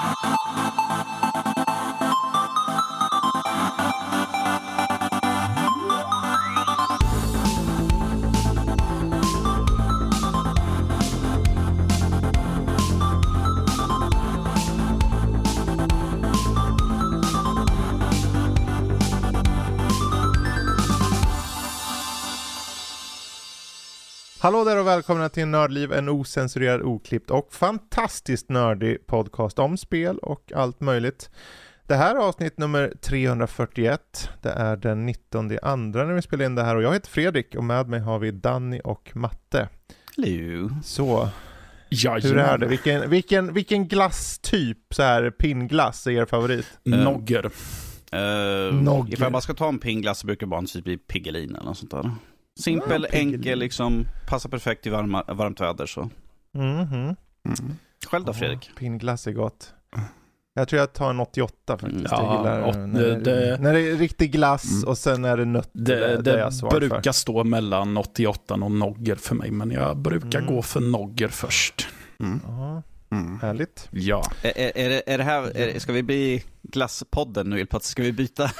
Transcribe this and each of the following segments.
Thank you. Hallå där och välkomna till Nördliv, en osensurerad, oklippt och fantastiskt nördig podcast om spel och allt möjligt. Det här är avsnitt nummer 341. Det är den 19 andra när vi spelar in det här och jag heter Fredrik och med mig har vi Danny och Matte. Hello. Så, Jajamän. hur är det? Vilken, vilken, vilken glasstyp, så här pinnglass, är er favorit? Nogger. Uh, Nogger. ifall jag bara ska ta en pingglass så brukar det bara typ bli Piggelin eller något sånt där. Simpel, Ja, enkel, liksom. Passar perfekt i varma, varmt väder så. Mhm. Själv då Fredrik? Pinnglass är gott. Jag tror jag tar en 88 faktiskt. Ja, jag gillar när, det, det- när det är riktig glass Mm. och sen är det nötter. Det, är det jag svag för. brukar stå mellan 88 och Nogger för mig, men jag brukar Mm. gå för Nogger först. Mm. Ja, Mm. härligt. Ja. Är, är, det, är det här, är, ska vi bli glasspodden nu helt plötsligt? Ska vi byta,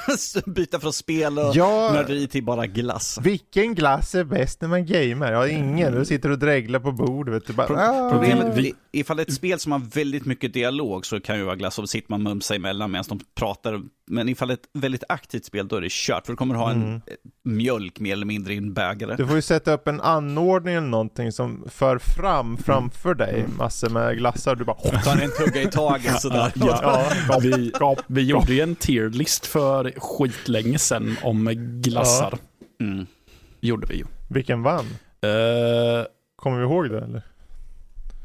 byta från spel och Ja, nörderi till bara glass? vilken glass är bäst när man gamer? Ja, ingen. Du sitter och dreglar på bordet, vet du. Bara, Pro- ah. Problemet, vi- i- ifall det är ett spel som har väldigt mycket dialog så kan ju vara glass och sitter man mumsa emellan medan de pratar. Men ifall det är ett väldigt aktivt spel då är det kört, för då kommer du ha en Mm. eh, mjölk mer eller mindre i en bägare. Du får ju sätta upp en anordning eller någonting som för fram framför dig massor med glassar. Du bara... Ta en tugga i taget sådär. Ja, vi, vi gjorde ju en tierlist för skitlänge sedan om glassar. Mm. Gjorde vi ju. Vilken vann? Uh, Kommer vi ihåg det eller?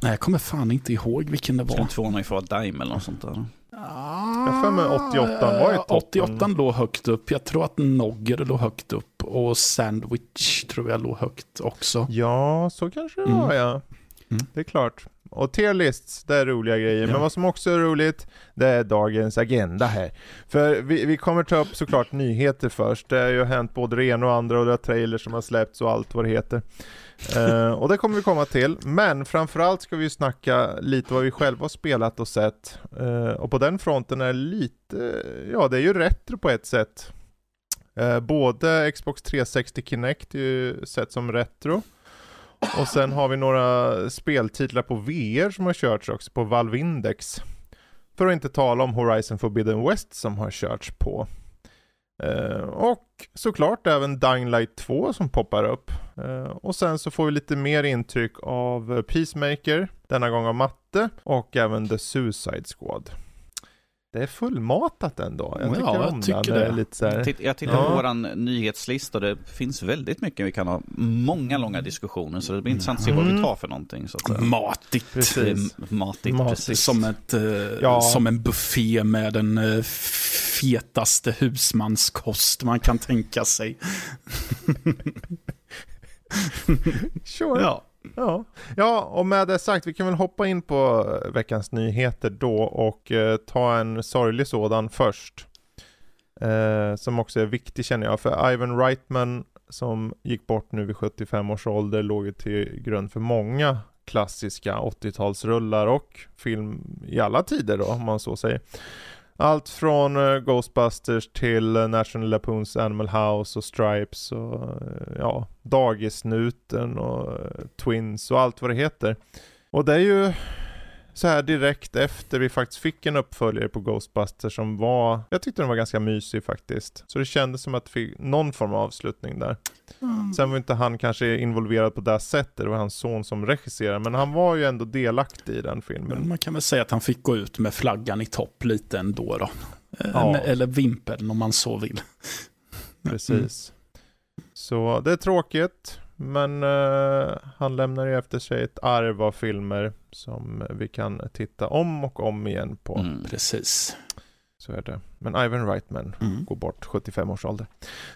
nej, jag kommer fan inte ihåg vilken det var. Skulle tvåan ju få vara Daim eller något sånt där. Jag har för mig 88 var i toppen. 88 låg högt upp. Jag tror att Nogger låg högt upp. Och Sandwich tror jag låg högt också. Ja, så kanske det Mm. var ja. Mm. Det är klart. Och tierlists, det är roliga grejer. Ja. Men vad som också är roligt, det är dagens agenda här. För vi, vi kommer ta upp såklart nyheter först. Det har ju hänt både det ena och andra och det är trailers som har släppts och allt vad det heter. Eh, och det kommer vi komma till. Men framförallt ska vi ju snacka lite vad vi själva har spelat och sett. Eh, och på den fronten är lite, ja det är ju retro på ett sätt. Eh, både Xbox 360 Kinect är ju sett som retro. Och sen har vi några speltitlar på VR som har körts också på Valve Index. För att inte tala om Horizon Forbidden West som har körts på. Eh, och såklart även Dying Light 2 som poppar upp. Eh, och sen så får vi lite mer intryck av Peacemaker, denna gång av matte, och även The Suicide Squad. Det är fullmatat ändå. Jag Ja, tycker jag om tycker det. det. Lite så här, Jag tittar Ja. på våran nyhetslista och det finns väldigt mycket. Vi kan ha många långa diskussioner så det blir intressant att se vad vi Mm. tar för någonting. Så att säga. Matigt. Precis. är matigt, Matigt. precis. Som, ett, eh, Ja. som en buffé med den eh, fetaste husmanskost man kan tänka sig. Sure. Ja. Ja. ja, och med det sagt, vi kan väl hoppa in på eh, veckans nyheter då och eh, ta en sorglig sådan först. Eh, som också är viktig känner jag, för Ivan Reitman som gick bort nu vid 75 års ålder låg ju till grund för många klassiska 80-talsrullar och film i alla tider då, om man så säger. Allt från eh, Ghostbusters till eh, National Lapoons Animal House och Stripes och eh, ja, Dagisnuten och eh, Twins och allt vad det heter. Och det är ju så här direkt efter vi faktiskt fick en uppföljare på Ghostbusters som var, jag tyckte den var ganska mysig faktiskt. Så det kändes som att vi fick någon form av avslutning där. Sen var inte han kanske involverad på det sättet, det var hans son som regisserade, men han var ju ändå delaktig i den filmen. Men man kan väl säga att han fick gå ut med flaggan i topp lite ändå då. Eh, Ja. Eller vimpeln om man så vill. Precis. Så det är tråkigt, men eh, han lämnar ju efter sig ett arv av filmer som vi kan titta om och om igen på. Mm. Precis. Så är det. Men Ivan Reitman Mm. går bort 75 års ålder.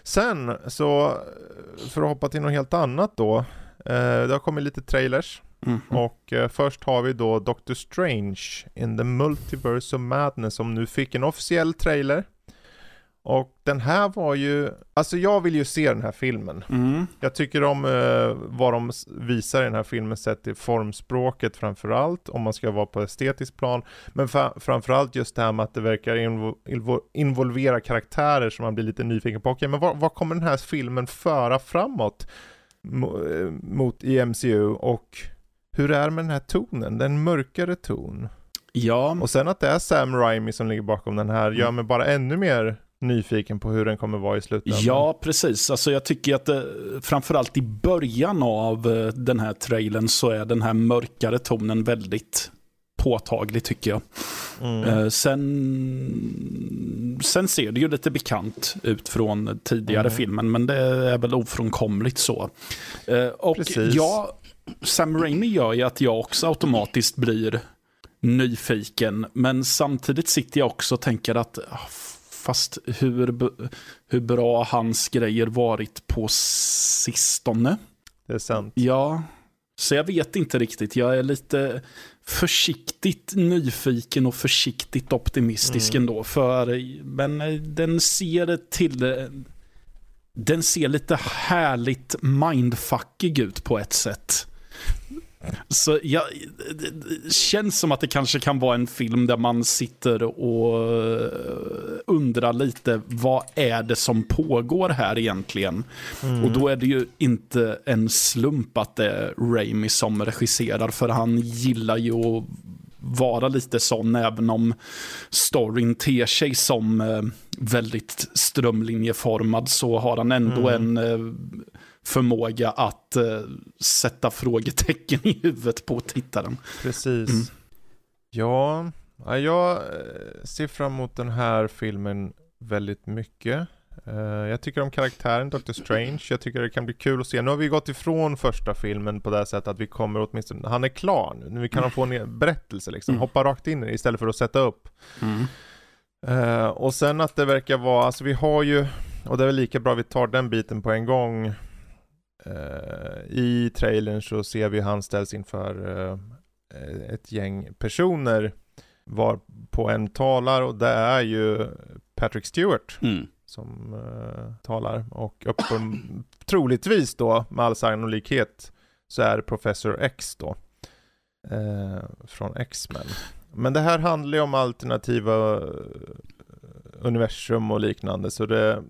Sen så, eh, för att hoppa till något helt annat då. Eh, det har kommit lite trailers. Mm. Och eh, först har vi då Doctor Strange in the Multiverse of Madness som nu fick en officiell trailer. Och den här var ju, alltså jag vill ju se den här filmen. Mm. Jag tycker om eh, vad de visar i den här filmen sett till formspråket framförallt, om man ska vara på estetisk plan. Men fa- framförallt just det här med att det verkar invo- invo- involvera karaktärer som man blir lite nyfiken på. Okej, men vad, vad kommer den här filmen föra framåt mo- eh, mot i MCU och hur är det med den här tonen? Den mörkare ton. Ja, Och sen att det är Sam Raimi som ligger bakom den här gör mig bara ännu mer nyfiken på hur den kommer vara i slutändan. Ja, precis. Alltså jag tycker att det, framförallt i början av eh, den här trailern så är den här mörkare tonen väldigt påtaglig tycker jag. Mm. Eh, sen, sen ser det ju lite bekant ut från tidigare Mm. filmen, men det är väl ofrånkomligt så. Eh, och Precis. ja, Sam Raimi gör ju att jag också automatiskt blir nyfiken, men samtidigt sitter jag också och tänker att ah, fast hur, hur bra hans grejer varit på sistone? Det är sant. Ja, så jag vet inte riktigt. Jag är lite försiktigt nyfiken och försiktigt optimistisk Mm. ändå. För, men eh, den ser till... Den ser lite härligt mindfuckig ut på ett sätt. Så jag, det- känns som att det kanske kan vara en film där man sitter och eh, undrar lite vad är det som pågår här egentligen. Och då är det ju inte en slump att det är Raimi som regisserar för han gillar ju att vara lite sån även om storyn ter sig som eh, väldigt strömlinjeformad så har han ändå en eh, förmåga att eh, sätta frågetecken i huvudet på tittaren. Precis. Mm. Ja, ja, jag eh, ser fram emot den här filmen väldigt mycket. Eh, Jag tycker om karaktären Doctor Strange. Jag tycker det kan bli kul att se. Nu har vi gått ifrån första filmen på det här sättet att vi kommer åtminstone, han är klar nu. Nu kan han få en berättelse liksom. Mm. Hoppa rakt in i det istället för att sätta upp. Eh, och sen att det verkar vara, alltså vi har ju, och det är väl lika bra vi tar den biten på en gång. Eh, I trailern så ser vi han ställs inför eh, ett gäng personer var på en talar och det är ju Patrick Stewart Mm. som eh, talar och uppen, troligtvis då med all sannolikhet så är det Professor X då från X-Men. Men det här handlar ju om alternativa universum och liknande så det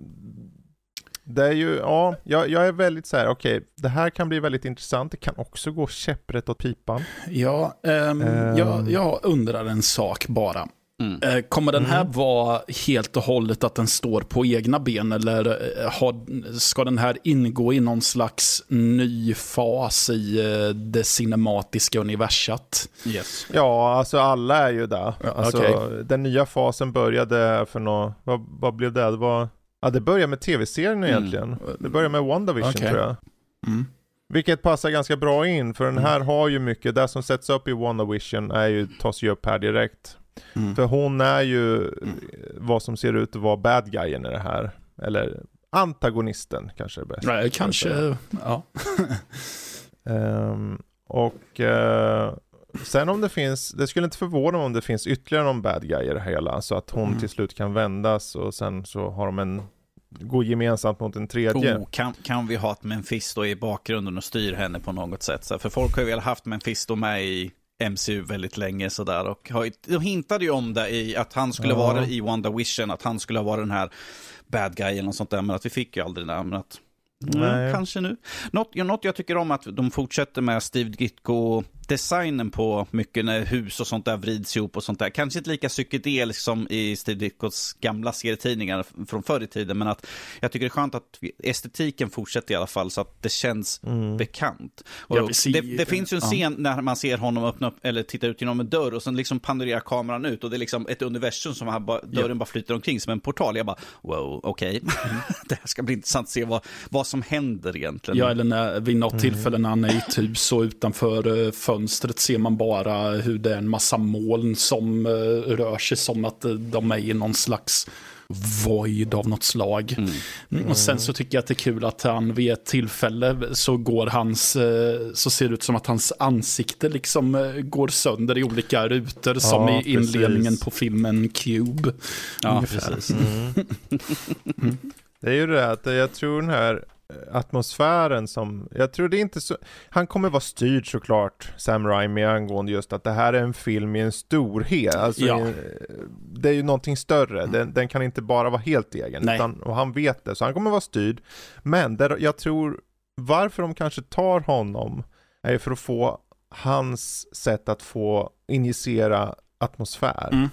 det är ju, ja, jag, jag är väldigt så här, okej, det här kan bli väldigt intressant. Det kan också gå käpprätt åt pipan. Ja, ehm, Ehm. Jag, jag undrar en sak bara. Mm. Eh, Kommer den här Mm. vara helt och hållet att den står på egna ben eller eh, har, ska den här ingå i någon slags ny fas i eh, det cinematiska universat? Yes. Ja, alltså alla är ju där. Ja, Alltså, okej. Den nya fasen började för nå, vad, vad blev det? Det var, ja det började med tv-serien egentligen. Det började med WandaVision Okej. tror jag. Mm. Vilket passar ganska bra in, för den Mm. här har ju mycket, det som sätts upp i WandaVision är ju, tas ju upp här direkt. Mm. För hon är ju eh, vad som ser ut att vara bad guyen i det här. Eller antagonisten kanske är bäst. Nej, kanske, ja. Ehm, och eh, sen om det finns, det skulle inte förvåna mig om det finns ytterligare någon bad guy i det hela. Så att hon Mm. till slut kan vändas och sen så har de en, går gemensamt mot en tredje. Oh, kan, kan vi ha ett Mephisto i bakgrunden och styr henne på något sätt? Så, för folk har ju väl haft Mephisto med i MCU väldigt länge sådär. Och har, ju- de hintade ju om det i att han skulle Ja. vara i WandaVision, att han skulle vara den här bad guy eller något sånt där. Men att vi fick ju aldrig det. Men att, Nej. mm, kanske nu. Något, något jag tycker om att de fortsätter med Steve Ditko designen på mycket när hus och sånt där vrids ihop och sånt där. Kanske inte lika psykedeliskt som i Steve Ditkos gamla serietidningar från förr i tiden, men att jag tycker det är skönt att estetiken fortsätter i alla fall så att det känns Mm. bekant. Ja, det, det finns ju en ja. scen när man ser honom öppna upp eller titta ut genom en dörr och sen liksom panorerar kameran ut och det är liksom ett universum som bara, dörren bara flyter omkring som en portal. Jag bara, wow, okej. Mm. det här ska bli intressant att se vad, vad som händer egentligen. Ja, eller när, vid något tillfälle när han är i ett hus och utanför eh, fönstret ser man bara hur det är en massa moln som eh, rör sig som att eh, de är i någon slags void av något slag. Mm. Och sen så tycker jag att det är kul att han vid ett tillfälle så går hans, eh, så ser det ut som att hans ansikte liksom eh, går sönder i olika rutor som Ja, i inledningen precis. på filmen Cube. Ja, Ungefär. precis. Det är ju det att jag tror den här atmosfären som, jag tror det är inte så, han kommer vara styrd såklart, Sam Raimi, angående just att det här är en film i en storhet, alltså Ja. i- det är ju någonting större, den, den kan inte bara vara helt egen, utan, och han vet det, så han kommer vara styrd, men där, jag tror, varför de kanske tar honom, är för att få hans sätt att få injicera atmosfär, Mm.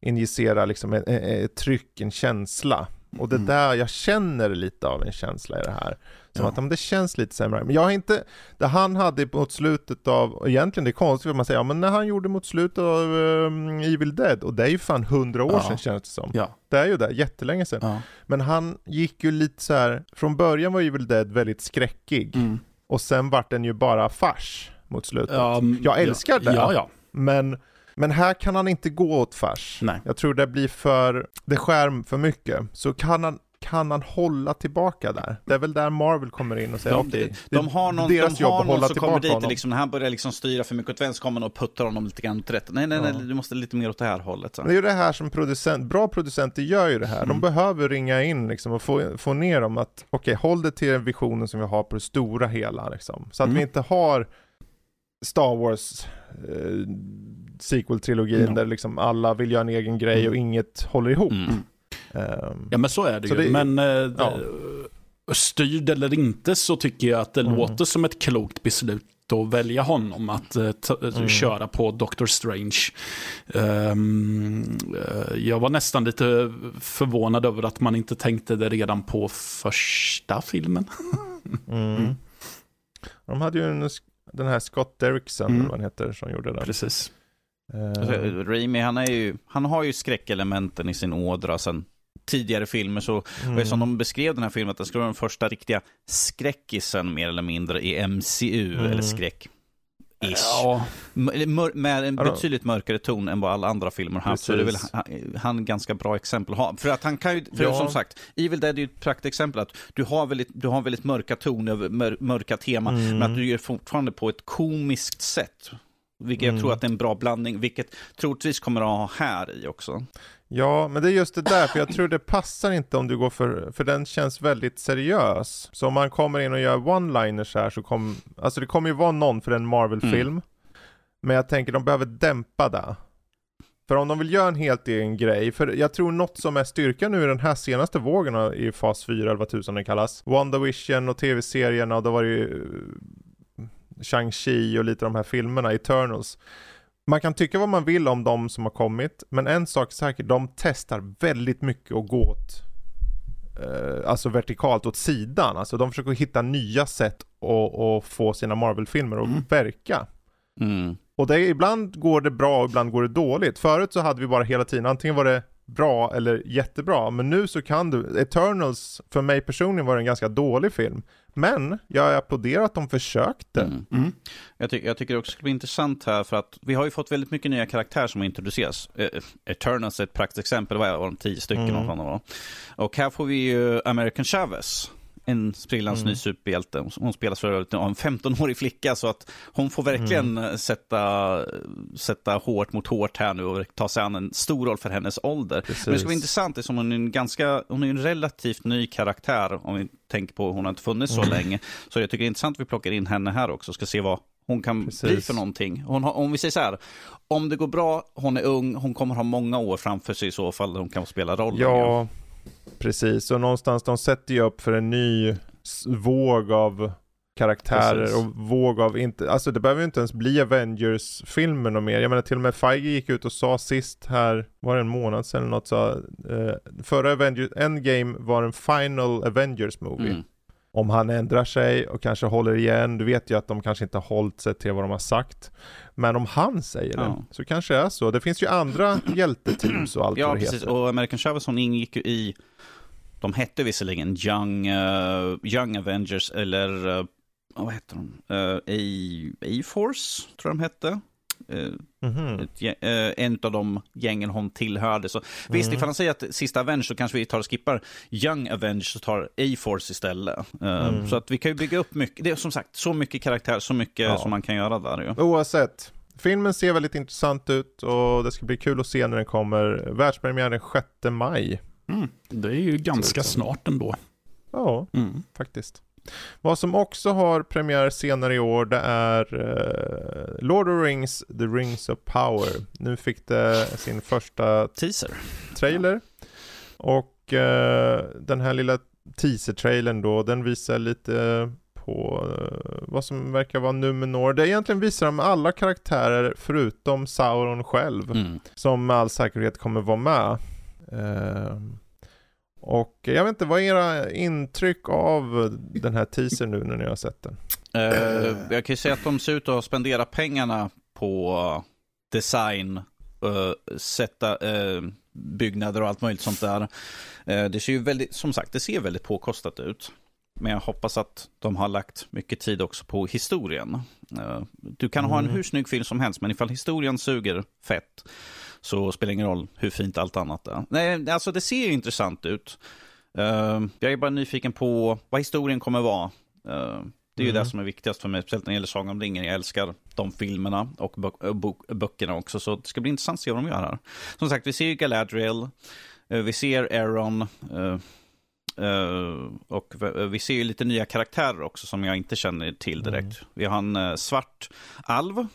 injicera liksom ett, ett tryck, en känsla. Och det Mm. där, jag känner lite av en känsla i det här. Som Ja. att om det känns lite sämre. Men jag har inte, det han hade mot slutet av, egentligen det är konstigt att man säger, ja men när han gjorde mot slutet av um, Evil Dead, och det är ju fan hundra år Ja. sedan känns det som. Ja. Det är ju det, jättelänge sedan. ja. Men han gick ju lite så här, från början var Evil Dead väldigt skräckig, Mm. och sen vart den ju bara fars mot slutet. Mm, Jag älskar det. Men, men här kan han inte gå åt fars. Nej. Jag tror det blir för, det skär för mycket. Så kan han, kan han hålla tillbaka där? Det är väl där Marvel kommer in och säger De, okej, de, det- har någon, deras de jobb har att någon hålla som kommer tillbaka dit honom. liksom, när han börjar liksom styra för mycket åt vänster kommer och puttar honom lite grann åt rätt. Nej, nej, nej, Ja. du måste lite mer åt det här hållet. Så. Det är ju det här som producent, bra producenter gör ju det här. De Mm. behöver ringa in liksom och få, få ner dem att, okej, håll det till den visionen som vi har på det stora hela liksom. Så att Mm. vi inte har Star Wars eh, sequel-trilogin Ja. där liksom alla vill göra en egen grej Mm. och inget håller ihop. Mm. Ehm, Ja men så är det Så ju. det- men eh, ja. styrd eller inte så tycker jag att det Mm. låter som ett klokt beslut att välja honom att eh, ta, Mm. köra på Doctor Strange. Eh, jag var nästan lite förvånad över att man inte tänkte det redan på första filmen. Mm. De hade ju en, den här Scott Derrickson, Mm. vad han heter, som gjorde den. Precis. Alltså, Raimi, han, är ju, han har ju skräckelementen i sin ådra sen tidigare filmer. Så mm. och som de beskrev den här filmen, att den skulle vara den första riktiga skräckisen mer eller mindre i MCU, Mm. eller skräck. Ish. Ja, Mör- Med en betydligt mörkare ton än vad alla andra filmer har haft. Så det är väl han, han ganska bra exempel att ha. För att han kan ju, för Ja. som sagt, Evil Dead är ju ett praktexempel att du har väldigt, du har väldigt mörka toner, mör, mörka teman, Mm. men att du gör fortfarande på ett komiskt sätt. Vilket jag Mm. tror att det är en bra blandning, vilket troligtvis kommer att ha här i också. Ja, men det är just det där, för jag tror det passar inte om du går för, för den känns väldigt seriös. Så om man kommer in och gör one-liners här så kommer, alltså det kommer ju vara någon för en Marvel-film. Mm. Men jag tänker de behöver dämpa det. För om de vill göra en helt egen grej, för jag tror något som är styrkan nu i den här senaste vågen i fas 4 eller vad tusan den kallas. WandaVision och tv-serierna och då var det ju eh, Shang-Chi och lite de här filmerna, Eternals. Man kan tycka vad man vill om de som har kommit, men en sak är säker, de testar väldigt mycket att gå åt eh, alltså vertikalt åt sidan. Alltså de försöker hitta nya sätt att, få sina Marvel-filmer att Mm. verka. Mm. Och det, ibland går det bra och ibland går det dåligt. Förut så hade vi bara hela tiden, antingen var det bra eller jättebra. Men nu så kan du, Eternals, för mig personligen var en ganska dålig film. Men jag applåderar att de försökte. Mm. Mm. Jag, ty jag tycker det också skulle bli intressant här för att vi har ju fått väldigt mycket nya karaktärer som har introducerats. Eh, Eternals är ett praktexempel, vad är det, tio stycken Mm. var. Och här får vi ju American Chavez. En sprillans Mm. ny superhjälte. Hon- spelas för övrigt av en 15-årig flicka så att hon får verkligen Mm. sätta, sätta hårt mot hårt här nu och ta sig an en stor roll för hennes ålder. Precis. Men det ska bli intressant eftersom hon är en ganska, hon är en relativt ny karaktär om vi tänker på att hon har inte funnits så Mm. länge. Så jag tycker det är intressant att vi plockar in henne här också, ska se vad hon kan Precis. bli för någonting. Hon har, om vi säger så här, om det går bra, hon är ung, hon kommer ha många år framför sig i så fall, hon kan spela rollen. Ja, precis. Och någonstans, de sätter ju upp för en ny våg av karaktärer Precis. och våg av inte, alltså det behöver ju inte ens bli Avengers-filmer och mer. Jag menar till och med Feige gick ut och sa sist här, var det en månad sedan eller något, sa eh, förra Avengers, Endgame var en final Avengers movie. Mm. Om han ändrar sig och kanske håller igen, du vet ju att de kanske inte har hållit sig till vad de har sagt. Men om han säger det, Ja. så kanske det är så. Det finns ju andra hjälteteams och allt Ja, vad det precis. heter. Och American Chavez, hon ingick ju i, de hette visserligen Young, eh, Young Avengers eller, eh, vad heter de? Uh, A-Force, tror jag de hette. Mhm. ett, eh, en av de gängen hon tillhörde. Så visst, ifall han säger att sista Avenge så kanske vi tar och skippar Young Avenge och tar A-Force istället. Eh, Så att vi kan ju bygga upp mycket. Det är som sagt så mycket karaktär, så mycket Ja. som man kan göra där ju. Oavsett, filmen ser väldigt intressant ut och det ska bli kul att se när den kommer. Världspremiär den 6 maj. Mm. Det är ju ganska snart ändå. Ja, Mm. faktiskt. Vad som också har premiär senare i år det är eh, Lord of the Rings, The Rings of Power. Nu fick det sin första Teaser. trailer. Och eh, den här lilla teaser-trailern då, den visar lite på eh, vad som verkar vara Numenor. Det egentligen visar de alla karaktärer förutom Sauron själv. Mm. Som med all säkerhet kommer vara med. Och jag vet inte, vad är era intryck av den här teasern nu när ni har sett den? Eh, jag kan ju säga att de ser ut att spendera pengarna på design, eh, sätta eh, byggnader och allt möjligt sånt där. Det ser ju väldigt, som sagt, det ser väldigt påkostat ut. Men jag hoppas att de har lagt mycket tid också på historien. Du kan ha en Mm. hur snygg film som helst, men ifall historien suger fett så spelar det ingen roll hur fint allt annat är. Nej, alltså det ser ju intressant ut. Eh, jag är bara nyfiken på vad historien kommer vara. Eh, det är ju Mm. det som är viktigast för mig, speciellt när det gäller Sagan om ringen. Jag älskar de filmerna och äh, bok- böckerna också, så det ska bli intressant att se vad de gör här. Som sagt, vi ser ju Galadriel, eh, vi ser Aaron, eh, eh, och vi ser ju lite nya karaktärer också som jag inte känner till direkt. Vi har en eh, svart alv, eh,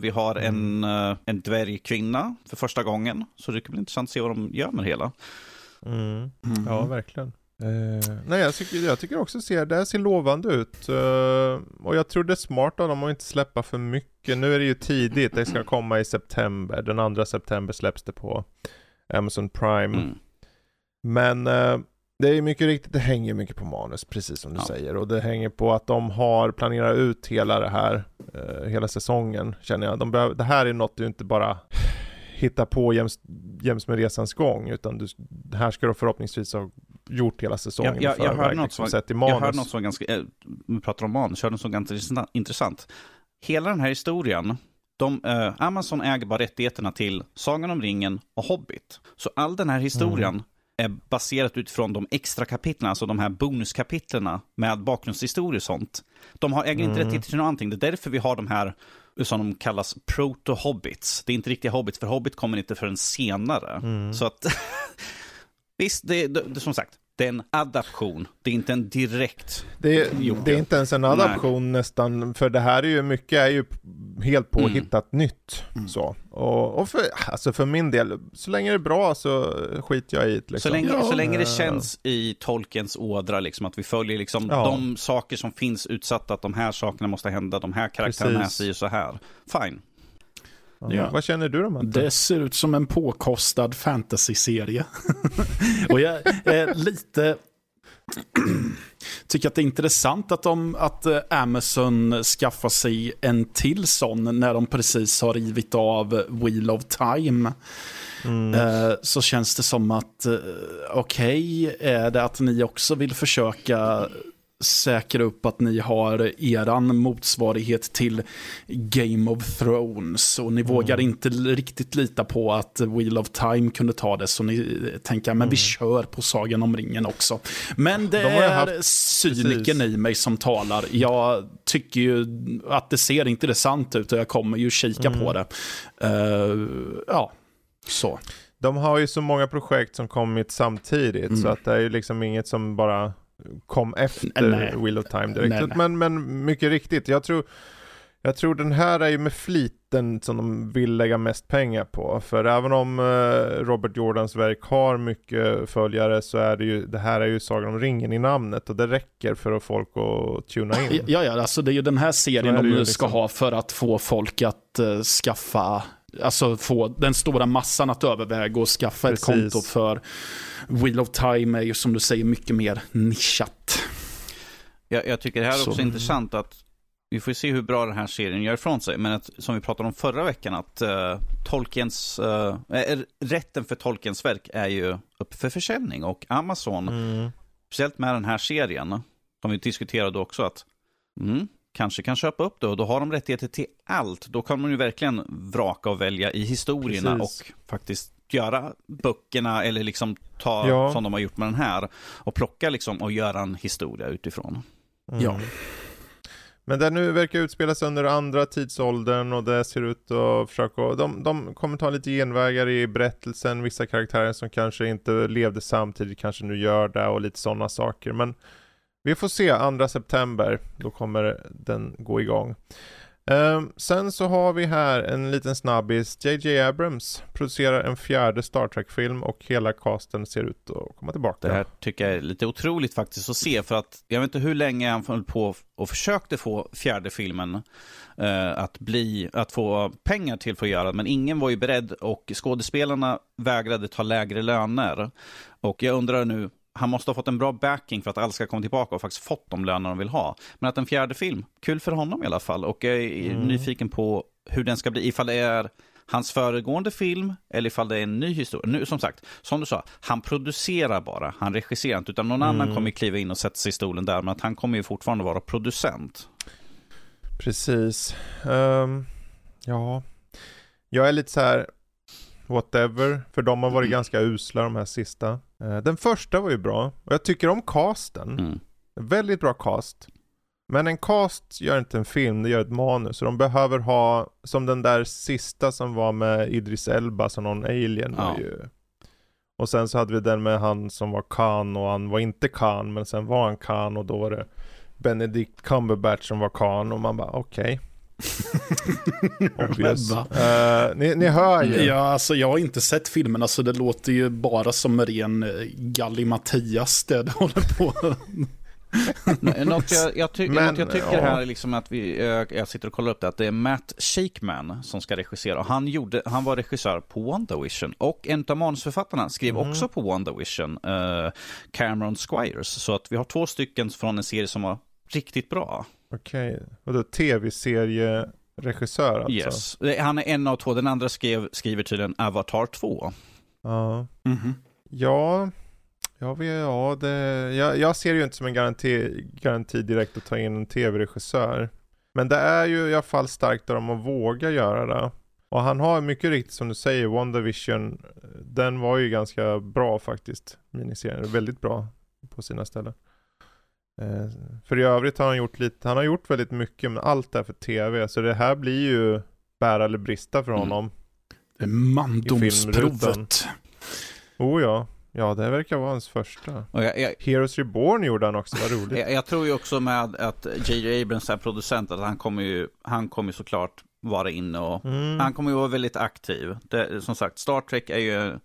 vi har en, eh, en dvärgkvinna för första gången, så det ska bli intressant att se vad de gör med det hela. Mm. Mm. Ja, verkligen. Eh, nej, jag tycker, jag tycker också ser, det här ser lovande ut. Eh, och jag tror det är smart av dem att inte släppa för mycket. Nu är det ju tidigt, det ska komma i september. Den 2 september släpps det på Amazon Prime. Mm. Men eh, det är mycket riktigt, det hänger mycket på manus, precis som du Ja. säger. Och det hänger på att de har planerat ut hela det här, eh, hela säsongen, känner jag. De behöver, det här är något du inte bara hittar på jäms, jäms med resans gång, utan du, här ska du förhoppningsvis ha gjort hela säsongen Jag, jag, jag förväg, hörde något liksom, som, sett i jag manus. hörde något som ganska, eh, vi pratar om manus, jag hörde något som ganska intressant-. Hela den här historien, de, eh, Amazon äger bara rättigheterna till Sagan om ringen och Hobbit. Så all den här historien är baserat utifrån de extra kapitlen, alltså de här bonuskapitlerna med bakgrundshistorier och sånt. De har, äger inte Mm. rättigheter till något annat. Det är därför vi har de här som de kallas proto-hobbits. Det är inte riktiga hobbits, för hobbit kommer inte förrän senare. Mm. Så att, visst, det, det, det, som sagt, det är en adaption. Det är inte en direkt... Det är, det är inte ens en adaption nästan, för det här är ju mycket är ju helt påhittat nytt. Mm. Så. Och, och för, alltså för min del, så länge det är bra så skiter jag i det. Liksom. Så, länge, Ja. så länge det Eh, känns i tolkens ådra, liksom, att vi följer liksom, Ja. de saker som finns utsatta, att de här sakerna måste hända, de här karaktärerna Precis. och så här. Fine. Ja. Vad känner du då Matte? Det ser ut som en påkostad fantasy-serie. och jag är lite... tycker att det är intressant att, de, att eh, Amazon skaffar sig en till sån när de precis har rivit av Wheel of Time. Mm. Eh, så känns det som att, eh, okej, är det att ni också vill försöka säkra upp att ni har eran motsvarighet till Game of Thrones och ni vågar inte riktigt lita på att Wheel of Time kunde ta det så ni tänker men vi kör på Sagan om ringen också. Men det De är haft- cynikern i mig som talar. Jag tycker ju att det ser intressant ut och jag kommer ju kika på det. Eh, ja, så. De har ju så många projekt som kommit samtidigt Mm. så att det är ju liksom inget som bara kom efter Nej. Wheel of Time direkt. Nej. Men, men mycket riktigt, jag tror, jag tror den här är ju med fliten som de vill lägga mest pengar på. För även om eh, Robert Jordans verk har mycket följare så är det ju, det här är ju Sagan om ringen i namnet och det räcker för att folk att tuna in. Ja, ja, alltså det är ju den här serien de nu ska liksom. ha för att få folk att eh, skaffa, alltså få den stora massan att överväga och skaffa Precis. ett konto för Wheel of Time är ju som du säger mycket mer nischat. Jag, jag tycker det här är Så. också intressant att vi får se hur bra den här serien gör ifrån sig. Men att, som vi pratade om förra veckan, att uh, Tolkiens, eh, rätten för Tolkiens verk är ju upp för försäljning. Och Amazon, Mm. speciellt med den här serien, som vi diskuterade också, att mm, kanske kan köpa upp det och då har de rättigheter till allt. Då kan man ju verkligen vraka och välja i historierna Precis. och faktiskt göra böckerna eller liksom ta Ja. som de har gjort med den här och plocka liksom och göra en historia utifrån. Mm. Ja. Men det nu verkar utspela sig under andra tidsåldern och det ser ut att försöka, de, de kommer ta lite genvägar i berättelsen, vissa karaktärer som kanske inte levde samtidigt kanske nu gör det och lite sådana saker. Men vi får se, 2 september, då kommer den gå igång. Ehm, sen så har vi här en liten snabbis. JJ Abrams producerar en fjärde Star Trek-film och hela casten ser ut att komma tillbaka. Det här tycker jag är lite otroligt faktiskt att se för att jag vet inte hur länge han höll på och försökte få fjärde filmen eh, att bli, att få pengar till för att göra men ingen var ju beredd och skådespelarna vägrade ta lägre löner. Och jag undrar nu, han måste ha fått en bra backing för att alla ska komma tillbaka och faktiskt fått de löner de vill ha. Men att en fjärde film, kul för honom i alla fall. Och jag är Mm. nyfiken på hur den ska bli, ifall det är hans föregående film eller ifall det är en ny historia. Nu, som sagt, som du sa, han producerar bara, han regisserar inte, utan någon annan Mm. kommer ju kliva in och sätta sig i stolen där, men att han kommer ju fortfarande vara producent. Precis. Ehm, ja, jag är lite så här whatever, för de har varit Mm. ganska usla de här sista. Eh, den första var ju bra, och jag tycker om casten. Mm. Väldigt bra cast. Men en cast gör inte en film, det gör ett manus. Så de behöver ha, som den där sista som var med Idris Elba som någon alien var Ja. ju. Och sen så hade vi den med han som var Khan och han var inte Khan men sen var han Khan och då var det Benedict Cumberbatch som var Khan och man bara okej. Obvious. Eh, ni, ni hör ju. Ja, alltså jag har inte sett filmen, alltså det låter ju bara som ren eh, gallimatias det det håller på. Nå- Något jag, jag, ty- Men, något jag tycker ja. här är liksom att vi, eh, jag sitter och kollar upp det, att det är Matt Shakeman som ska regissera. Och han, gjorde, han var regissör på WandaVision och en av manusförfattarna skrev Mhm. också på WandaVision, uh, Cameron Squires. Så att vi har två stycken från en serie som var riktigt bra. Okej, och då tv-serieregissör alltså? Yes. Eh, Han är en av två, den andra skrev, skriver tydligen Avatar 2. Ja. Mhm. Ja, ja, vi, ja det, jag, jag ser det ju inte som en garanti, garanti direkt att ta in en tv-regissör. Men det är ju i alla fall starkt av dem att våga göra det. Och han har mycket riktigt som du säger, WandaVision, den var ju ganska bra faktiskt. Miniserien, väldigt bra på sina ställen. Eh, för i övrigt har han gjort lite, han har gjort väldigt mycket, men allt är för tv. Så det här blir ju bära eller brista för Mm. honom. Det är mandomsprovet. Oh ja, ja det verkar vara hans första. Jag, jag, Heroes Reborn gjorde han också, vad roligt. jag, jag tror ju också med att J.J. Abrams är producent, att han kommer ju, han kommer ju såklart vara inne och Mm. Han kommer ju vara väldigt aktiv. Det, som sagt, Star Trek är ju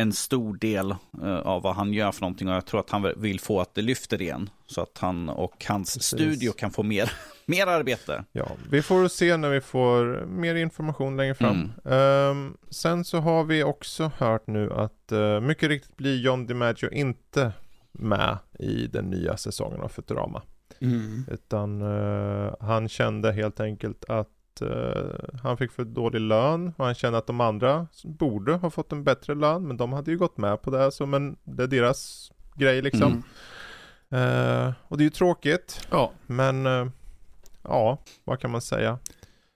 en stor del eh, av vad han gör för någonting och jag tror att han vill få att det lyfter igen. Så att han och hans Precis. studio kan få mer, mer arbete. Ja, vi får se när vi får mer information längre fram. Mm. Ehm, sen så har vi också hört nu att eh, mycket riktigt blir John DiMaggio inte med i den nya säsongen av Futurama. Mm. Utan eh, han kände helt enkelt att eh, han fick för dålig lön och han kände att de andra borde ha fått en bättre lön men de hade ju gått med på det så men det är deras grej liksom. Mm. Eh, och det är ju tråkigt Ja, men eh, ja, vad kan man säga?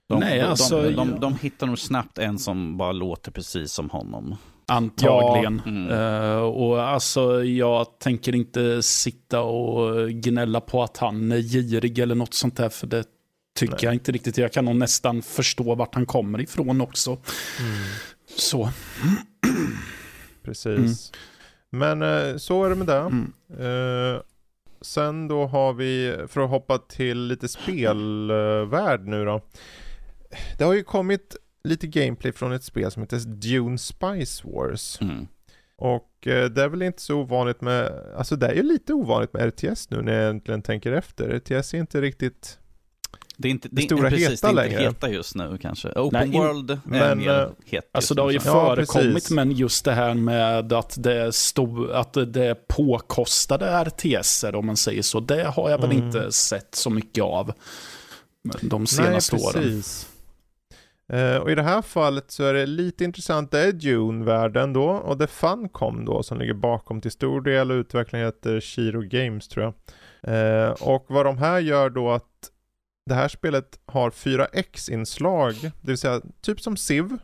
De, Nej, de, alltså, de, de, de hittar nog snabbt en som bara låter precis som honom. antagligen. Mm. Eh, och alltså jag tänker inte sitta och gnälla på att han är girig eller något sånt där, för det tycker Nej. jag inte riktigt. Jag kan nog nästan förstå vart han kommer ifrån också. Så. Precis. Men eh, så är det med det. Mm. Eh, sen då har vi, för att hoppa till lite spelvärld nu då. Det har ju kommit lite gameplay från ett spel som heter Dune Spice Wars. Mm. Och eh, det är väl inte så ovanligt med, alltså det är ju lite ovanligt med RTS nu när jag egentligen tänker efter. RTS är inte riktigt, Det är inte, Det det, stora är precis, det är heta inte längre. heta just nu kanske. Open Nej, in- World är men, mer eh, het Alltså det har ju. Ja, förekommit, precis. men just det här med att det är, sto- att det är påkostade RTSer, om man säger så, det har jag väl Mm. inte sett så mycket av de senaste Nej, åren. precis. Eh, och i det här fallet så är det lite intressant, det är Dune-världen då och det Funcom då som ligger bakom till stor del och utvecklingen heter Shiro Games tror jag. Eh, och vad de här gör då att det här spelet har 4X-inslag, det vill säga typ som Civ.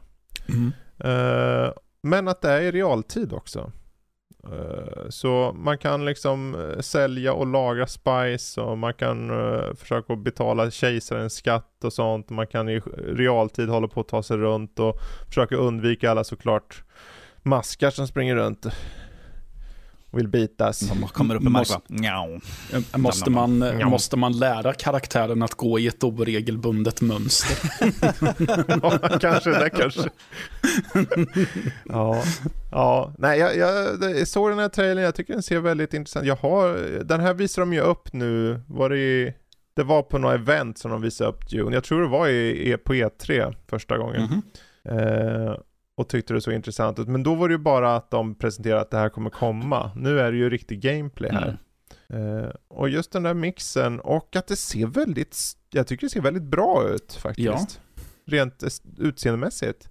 Mm. Eh, men att det är i realtid också. Eh, så man kan liksom eh, sälja och lagra spice och man kan eh, försöka betala kejsarens skatt och sånt. Man kan i realtid hålla på att ta sig runt och försöka undvika alla såklart maskar som springer runt vill bitas. Kommer upp i marken Måste man, måste man lära karaktären att gå i ett oregelbundet mönster? ja, kanske det kanske. ja, ja, nej jag, jag såg den här trailern, jag tycker den ser väldigt intressant. Jag har, den här visar de ju upp nu, var det i, det var på något event som de visade upp Dune. Jag tror det var i, på E3 första gången. Mhm. Eh, och tyckte det såg intressant ut. Men då var det ju bara att de presenterade att det här kommer komma. Nu är det ju riktig gameplay här. Mm. Eh, och just den där mixen och att det ser väldigt, jag tycker det ser väldigt bra ut faktiskt. Ja. Rent utseendemässigt.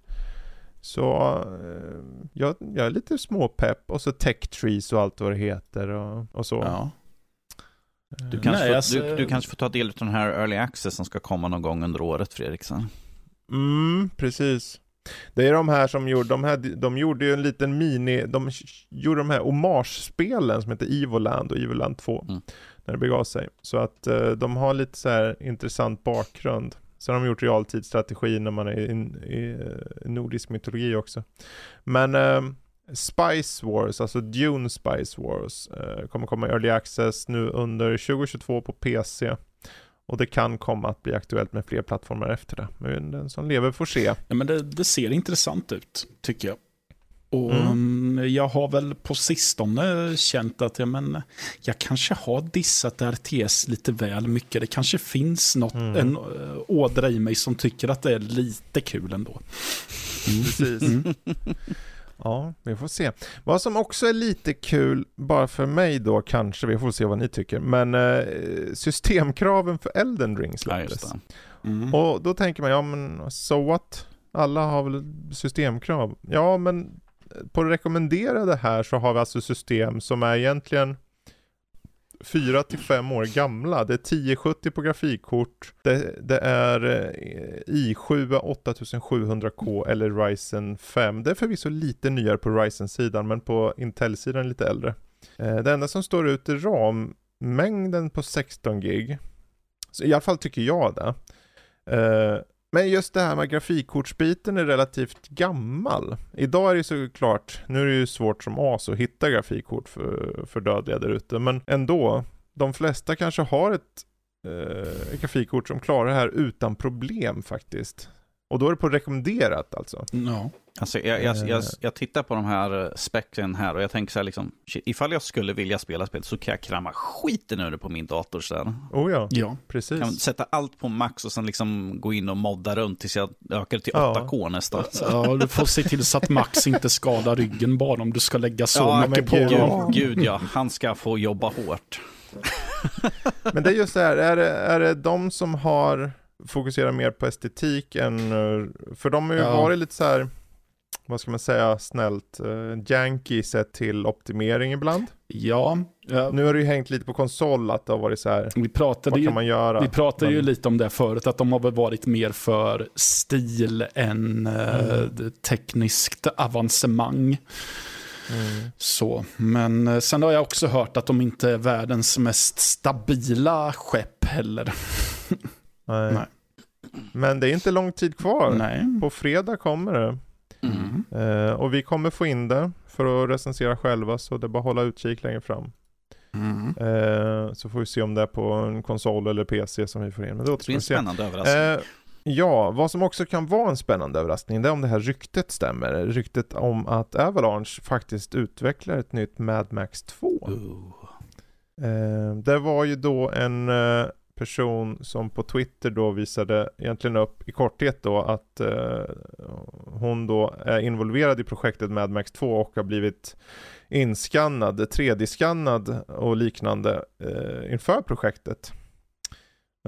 Så eh, jag, jag är lite småpepp och så tech trees och allt vad det heter och, och så. Ja. Du kanske, Nej, får, alltså- du, du kanske får ta del av den här early access som ska komma någon gång under året, Fredriksson. Mm, precis. Det är de här som gjorde, de, här, de gjorde ju en liten mini, de gjorde de här hommagespelen som heter Evoland och Evoland 2. Mm. När det begav sig. Så att eh, de har lite så här intressant bakgrund. Sen har de gjort realtidsstrategi när man är i, i, eh, nordisk mytologi också. Men eh, Spice Wars, alltså Dune Spice Wars, eh, kommer komma i Early Access nu under 2022 på PC. Och det kan komma att bli aktuellt med fler plattformar efter det. Men den som lever får se. Ja, men det, det ser intressant ut, tycker jag. Och Mm. mm, jag har väl på sistone känt att ja, men, jag kanske har dissat RTS lite väl mycket. Det kanske finns något, Mm. en äh, ådra i mig som tycker att det är lite kul ändå. Precis. Ja, vi får se. Vad som också är lite kul, bara för mig då kanske, vi får se vad ni tycker, men eh, systemkraven för Elden Ring Ja, släpptes. det. Mm. Och då tänker man, ja men so what? Alla har väl systemkrav? Ja, men på det rekommenderade här så har vi alltså system som är egentligen 4 till 5 år gamla. Det är 1070 på grafikkort. Det, det är eh, i7 8700K eller Ryzen 5. Det är förvisso lite nyare på Ryzen-sidan men på Intel-sidan lite äldre. Eh, det enda som står ut är RAM-mängden på 16 gig. Så I alla fall tycker jag det. Eh, men just det här med grafikkortsbiten är relativt gammal. Idag är det såklart, nu är det ju svårt som as att hitta grafikkort för, för dödliga där ute, men ändå. De flesta kanske har ett eh, grafikkort som klarar det här utan problem faktiskt. Och då är det på rekommenderat alltså. Ja. Alltså, jag, jag, jag, Eh. jag tittar på de här eh, specen här och jag tänker så här liksom, shit, ifall jag skulle vilja spela spel så kan jag kramma skiten ur det på min dator sen. Oh ja, ja. precis. Kan sätta allt på max och sen liksom gå in och modda runt tills jag ökar till Ja. 8K nästan. Ja, du får se till så att Max inte skadar ryggen bara om du ska lägga så Ja, mycket på. Gud, gud ja, han ska få jobba hårt. Men det är just det här, är det, är det de som har fokuserat mer på estetik än, eh, för de har ju Ja. varit lite så här, vad ska man säga snällt, uh, janky sett till optimering ibland. Ja, ja. Nu har det ju hängt lite på konsol att det har varit så här, vi pratade vad ju kan man göra? Vi pratade ju Men- lite om det förut, att de har väl varit mer för stil än eh, Mm. tekniskt avancemang. Mm. Så. Men eh, sen har jag också hört att de inte är världens mest stabila skepp heller. Nej. Nej. Men det är inte lång tid kvar. Nej. På fredag kommer det. Mm. Eh, och vi kommer få in det för att recensera själva så det är bara att hålla utkik längre fram. Mm. Eh, så får vi se om det är på en konsol eller PC som vi får in. Men det Det blir en spännande överraskning. Eh, ja, vad som också kan vara en spännande överraskning det är om det här ryktet stämmer. Ryktet om att Avalanche faktiskt utvecklar ett nytt Mad Max 2. Ooh. Eh, det var ju då en eh, person som på Twitter då visade egentligen upp i korthet då att eh, hon då är involverad i projektet Mad Max 2 och har blivit inskannad, 3D-skannad och liknande eh, inför projektet.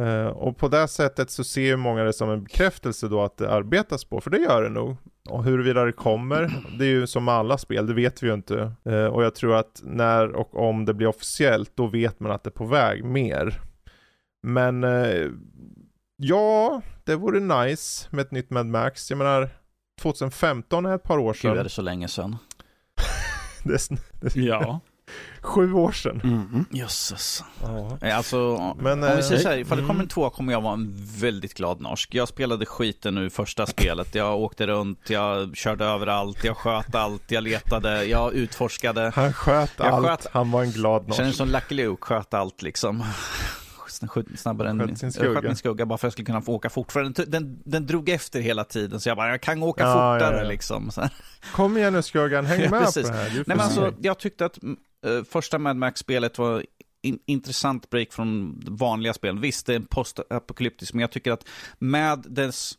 Eh, och på det sättet så ser ju många det som en bekräftelse då att det arbetas på, för det gör det nog. Och huruvida det kommer, det är ju som med alla spel, det vet vi ju inte. Eh, och jag tror att när och om det blir officiellt, då vet man att det är på väg mer. Men eh, Ja, det vore nice med ett nytt Mad Max. Jag menar, 2015 är ett par år sedan. Gud är det så länge sedan. det, är, det är Ja. sju år sedan. Mm. Jösses. Ja. Eh, Alltså, Men, om vi säger eh, så här, ifall det kommer mm. en tvåa kommer jag vara en väldigt glad norsk. Jag spelade skiten ur första spelet. Jag åkte runt, jag körde överallt, jag sköt allt, jag letade, jag utforskade. Han sköt Jag allt, sköt- han var en glad norsk. Kändes som Lucky Luke, sköt allt liksom. Snabbare än Sköt sin Jag skugga. sköt min skugga bara för att jag skulle kunna få åka fort. För den, den, den drog efter hela tiden så jag bara, jag kan åka Ja, fortare ja, ja. liksom. Så här. Kom igen nu Skuggan, häng med på det här. Nej men alltså, jag tyckte att eh, första Mad Max-spelet var in, intressant break från vanliga spel. Visst, det är en postapokalyptisk, men jag tycker att med dess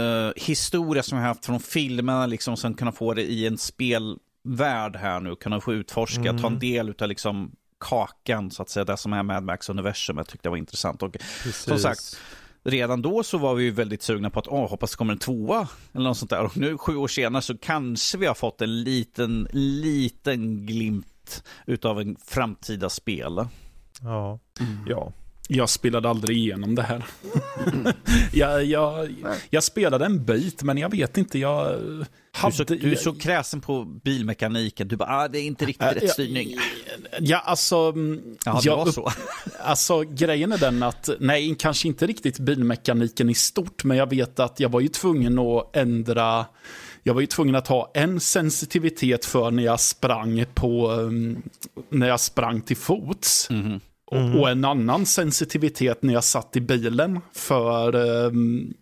eh, historia som jag har haft från filmerna, liksom, sen kunna få det i en spelvärld här nu, kunna få utforska, Mm. ta en del av liksom kakan, så att säga, det som är Mad Max-universum, jag tyckte det var intressant. Och Precis. som sagt, redan då så var vi ju väldigt sugna på att åh, hoppas det kommer en tvåa eller något sånt där. Och nu sju år senare så kanske vi har fått en liten, liten glimt utav en framtida spel. Ja. ja. Jag spelade aldrig igenom det här. jag, jag, jag spelade en bit, men jag vet inte, jag Du är, hade... så, du är så kräsen på bilmekaniken, du bara, ah, det är inte riktigt Äh, rätt ja, styrning. Ja, alltså... mm, Ja, det jag var så. Alltså grejen är den att, nej, kanske inte riktigt bilmekaniken i stort, men jag vet att jag var ju tvungen att ändra, jag var ju tvungen att ha en sensitivitet för när jag sprang på, um, när jag sprang till fots. Mhm. Och, och en annan sensitivitet när jag satt i bilen, för um,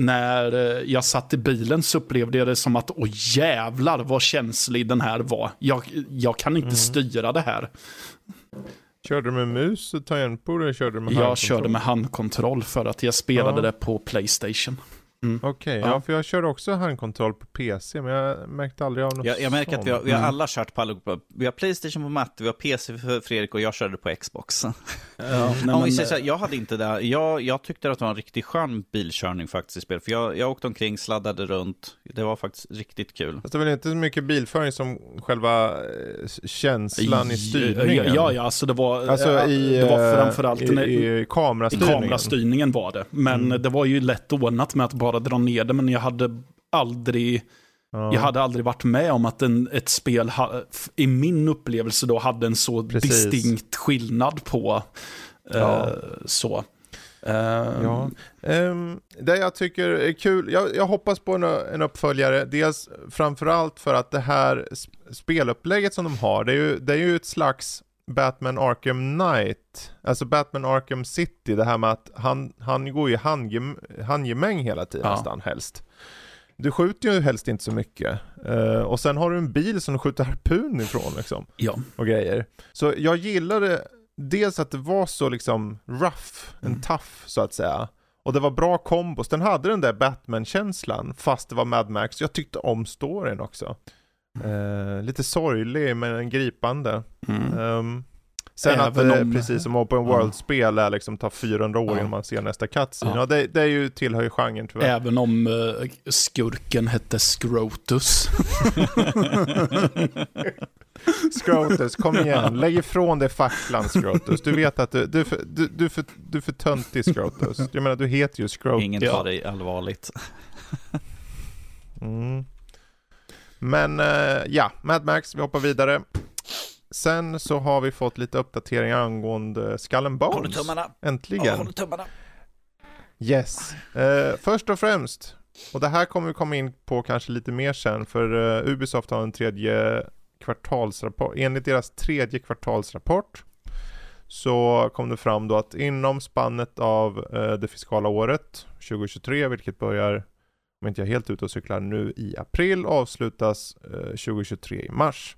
när eh, jag satt i bilen så upplevde jag det som att, åh jävlar vad känslig den här var. Jag, jag kan inte styra det här. Körde du med mus och tangentbord eller körde du med Jag handkontroll? körde med handkontroll för att jag spelade Ja. det på Playstation. Okej, Ja. ja. för jag körde också handkontroll på PC, men jag märkte aldrig av något Jag, jag märker att vi har, vi har Mm. alla kört på allihopa. Vi har Playstation på Matte, vi har PC för Fredrik och jag körde på Xbox. Ja, nej, Om vi men, säger så här, jag hade inte det. Jag, jag tyckte att det var en riktigt skön bilkörning faktiskt i spel. För jag, jag åkte omkring, sladdade runt. Det var faktiskt riktigt kul. Fast det väl inte så mycket bilföring som själva eh, känslan i styrningen? Ja, ja, alltså det var, Alltså ja, i, det var eh, framförallt i, i I kamerastyrningen? kamerastyrningen var det. Men Mm. det var ju lätt ordnat med att bara dra ner det. Men jag hade aldrig, Ja. jag hade aldrig varit med om att en, ett spel ha, i min upplevelse då hade en så Precis. distinkt skillnad på eh, Ja. så. Eh, Ja. Ehm, det jag tycker är kul, jag, jag hoppas på en, en uppföljare, dels framförallt för att det här sp- spelupplägget som de har, det är ju, det är ju ett slags Batman Arkham Knight, alltså Batman Arkham City, det här med att han, han går ju handgem, handgemäng hela tiden Ja. nästan helst. Du skjuter ju helst inte så mycket. Eh, och sen har du en bil som du skjuter harpun ifrån liksom ja. och grejer. Så jag gillade dels att det var så liksom rough, en Mm. tough så att säga. Och det var bra kombos. Den hade den där Batman-känslan fast det var Mad Max. Jag tyckte om storyn också. Eh, lite sorglig men gripande. Mm. Ehm, sen att Även det, om- precis som Open World-spel är liksom tar 400 år Ja. innan man ser nästa cutscene. Ja. Ja. det, det är ju tillhör ju genren tyvärr. Även om eh, skurken hette Scrotus. Scrotus, kom igen. Lägg ifrån dig facklan Scrotus. Du vet att du, du, är för- du, du, för, du är för töntig Scrotus. Jag menar du heter ju Scrotus. Ingen tar dig allvarligt. Mm. Men eh, ja, Mad Max, vi hoppar vidare. Sen så har vi fått lite uppdateringar angående Skull and Håller Bones. tummarna. Äntligen. Ja, håller tummarna. Yes. Eh, först och främst, och det här kommer vi komma in på kanske lite mer sen, för eh, Ubisoft har en tredje kvartalsrapport. Enligt deras tredje kvartalsrapport så kom det fram då att inom spannet av eh, det fiskala året 2023, vilket börjar, om inte jag är helt ute och cyklar, nu i april, avslutas eh, 2023 i mars.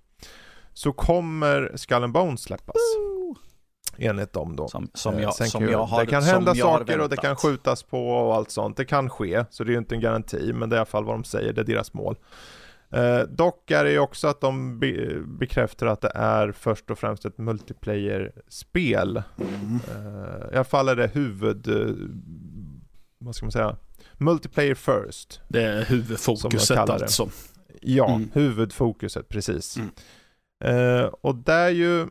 Så kommer Skull and Bones släppas. Enligt dem då. Som, som Eh, jag, sen som jag har det kan hända saker och det kan skjutas på och allt sånt. Det kan ske, så det är ju inte en garanti, men det är i alla fall vad de säger, det är deras mål. Eh, dock är det ju också att de be- bekräftar att det är först och främst ett multiplayer-spel. Mm. Eh, I alla fall är det huvud... Eh, vad ska man säga? Multiplayer first. Det är Som huvudfokuset alltså. Ja, Mm. huvudfokuset, precis. Mm. Eh, och det är ju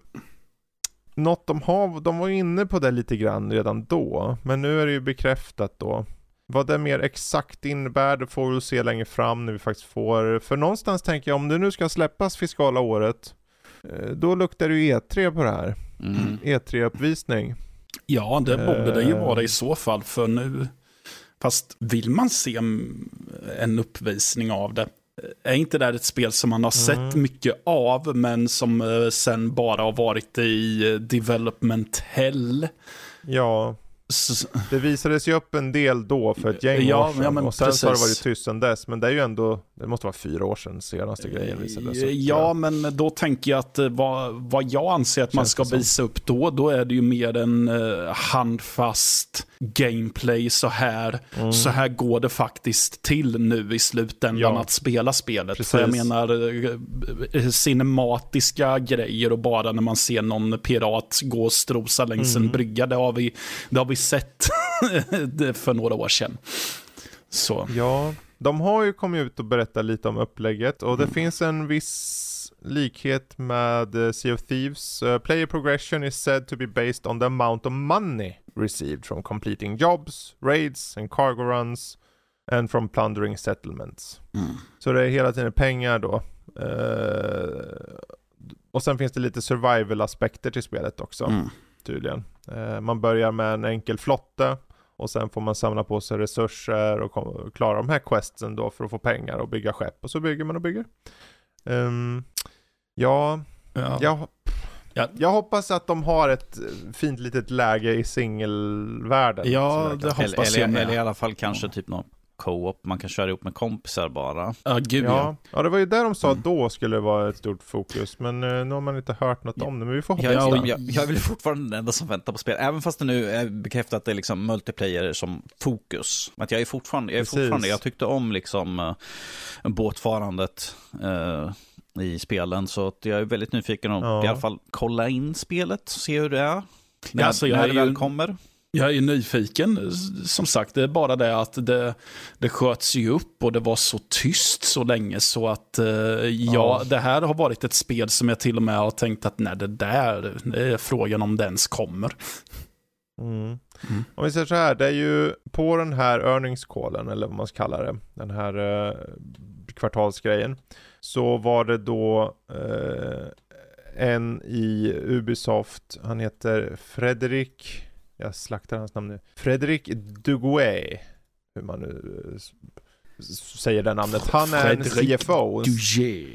något de har, de var inne på det lite grann redan då, men nu är det ju bekräftat då. Vad det mer exakt innebär, det får vi se längre fram när vi faktiskt får, för någonstans tänker jag om det nu ska släppas fiskala året, eh, då luktar det ju E3 på det här. Mm. E3-uppvisning. Ja, det borde det ju Eh. vara i så fall, för nu... Fast vill man se en uppvisning av det? Är inte det ett spel som man har sett Mm. mycket av, men som eh, sen bara har varit i eh, development hell? Ja, det visades ju upp en del då för ett gäng Ja, år sedan ja, och sen så har det precis. varit tyst sedan dess. Men det är ju ändå, det måste vara fyra år sedan senaste grejen visades upp. Ja, men då tänker jag att eh, vad, vad jag anser att man ska visa upp då, då är det ju mer en eh, handfast gameplay så här. Mm. Så här går det faktiskt till nu i slutändan Ja. att spela spelet. Precis. För jag menar eh, eh, cinematiska grejer och bara när man ser någon pirat gå och strosa längs Mm. en brygga, det har vi, det har vi sett för några år sedan. Så. Ja, de har ju kommit ut och berättat lite om upplägget och det Mm. finns en viss likhet med eh, Sea of Thieves. Eh, player progression is said to be based on the amount of money received from completing jobs, raids and cargo runs and from plundering settlements. Mm. Så det är hela tiden pengar då. Eh, och sen finns det lite survival-aspekter till spelet också Mm. Tydligen. Eh, man börjar med en enkel flotte och sen får man samla på sig resurser och klara de här questsen då för att få pengar och bygga skepp och så bygger man och bygger. Ehm, ja, Ja. jag, Ja. jag hoppas att de har ett eh, fint litet läge i singelvärlden. Ja, det hoppas Eller, jag eller, eller i alla fall kanske Ja. typ någon co-op man kan köra ihop med kompisar bara. Ja, gud ja. Ja, ja, det var ju där de sa att då skulle det vara ett stort fokus. Men eh, nu har man inte hört något Ja. om det. Men vi får hoppas Jag, Ja, och- jag, jag är väl fortfarande den enda som väntar på spel, även fast det nu är bekräftat att det är liksom multiplayer som fokus. Att jag är fortfarande, jag är Precis. fortfarande, jag tyckte om liksom uh, båtfarandet eh, i spelen, så att jag är väldigt nyfiken om Ja. i alla fall kolla in spelet, se hur det är. När, alltså, jag när är det ju- väl kommer. Jag är nyfiken. Som sagt, det är bara det att det, det sköts ju upp och det var så tyst så länge så att eh, ja, Ja. det här har varit ett spel som jag till och med har tänkt att nej, det där, det är frågan om det ens kommer. Mm. Mm. Om vi säger så här, det är ju på den här earnings callen, eller vad man ska kalla det, den här eh, kvartalsgrejen, så var det då eh, en i Ubisoft, han heter Fredrik, jag slaktar hans namn nu, Fredrik Duguay, hur man nu eh, säger det namnet. Han är en CFO. Dugé.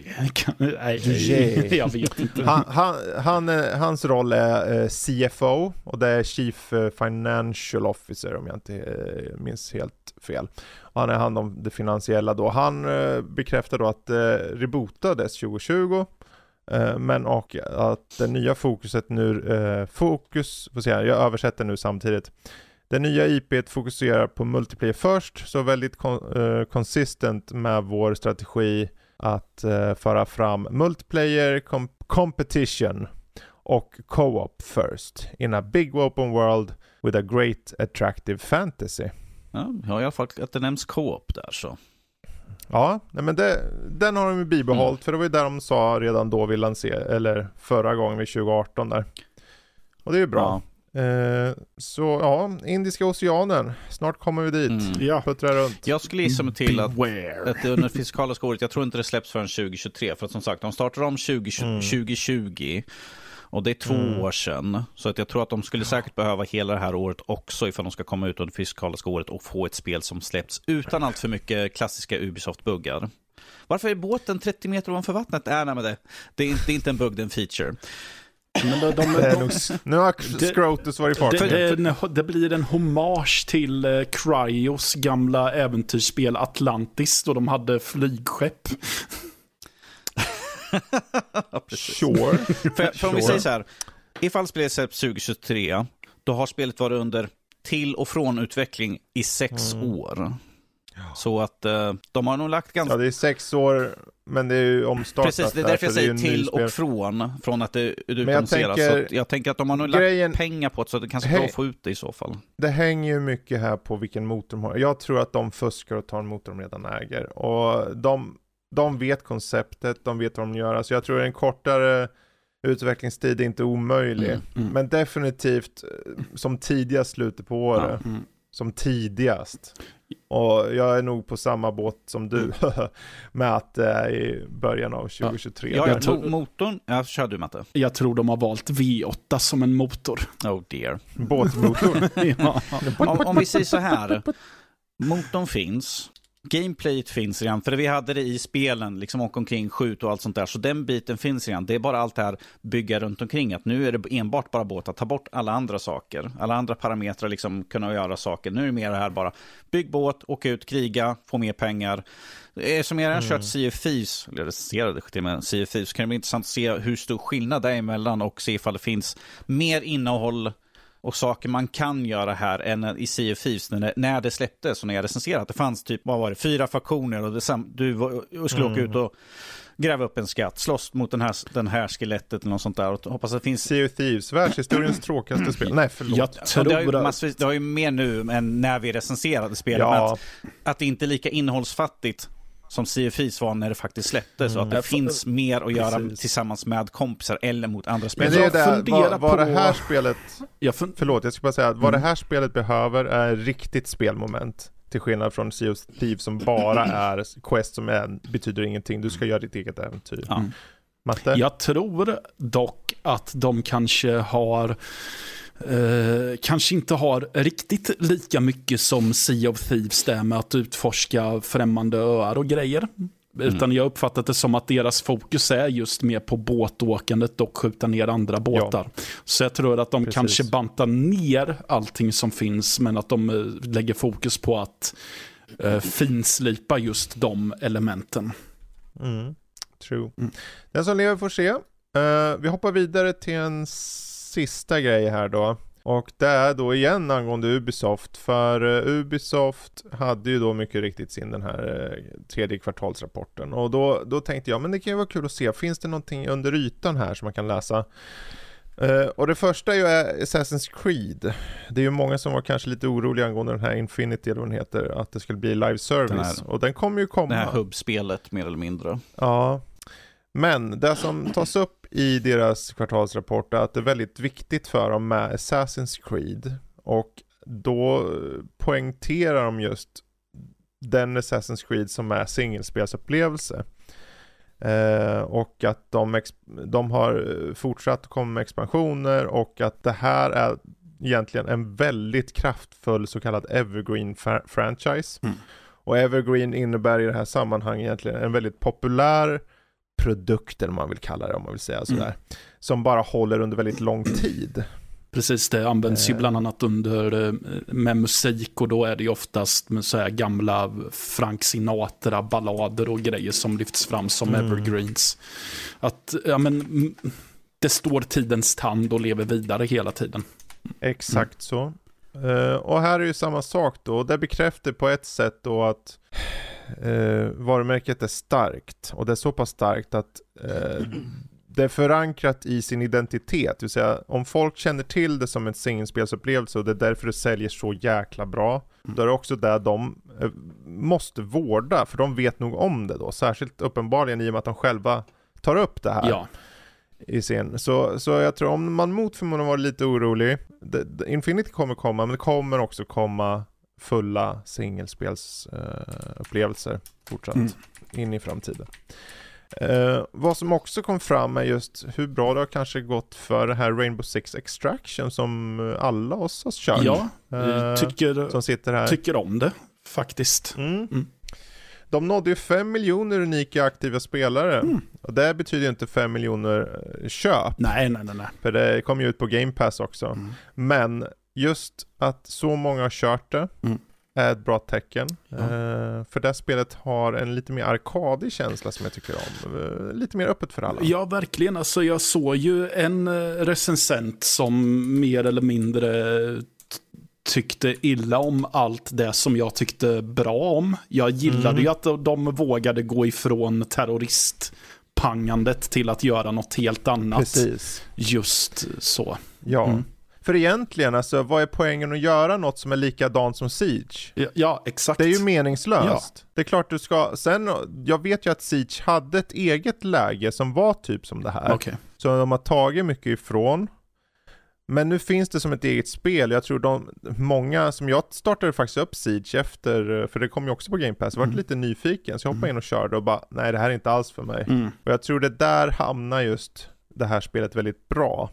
Dugé. Jag vet inte. Han, han, han, är- hans roll är eh, CFO och det är Chief eh, Financial Officer om jag inte eh, minns helt fel. Och han är hand om det finansiella då. Han eh, bekräftar då att det rebootades 2020 eh, Eh, men och att det nya fokuset nu, eh, fokus, får se här, jag översätter nu samtidigt. Det nya IP fokuserar på multiplayer först, så väldigt kon- eh, consistent med vår strategi att föra fram multiplayer competition och co-op first in a big open world with a great attractive fantasy. Ja, jag har i alla fall att det nämns co-op där så. Ja, nej men det, den har de ju bibehållit för det var ju där de sa redan då vi lanserade, eller förra gången vid 2018 där. Och det är ju bra. Eh, så ja, Indiska oceanen, snart kommer vi dit. Mm. Ja. Puttra runt. Jag skulle gissa mig till att Beware. att det under fiskaliska året, jag tror inte det släpps förrän 2023. För att som sagt, de startar om 20, Mm. 2020. Och det är två Mm. år sedan. Så att jag tror att de skulle säkert behöva hela det här året också ifall de ska komma ut under fiskaliska året och få ett spel som släpps utan allt för mycket klassiska Ubisoft-buggar. Varför är båten 30 meter ovanför vattnet? Äh, nej, men det, det, är inte, det är inte en bugg, det är en feature. Men de, de, Det är de, nu har Det- Scrotus varit i det, farten. det, en- det blir en hommage till eh, Cryos gamla äventyrsspel Atlantis då de hade flygskepp. Sure. För, för om vi Sure. säger så här, ifall spelet släpps 2023, då har spelet varit under till och från utveckling i sex Mm. år. Så att eh, de har nog lagt ganska... Ja, det är sex år, men det är ju omstartat Precis, det är därför jag säger till och från, från att det jag utannonseras. tänker- att jag tänker att de har nog lagt Grejen, pengar på det, så att det kanske går att få ut det i så fall. det hänger ju mycket här på vilken motor de har. Jag tror att de fuskar och tar en motor de redan äger. Och de, de vet konceptet, de vet vad de gör. Så jag tror en kortare utvecklingstid är inte omöjlig. Mm, mm. Men definitivt eh, som tidigast slutet på året. Mm. Som tidigast. Och jag är nog på samma båt som du. med att det är i början av 2023. Ja, jag tog motorn. Ja, kör du Matte. Jag tror de har valt V8 som en motor. Oh dear. Båtmotor. ja. Om, om vi säger så här. Motorn finns. Gameplayet finns redan, för vi hade det i spelen, liksom åka omkring, skjut och allt sånt där. Så den biten finns redan. Det är bara allt det här bygga runt omkring. Att nu är det enbart bara båtar. Ta bort alla andra saker. Alla andra parametrar, liksom kunna göra saker. Nu är det mer det här bara, bygg båt, åka ut, kriga, få mer pengar. Som jag redan kört Sea of Thieves, eller recenserade till med Sea of Thieves, kan det bli intressant att se hur stor skillnad det är emellan och se ifall det finns mer innehåll och saker man kan göra här än i Sea of Thieves när det, när det släpptes och när jag recenserade. Det fanns typ, vad var det, fyra faktioner och det, du och skulle åka ut och gräva upp en skatt, slåss mot den här, den här skelettet eller något sånt där. Och hoppas att det finns Sea of Thieves, världshistoriens tråkigaste spel. Nej, förlåt. Jag Ja, det, har ju tror massvis, det har ju mer nu än när vi recenserade spelet. Ja, att, att det inte är lika innehållsfattigt som Thieves var när det faktiskt släpptes. Och att det får- finns mer att göra Precis. tillsammans med kompisar eller mot andra men spelare. det är det, vad, vad det på- här spelet, Jag fun- förlåt jag ska bara säga att vad det här spelet behöver är riktigt spelmoment. Till skillnad från Sea of Thieves som bara är quest som är, betyder ingenting. Du ska göra ditt eget äventyr. Ja. Matte? Jag tror dock att de kanske har Eh, kanske inte har riktigt lika mycket som Sea of Thieves där med att utforska främmande öar och grejer. Utan jag uppfattat det som att deras fokus är just mer på båtåkandet och skjuta ner andra båtar. Så jag tror att de Precis. kanske bantar ner allting som finns men att de eh, lägger fokus på att eh, finslipa just de elementen. Mm. True. Mm. Den som lever får se. Eh, vi hoppar vidare till en sista grej här då. Och det är då igen angående Ubisoft. För eh, Ubisoft hade ju då mycket riktigt sin den här eh, tredje kvartalsrapporten. Och då, då tänkte jag, men det kan ju vara kul att se. Finns det någonting under ytan här som man kan läsa? Eh, och det första är ju Assassin's Creed. Det är ju många som var kanske lite oroliga angående den här Infinity eller vad den heter. Att det skulle bli live service. Den här- och den kommer ju komma. Det här hubbspelet mer eller mindre. Ja, men det som tas upp i deras kvartalsrapport att det är väldigt viktigt för dem med Assassin's Creed. Och då poängterar de just den Assassin's Creed som är singelspelsupplevelse. Eh, och att de, de har fortsatt att komma med expansioner och att det här är egentligen en väldigt kraftfull så kallad evergreen franchise. Mm. Och evergreen innebär i det här sammanhanget egentligen en väldigt populär produkt, eller vad man vill kalla det om man vill säga sådär. Som bara håller under väldigt lång tid. Precis, det används ju Eh. bland annat under eh, med musik och då är det ju oftast med så här gamla Frank Sinatra ballader och grejer som lyfts fram som Mm. evergreens. Att, ja men, mm, det står tidens tand och lever vidare hela tiden. Exakt så. Eh, och här är ju samma sak då. Det bekräftar på ett sätt då att uh, varumärket är starkt. Och det är så pass starkt att eh, det är förankrat i sin identitet. Det vill säga om folk känner till det som en singelspelsupplevelse och det är därför det säljer så jäkla bra. Då är det också där de eh, måste vårda. För de vet nog om det då. Särskilt uppenbarligen i och med att de själva tar upp det här Ja, i sin. Så, så jag tror om man mot förmodan var lite orolig, det, det, Infinity kommer komma, men det kommer också komma fulla singelspelsupplevelser upplevelser fortsatt Mm. in i framtiden. Eh, vad som också kom fram är just hur bra det har kanske gått för det här Rainbow Six Extraction som alla oss har kört. ja Eh, tycker, som sitter här. tycker om det faktiskt. Mm. Mm. De nådde ju 5 miljoner unika aktiva spelare. Mm. Och det betyder ju inte 5 miljoner eh, köp. Nej, nej, nej, nej. För det kom ju ut på Game Pass också. Mm. Men just att så många har kört det Mm. är ett bra tecken. Ja. Eh, för det spelet har en lite mer arkadig känsla som jag tycker om. Eh, lite mer öppet för alla. Ja, verkligen. Alltså, jag såg ju en eh, recensent som mer eller mindre tyckte illa om allt det som jag tyckte bra om. Jag gillade Mm. ju att de- de vågade gå ifrån terroristpangandet till att göra något helt annat. Precis. Just så. Ja. Mm. För egentligen, alltså vad är poängen att göra något som är likadant som Siege? Ja, ja exakt. Det är ju meningslöst. Det är klart du ska, sen, jag vet ju att Siege hade ett eget läge som var typ som det här. Okej. Så de har tagit mycket ifrån. Men nu finns det som ett eget spel. Jag tror de, många, som jag startade faktiskt upp Siege efter, för det kom ju också på Game Pass, jag vart Mm. lite nyfiken så jag hoppade Mm. in och körde och bara, nej det här är inte alls för mig. Mm. Och jag tror det där hamnar just det här spelet väldigt bra.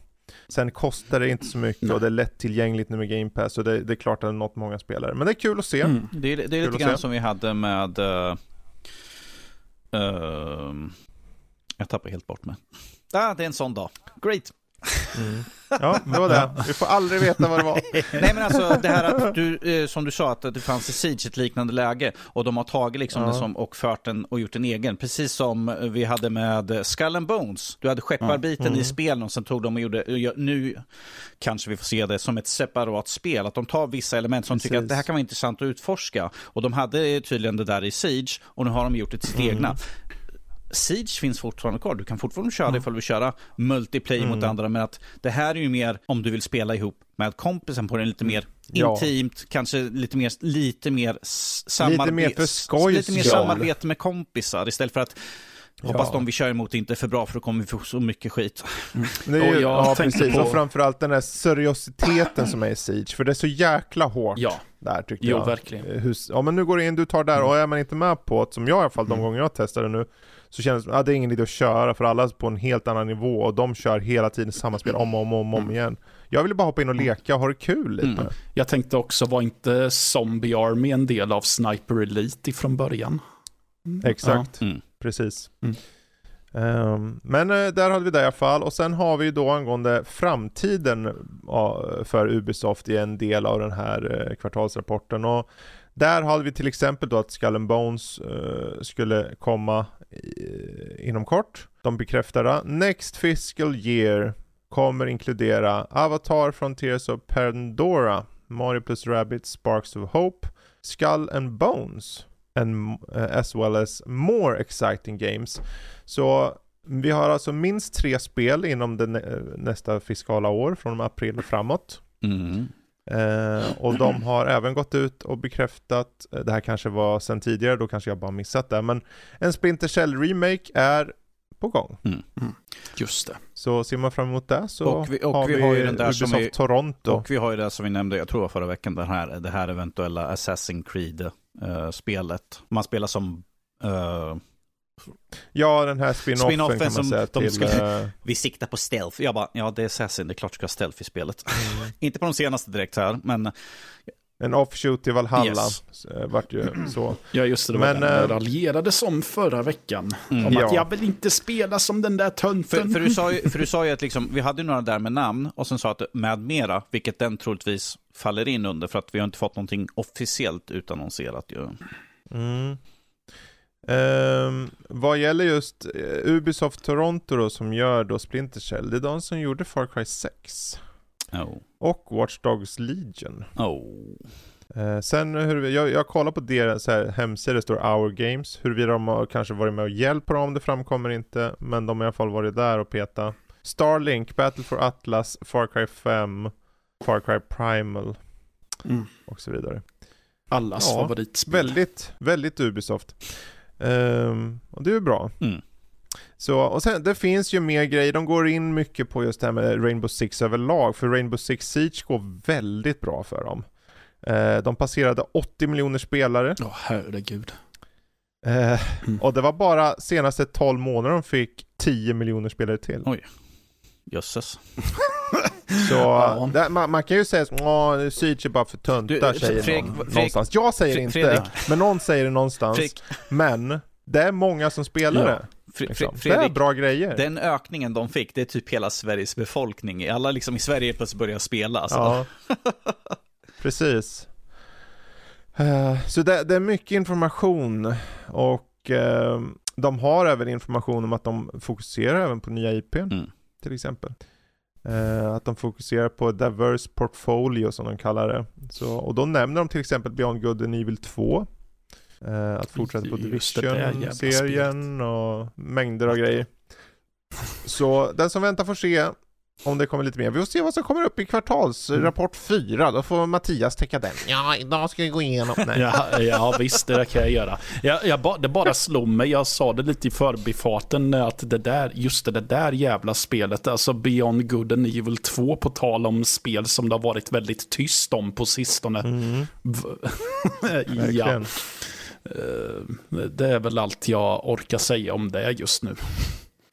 Sen kostar det inte så mycket Nej. och det är lättillgängligt nu med Game Pass och det, det är klart att det har nått många spelare. Men det är kul att se. Mm. Det är, det är Kul lite grann se. som vi hade med... Uh, jag tappar helt bort mig. Ah, det är en sån dag. Great. Mm. Ja, det var det. Vi får aldrig veta vad det var. Nej men alltså det här att du, eh, som du sa, att det fanns i Siege ett liknande läge och de har tagit liksom Ja. den som, och fört den och gjort en egen. Precis som vi hade med Skull and Bones. Du hade skepparbiten Mm. i spelen och sen tog de och gjorde, ja, nu kanske vi får se det som ett separat spel. Att de tar vissa element som tycker Precis. att det här kan vara intressant att utforska. Och de hade tydligen det där i Siege och nu har de gjort till sitt Mm. egna. Siege finns fortfarande kvar. Du kan fortfarande köra det ifall du vill köra multiplayer mot Mm. andra. Men att det här är ju mer om du vill spela ihop med kompisen på den lite mer Ja. intimt, kanske lite mer, lite mer s- samarbe- mer för skojs Lite mer samarbete med kompisar istället för att hoppas Ja. de vi kör emot inte är för bra för då kommer vi få så mycket skit. Det är ju, Och jag ja, precis. på- Och framförallt den där seriositeten som är i Siege. För det är så jäkla hårt Ja, där tycker jo jag. verkligen. Eh, Hur, ja men nu går du in, du tar där och är man inte med på det, som jag i alla fall de Mm. gånger jag testade nu, så känns det som att det är ingen idé att köra för alla är på en helt annan nivå och de kör hela tiden samma spel om och om, och om, om igen. Jag ville bara hoppa in och leka och ha det kul lite. Mm. Jag tänkte också, var inte Zombie Army en del av Sniper Elite ifrån början? Mm. Exakt, Mm. precis. Mm. Ehm, men eh, där hade vi det i alla fall och sen har vi då angående framtiden ja, för Ubisoft i en del av den här eh, kvartalsrapporten och där hade vi till exempel då att Skull and Bones uh, skulle komma i, inom kort. De bekräftade Next Fiscal Year kommer inkludera Avatar Frontiers of Pandora, Mario plus Rabbit Sparks of Hope, Skull and Bones and, uh, as well as more exciting games. Så vi har alltså minst tre spel inom det nä- nästa fiskala år, från april och framåt. Mm. Eh, och de har även gått ut och bekräftat, eh, det här kanske var sen tidigare, då kanske jag bara missat det, men en Splinter Cell Remake är på gång. Just det. Så ser man fram emot det så Och vi- och har vi vi, har ju den där som Ubisoft vi- Toronto. Och vi har ju det som vi nämnde, jag tror det var förra veckan, det här, det här eventuella Assassin's Creed-spelet. Man spelar som uh, Ja, den här spin-offen, Spin-offen kan man som säga de till... skulle- eh, vi siktar på stealth. Jag bara, ja det är Assassin, det är klart du ska ha stealth i spelet. Mm. Inte på de senaste direkt här, men en offshoot till Valhalla, Yes. eh, vart ju så. Ja, just det. Det var Men, den eh, det raljerades om förra veckan. Mm. Om Ja. att jag vill inte spela som den där För, tönten. för, du sa ju, för du sa ju att liksom, vi hade några där med namn och sen sa att med mera, vilket den troligtvis faller in under för att vi har inte fått någonting officiellt utannonserat ju. Mm. Ehm, vad gäller just eh, Ubisoft Toronto då, som gör då Splinter Cell, det är de som gjorde Far Cry 6 Oh. och Watch Dogs Legion. Oh. Eh, sen hur, jag, jag kollar på deras här, hemsida, det står Our Games, huruvida de har kanske varit med och hjälpt på dem, det framkommer inte, men de har i alla fall varit där och peta. Starlink, Battle for Atlas, Far Cry 5, Far Cry Primal Mm. och så vidare. Allas Ja, favoritspel. Väldigt, väldigt Ubisoft. Ehm, och det är ju bra. Mm. Så, och sen, det finns ju mer grejer, de går in mycket på just det här med Rainbow Six överlag, för Rainbow Six Siege går väldigt bra för dem. Eh, de passerade 80 miljoner spelare, Åh, herregud. eh, Mm. och det var bara senaste 12 månader de fick 10 miljoner spelare till. Oj. Jösses. Så Ja. det, man, man kan ju säga att Siege är bara för töntar, säger Fredrik- någon, Fredrik- någonstans. Jag säger Fre- inte, Fredrik. men någon säger det någonstans. Fredrik, Men det är många som spelar Ja. det. Fre- Liksom. Fre- Det är Fredrik, bra grejer. den ökningen de fick, det är typ hela Sveriges befolkning. Alla liksom i Sverige plötsligt börjar spela. Alltså. Ja, precis. Eh, så det, det är mycket information och eh, de har även information om att de fokuserar även på nya IP Mm. till exempel. Eh, att de fokuserar på diverse portfolio som de kallar det. Så, och då nämner de till exempel Beyond Good and Evil 2. Eh, att fortsätta på Division-serien och mängder av grejer. Så den som väntar får se. Om det kommer lite mer. Vi får se vad som kommer upp i kvartalsrapport 4. Då får Mattias täcka den. Ja, idag ska vi gå igenom. Nej. Ja, ja visst, det kan jag göra. Jag, jag ba, det bara slog mig, jag sa det lite i förbifarten, att det där, just det, där jävla spelet, alltså Beyond Good and Evil 2, på tal om spel som det har varit väldigt tyst om på sistone. Mm, ja. Eh, det är väl allt jag orkar säga om det just nu.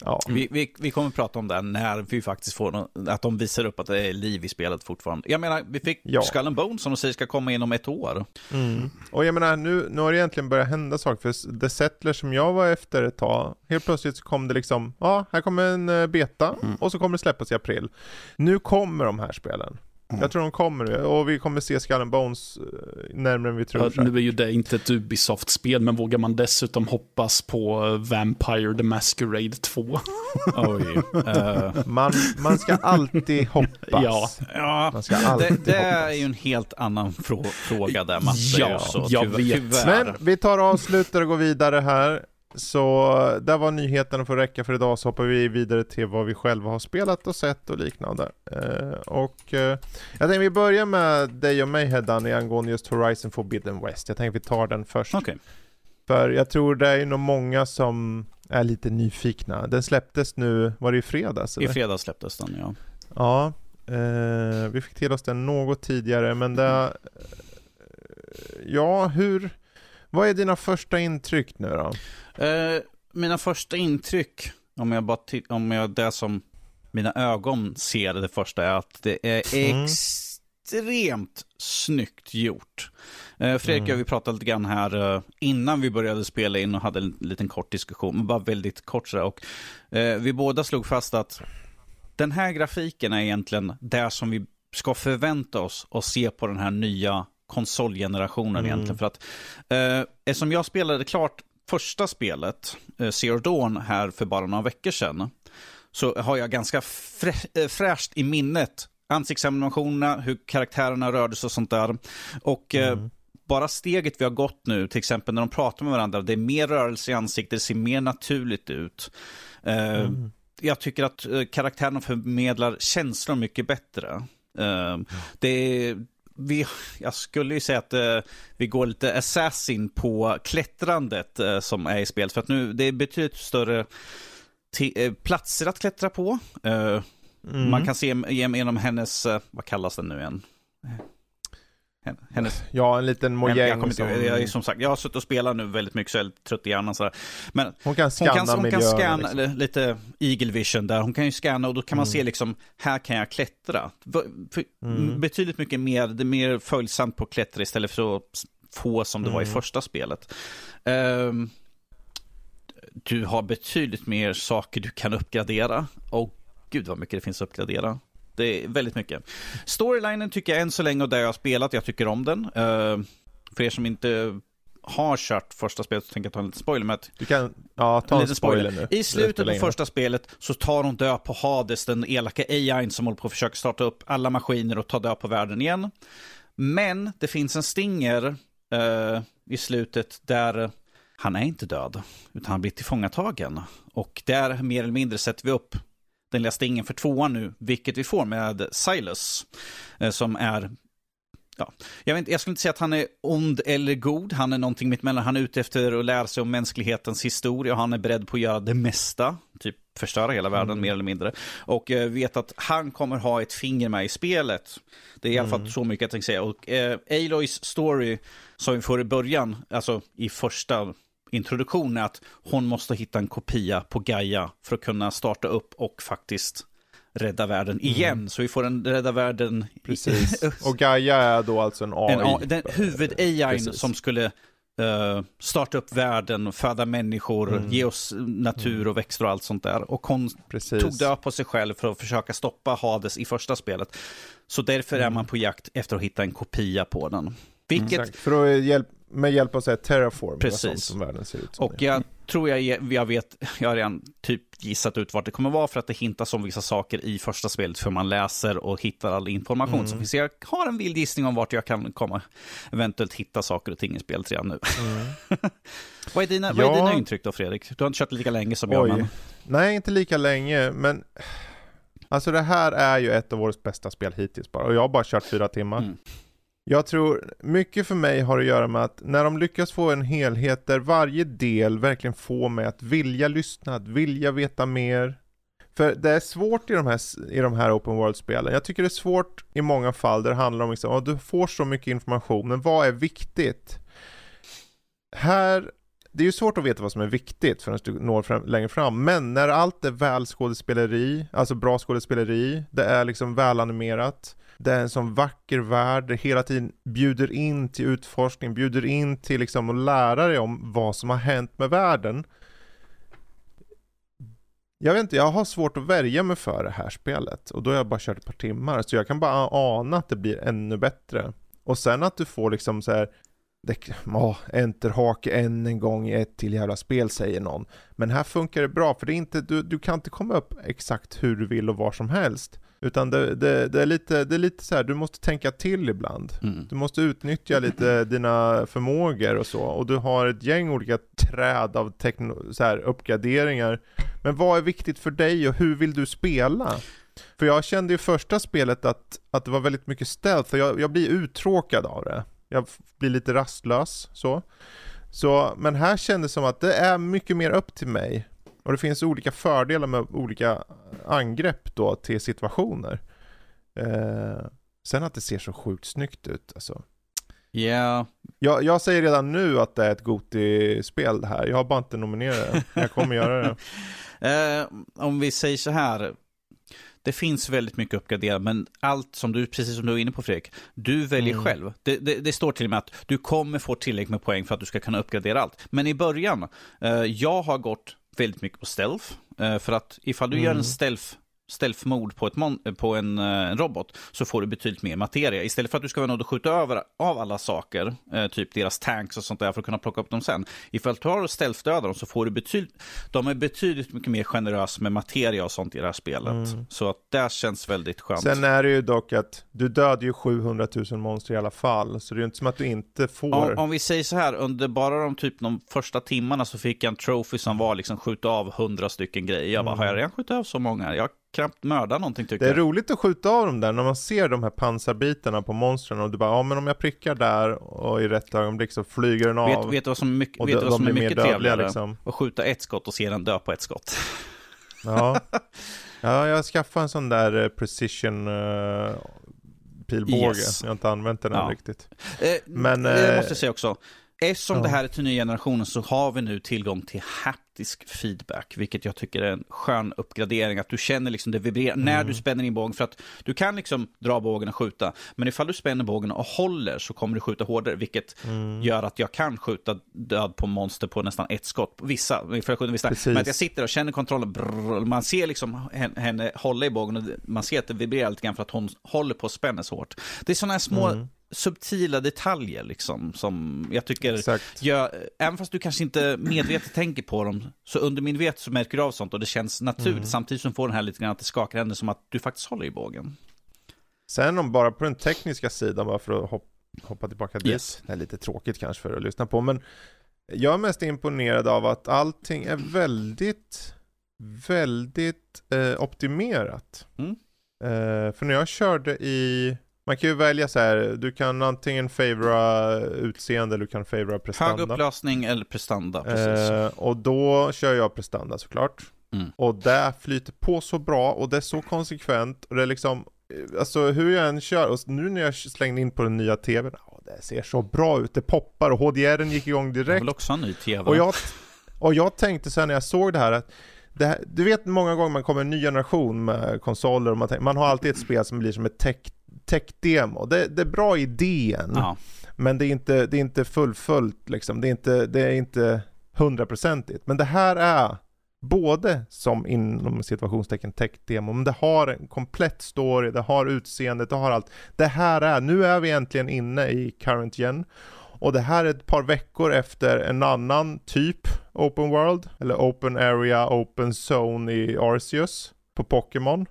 Ja. Vi, vi, vi kommer prata om det när vi faktiskt får nå- att de visar upp att det är liv i spelet fortfarande. Jag menar, vi fick Ja. Skull and Bones som de säger ska komma inom ett år. Mm. Och jag menar, nu, nu har det egentligen börjat hända saker, för The Settler som jag var efter ett tag, helt plötsligt så kom det liksom, ja, här kommer en eh, beta, och så kommer det släppas i april. Nu kommer de här spelen. Jag tror de kommer och vi kommer se Skull and Bones eh, närmare än vi tror. Ja, nu är ju det inte ett Ubisoft-spel, men vågar man dessutom hoppas på eh, Vampire the Masquerade 2? Oj. Eh, man, man ska alltid hoppas. Ja. ja, Man ska det, alltid det hoppas. är ju en helt annan frå fråga där, Matte. Ja, så, jag tyvärr, vet. Men vi tar avslutar och går vidare här. Så där var nyheterna för räcka för idag, så hoppar vi vidare till vad vi själva har spelat och sett och liknande. Eh, och eh, jag tänkte vi börjar med dig och mig Heddan angående just Horizon Forbidden West. Jag tänker vi tar den först. Okej. För jag tror det är nog många som är lite nyfikna. Den släpptes nu, var det i fredags? I Eller? fredags släpptes den, ja. Ja, eh, vi fick till oss den något tidigare, men det... eh, Ja, hur... Vad är dina första intryck nu då? Eh, mina första intryck, om jag bara om jag det som mina ögon ser det första är att det är Mm. extremt snyggt gjort. Eh, Fredrik och Mm. vi pratade lite grann här eh, innan vi började spela in och hade en liten kort diskussion, men bara väldigt kort sådär. Och, eh, vi båda slog fast att den här grafiken är egentligen det som vi ska förvänta oss att se på den här nya konsolgenerationen Mm. egentligen. För att eh, eftersom jag spelade klart första spelet, eh, Zero Dawn, här för bara några veckor sedan, så har jag ganska frä- eh, fräscht i minnet ansiktsanimationerna, hur karaktärerna rörde sig och sånt där. Och eh, Mm. bara steget vi har gått nu, till exempel när de pratar med varandra, det är mer rörelse i ansiktet, det ser mer naturligt ut. Eh, Mm. Jag tycker att eh, karaktärerna förmedlar känslor mycket bättre. Eh, det är, vi, jag skulle ju säga att eh, vi går lite assassin på klättrandet eh, som är i spelet. För att nu, det är betydligt större eh, platser att klättra på. Eh, Mm. Man kan se genom hennes, eh, vad kallas den nu igen? Hen- Hennes, Ja, en liten jag, mojäng inte, som... jag, är som sagt, jag har suttit och spelat nu väldigt mycket så jag är lite trött i hjärnan. Sådär. Men Hon kan hon scanna kan, hon kan miljön. scanna, liksom. lite eagle vision där, hon kan ju scanna och då kan man Mm. se liksom, här kan jag klättra. För- Mm. Betydligt mycket mer, det är mer följsamt på klättra istället för att få som det var i Mm. första spelet. Ehm, du har betydligt mer saker du kan uppgradera. Och gud vad mycket det finns att uppgradera. Det är väldigt mycket. Storylinen tycker jag än så länge och där jag har spelat, jag tycker om den. Ehm, för er som inte har kört första spelet så tänker jag ta en liten spoiler med att Du kan... Ja, ta en en spoiler nu. i slutet på första spelet så tar hon död på Hades, den elaka AI som håller på att försöka starta upp alla maskiner och ta död på världen igen. Men det finns en stinger eh, i slutet där han är inte död, utan han blir tillfångatagen. Och där mer eller mindre sätter vi upp den lilla stingen för tvåan nu, vilket vi får med Silas, eh, som är Ja. Jag, vet, jag skulle inte säga att han är ond eller god. Han är någonting mittemellan. Han är ute efter att lära sig om mänsklighetens historia. Han är beredd på att göra det mesta. Typ förstöra hela världen mer eller mindre. Och eh, vet att han kommer ha ett finger med i spelet. Det är i alla fall så mycket jag tänkte säga. Och eh, Aloys story som vi får i början, alltså i första introduktionen, är att hon måste hitta en kopia på Gaia för att kunna starta upp och faktiskt rädda världen igen. Så vi får en rädda världen Precis. Och Gaia är då alltså en AI. en, A- den huvud-AI som skulle eh, starta upp världen, föda människor, Mm. ge oss natur och växter och allt sånt där. Och hon Precis. tog död på sig själv för att försöka stoppa Hades i första spelet. Så därför är man på jakt efter att hitta en kopia på den. Vilket, Exakt. För att hjälp, med hjälp av så här terraform, Precis. som världen ser ut som. och jag tror jag, jag vet, jag har redan typ gissat ut vart det kommer vara för att det hintas om vissa saker i första spelet för man läser och hittar all information Mm. som finns. Jag har en vild gissning om vart jag kan komma, eventuellt hitta saker och ting i spelet redan nu. vad, är dina, vad är Mm. Ja. dina intryck då Fredrik? Du har inte kört lika länge som jag, Oj. men Nej, inte lika länge, men Alltså det här är ju ett av årets bästa spel hittills bara, och jag har bara kört fyra timmar. Mm. Jag tror, mycket för mig har att göra med att när de lyckas få en helhet där varje del verkligen får mig att vilja lyssna, att vilja veta mer. För det är svårt i de här, i de här open world-spelen. Jag tycker det är svårt i många fall där det handlar om liksom, att du får så mycket information, men vad är viktigt? Här, det är ju svårt att veta vad som är viktigt förrän du når fram, längre fram, men när allt är väl skådespeleri, alltså bra skådespeleri, det är liksom välanimerat, det är en sån vacker värld, det hela tiden bjuder in till utforskning, bjuder in till liksom att lära dig om vad som har hänt med världen. Jag vet inte, jag har svårt att värja mig för det här spelet och då har jag bara kört ett par timmar så jag kan bara ana att det blir ännu bättre. Och sen att du får liksom så här det, oh, enterhake än en gång i ett till jävla spel säger någon. Men här funkar det bra för det är inte, du, du kan inte komma upp exakt hur du vill och var som helst. Utan det, det, det, är lite, det är lite så här, du måste tänka till ibland. Mm. Du måste utnyttja lite dina förmågor och så. Och du har ett gäng olika träd av tekno, så här, uppgraderingar. Men vad är viktigt för dig och hur vill du spela? För jag kände i första spelet att, att det var väldigt mycket stealth och jag, jag blir uttråkad av det. Jag blir lite rastlös så. så. Men här kändes det som att det är mycket mer upp till mig. Och det finns olika fördelar med olika angrepp då till situationer. Eh, sen att det ser så sjukt snyggt ut alltså. Yeah. Jag, jag säger redan nu att det är ett Goti-spel det här. Jag har bara inte nominerat det. Jag kommer göra det. Eh, om vi säger så här. Det finns väldigt mycket uppgraderat, men allt som du, precis som du är inne på Fredrik, du väljer Mm. själv. Det, det, det står till och med att du kommer få tillräckligt med poäng för att du ska kunna uppgradera allt. Men i början, eh, jag har gått väldigt mycket på stealth, eh, för att ifall du gör en Mm. stealth stealth-mode på, ett på en, eh, en robot så får du betydligt mer materia. Istället för att du ska vara nöjd att skjuta över av alla saker, eh, typ deras tanks och sånt där för att kunna plocka upp dem sen. Ifall du har och stealth-dödar dem så får du betydligt, de är betydligt mycket mer generösa med materia och sånt i det här spelet. Så att det känns väldigt skönt. Sen är det ju dock att du dödar ju 700 000 monster i alla fall. Så det är ju inte som att du inte får. Om, om vi säger så här, under bara de typ de första timmarna så fick jag en trophy som var liksom skjuta av 100 stycken grejer. Jag bara, har jag redan skjutit av så många? Jag knappt mördat någonting tycker Det är jag. roligt att skjuta av dem där när man ser de här pansarbitarna på monstren och du bara, ja men om jag prickar där och i rätt ögonblick så flyger den av. Vet, vet du vad som är mycket, vet du vad som är mycket trevligare? liksom. Att skjuta ett skott och se den dö på ett skott. Ja. ja, jag skaffade en sån där eh, precision uh, pilbåge. Yes. Jag har inte använt den än Ja. riktigt. Eh, Men, eh, måste jag säga också. Eftersom ja. det här är till nya generationen så har vi nu tillgång till haptisk feedback, vilket jag tycker är en skön uppgradering. Att du känner liksom det vibrerar när Mm. du spänner in bågen. För att du kan liksom dra bågen och skjuta, men ifall du spänner bågen och håller så kommer du skjuta hårdare, vilket Mm. gör att jag kan skjuta död på monster på nästan ett skott. Vissa, för jag skjuter vissa. Precis. Men att jag sitter och känner kontrollen, brrr, man ser liksom henne, hålla i bågen och man ser att det vibrerar lite grann för att hon håller på att spänna så hårt. Det är sådana här små Mm. Subtila detaljer liksom som jag tycker Exakt. även fast du kanske inte medvetet tänker på dem, så under min vet så märker du av sånt och det känns naturligt Mm. samtidigt som får den här lite grann att det skakar händer som att du faktiskt håller i bågen. Sen om bara på den tekniska sidan, bara för att hop hoppa tillbaka dit. Yes. Det är lite tråkigt kanske för att lyssna på, men jag är mest imponerad av att allting är väldigt, väldigt eh, optimerat. Mm. Eh, för när jag körde i, man kan ju välja så här, du kan antingen favora utseende eller du kan favora Hög prestanda. upplösning eller prestanda, precis. Eh, och då kör jag prestanda såklart. Mm. Och det flyter på så bra och det är så konsekvent och det är liksom eh, Alltså hur jag än kör, och nu när jag slängde in på den nya tvn, ja, det ser så bra ut, det poppar och HDR gick igång Jag direkt. vill också ha en ny tv. Och jag, och jag tänkte sen när jag såg det här att här, du vet många gånger man kommer en ny generation med konsoler och man, tänker, man har alltid ett spel som blir som ett tech, tech-demo. Det, det är bra idén, ja. men det är inte, det är inte fullföljt liksom. Det är inte, det är inte hundraprocentigt. Men det här är både som inom situationstecken tech-demo, men det har en komplett story, det har utseendet, det har allt. Det här är, nu är vi äntligen inne i current gen. Och det här är ett par veckor efter en annan typ open world, eller open area, open zone i Arceus på Pokémon.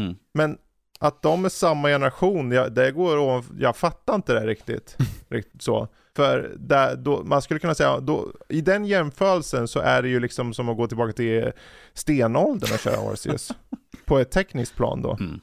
Mm. Men att de är samma generation, jag, det går ovan- jag fattar inte det riktigt. riktigt så. För där, då, man skulle kunna säga, då, i den jämförelsen så är det ju liksom som att gå tillbaka till stenåldern och köra Arceus. På ett tekniskt plan då. Mm.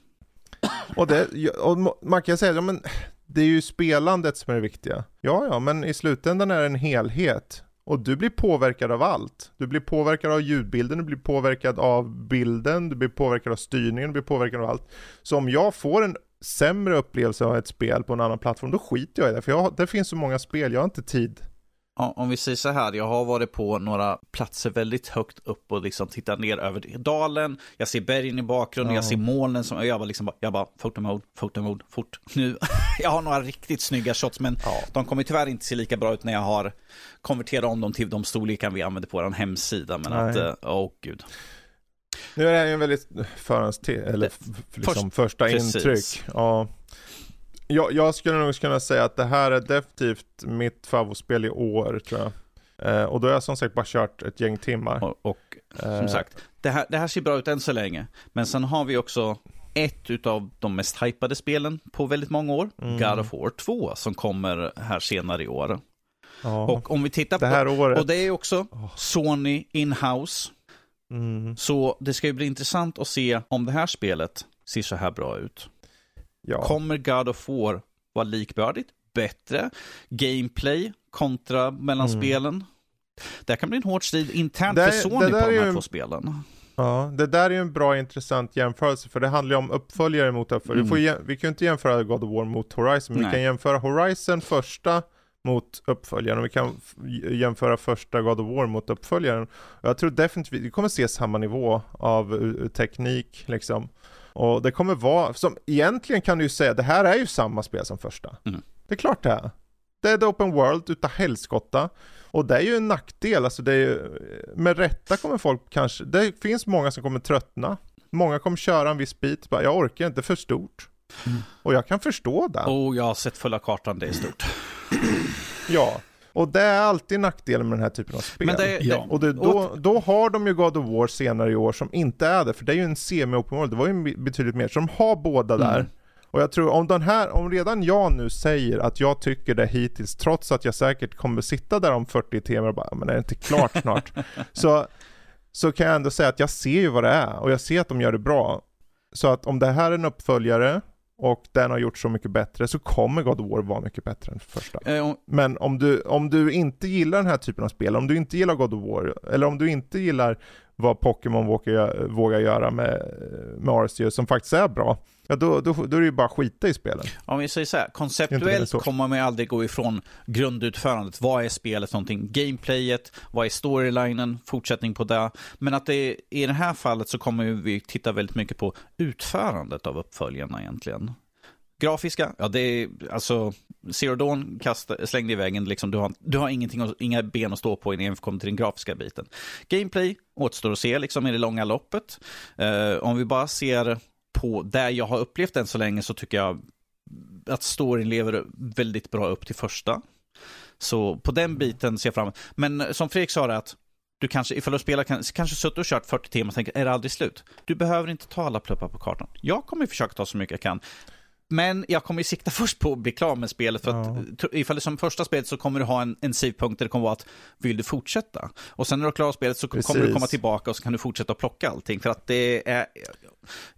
Och, det, och man kan säga, ja men det är ju spelandet som är det viktiga. Ja, ja, men i slutändan är det en helhet. Och du blir påverkad av allt. Du blir påverkad av ljudbilden, du blir påverkad av bilden, du blir påverkad av styrningen, du blir påverkad av allt. Så om jag får en sämre upplevelse av ett spel på en annan plattform, då skiter jag i det. För jag, det finns så många spel, jag har inte tid om vi säger så här, jag har varit på några platser väldigt högt upp och liksom tittat ner över dalen. Jag ser bergen i bakgrunden, ja. jag ser molnen som, jag var liksom bara, jag bara, photo mode, photo mode, fort nu. jag har några riktigt snygga shots, men ja. de kommer tyvärr inte se lika bra ut när jag har konverterat om dem till de storlekar vi använder på vår hemsida. Men Nej. att, eh, åh oh, gud. Nu är det här ju en väldigt förhands eller liksom första precis. intryck. Ja. Jag, jag skulle nog kunna säga att det här är definitivt mitt favoritspel i år tror jag. Eh, och då har jag som sagt bara kört ett gäng timmar. Och, och som eh. sagt, det här, det här ser bra ut än så länge. Men sen har vi också ett av de mest hypade spelen på väldigt många år, mm. God of War 2, som kommer här senare i år. Ja, och om vi tittar på, det här året. och det är också Sony in-house. Mm. Så det ska ju bli intressant att se om det här spelet ser så här bra ut. Ja. Kommer God of War vara likvärdigt? Bättre? Gameplay kontra mellan mm. spelen? Det kan bli en hård strid internt det, för Sony på de här ju... två spelen. Ja, det där är ju en bra intressant jämförelse för det handlar ju om uppföljare mot uppföljare. Mm. Vi, får, vi kan ju inte jämföra God of War mot Horizon, men Nej. vi kan jämföra Horizon första mot uppföljaren och vi kan jämföra första God of War mot uppföljaren. Jag tror definitivt vi kommer se samma nivå av teknik liksom. Och det kommer vara, som egentligen kan du ju säga, det här är ju samma spel som första. Mm. Det är klart det är. Det är ett open world utav helskotta. Och det är ju en nackdel, alltså det är ju, med rätta kommer folk kanske, det finns många som kommer tröttna. Många kommer köra en viss bit, bara, jag orkar inte, för stort. Mm. Och jag kan förstå det. Oh, jag har sett fulla kartan, det är stort. ja, och det är alltid nackdelen med den här typen av spel. Det, ja. Och det, då, då har de ju God of War senare i år som inte är det, för det är ju en semi-open world, det var ju betydligt mer. Så de har båda mm. där. Och jag tror om den här, om redan jag nu säger att jag tycker det hittills, trots att jag säkert kommer sitta där om 40 timmar och bara, men är det inte klart snart? så, så kan jag ändå säga att jag ser ju vad det är och jag ser att de gör det bra. Så att om det här är en uppföljare och den har gjort så mycket bättre så kommer God of War vara mycket bättre än första. Eh, Men om du, om du inte gillar den här typen av spel, om du inte gillar God of War, eller om du inte gillar vad Pokémon vågar, vågar göra med, med Arceus som faktiskt är bra, ja då, då, då är det ju bara att skita i spelen. Om vi säger så här, konceptuellt kommer man ju aldrig gå ifrån grundutförandet. Vad är spelet någonting? Gameplayet, vad är storylinen, fortsättning på det. Men att det i det här fallet så kommer vi titta väldigt mycket på utförandet av uppföljarna egentligen. Grafiska, ja det är alltså Zero Dawn kasta, slängde i vägen, liksom, du, har, du har ingenting, inga ben att stå på innan vi kommer till den grafiska biten. Gameplay återstår att se liksom, i det långa loppet. Uh, om vi bara ser på där jag har upplevt än så länge så tycker jag att storyn lever väldigt bra upp till första. Så på den biten ser jag fram emot. Men som Fredrik sa det att du kanske, ifall du spelar, kanske suttit och kört 40 timmar och tänker, är det aldrig slut? Du behöver inte ta alla pluppar på kartan. Jag kommer försöka ta så mycket jag kan. Men jag kommer ju sikta först på att bli klar med spelet. För att ja. ifall det är som första spelet så kommer du ha en, en save-punkt där det kommer vara att vill du fortsätta? Och sen när du har klarat spelet så Precis. kommer du komma tillbaka och så kan du fortsätta plocka allting. För att det är,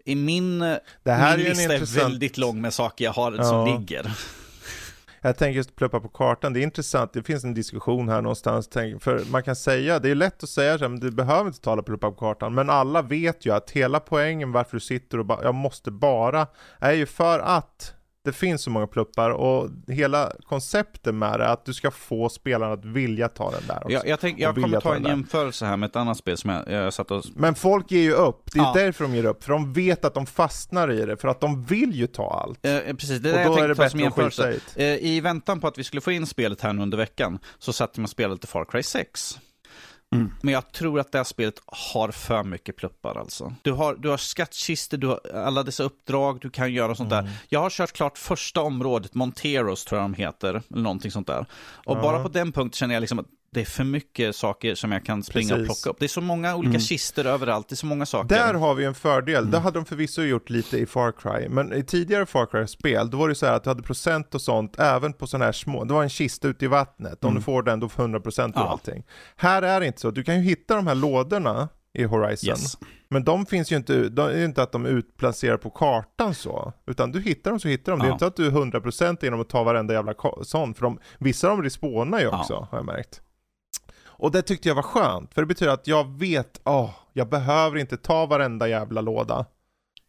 i min, det här min är lista intressant... är väldigt lång med saker jag har ja. som ligger. Jag tänker just pluppa på kartan, det är intressant, det finns en diskussion här någonstans, för man kan säga, det är lätt att säga så men du behöver inte tala pluppa på kartan, men alla vet ju att hela poängen varför du sitter och bara, jag måste bara, är ju för att det finns så många pluppar och hela konceptet med det är att du ska få spelarna att vilja ta den där också. Jag, jag, tänk, jag kommer ta, ta en jämförelse här med ett annat spel som jag, jag satt och... Men folk ger ju upp, det är ja. därför de ger upp, för de vet att de fastnar i det, för att de vill ju ta allt. Eh, eh precis, det är då jag det bättre att skita i eh, I väntan på att vi skulle få in spelet här nu under veckan, så satt man spelade lite Far Cry 6. Mm. Men jag tror att det här spelet har för mycket pluppar alltså. Du har, du har skattkistor, du har alla dessa uppdrag, du kan göra sånt mm. där. Jag har kört klart första området, Monteros tror jag de heter, eller någonting sånt där. Och ja. bara på den punkten känner jag liksom att det är för mycket saker som jag kan springa Precis. och plocka upp. Det är så många olika mm. kister överallt, det är så många saker. Där har vi en fördel, mm. det hade de förvisso gjort lite i Far Cry, men i tidigare Far Cry-spel, då var det så här att du hade procent och sånt, även på sådana här små, det var en kista ute i vattnet, mm. om du får den då får 100% och ja. allting. Här är det inte så, du kan ju hitta de här lådorna, i Horizon. Yes. Men de finns ju inte, de är inte att de är utplacerade på kartan så. Utan du hittar dem så hittar de. Det är Ja. inte att du är 100% genom att ta varenda jävla sån. För de, vissa av dem respawnar ju Ja. också, har jag märkt. Och det tyckte jag var skönt, för det betyder att jag vet, åh, jag behöver inte ta varenda jävla låda.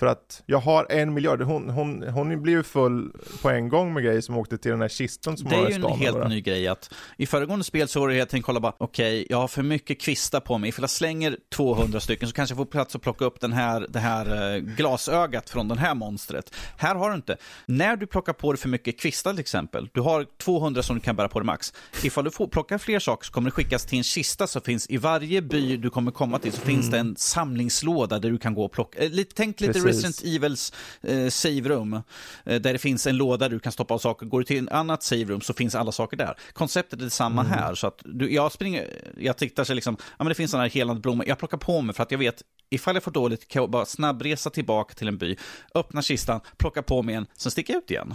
För att jag har en miljard, hon, hon, hon blir ju full på en gång med grejer som åkte till den här kistan som Det är ju en helt bara. ny grej att i föregående spel så var det helt enkelt kolla bara, okej, jag har för mycket kvistar på mig. Ifall jag slänger 200 stycken så kanske jag får plats att plocka upp den här, det här eh, glasögat från det här monstret. Här har du inte. När du plockar på dig för mycket kvistar till exempel, du har 200 som du kan bära på dig max. Ifall du får plocka fler saker så kommer det skickas till en kista som finns i varje by du kommer komma till så finns det en samlingslåda där du kan gå och plocka. Eh, lite, tänk lite. Resident Evils eh, save-rum, eh, där det finns en låda där du kan stoppa av saker. Går du till ett annat save-rum så finns alla saker där. Konceptet är detsamma här. Så att du, jag springer, jag tittar så liksom, ja men det finns sådana här helande blommor. Jag plockar på mig för att jag vet, ifall jag får dåligt kan jag bara snabbresa tillbaka till en by, öppna kistan, plocka på mig en, sen sticker jag ut igen.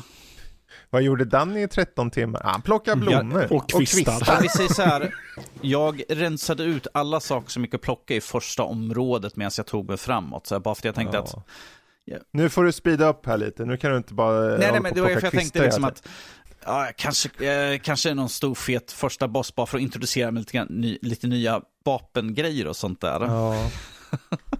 Vad gjorde Danny i 13 timmar? Han plockade blommor. och kvistar. Om vi säger så här, jag rensade ut alla saker som gick att plocka i första området medan jag tog mig framåt. Så här, bara för att jag tänkte Ja. att Nu får du speeda upp här lite, nu kan du inte bara Nej, nej, men och det var för jag tänkte kvistar liksom att ja, kanske, eh, kanske någon stor fet första boss bara för att introducera mig lite, grann, ny, lite nya vapengrejer och sånt där. Ja.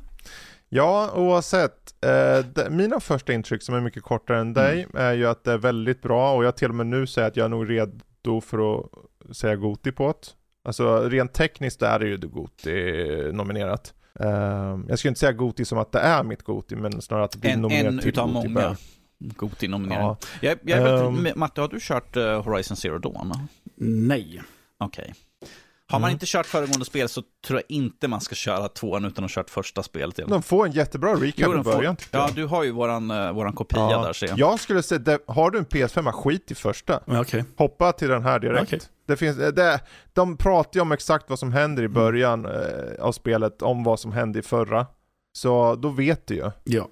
ja, oavsett. Eh, mina första intryck som är mycket kortare än dig Mm. är ju att det är väldigt bra och jag till och med nu säger att jag är nog redo för att säga Goti på det. Alltså rent tekniskt är det ju Goti nominerat. Eh, jag skulle inte säga Goti som att det är mitt Goti men snarare att det blir En, nominerat en till utav Goti många bara. Goti-nomineringar. Ja. Jag, jag Ehm. väldigt- Matte, har du kört eh, Horizon Zero Dawn? Nej. Okej. Har man Mm. inte kört föregående spel så tror jag inte man ska köra tvåan utan att ha kört första spelet. De får en jättebra recap Jo, i de får- början tycker Ja, du har ju våran, eh, våran kopia där ser jag. jag skulle säga, det, har du en PS5, skit i första. Ja, Okej. Hoppa till den här direkt. Okej. Det finns, eh, det, de pratar ju om exakt vad som händer i början eh, av spelet, om vad som hände i förra. Så då vet du ju. Ja.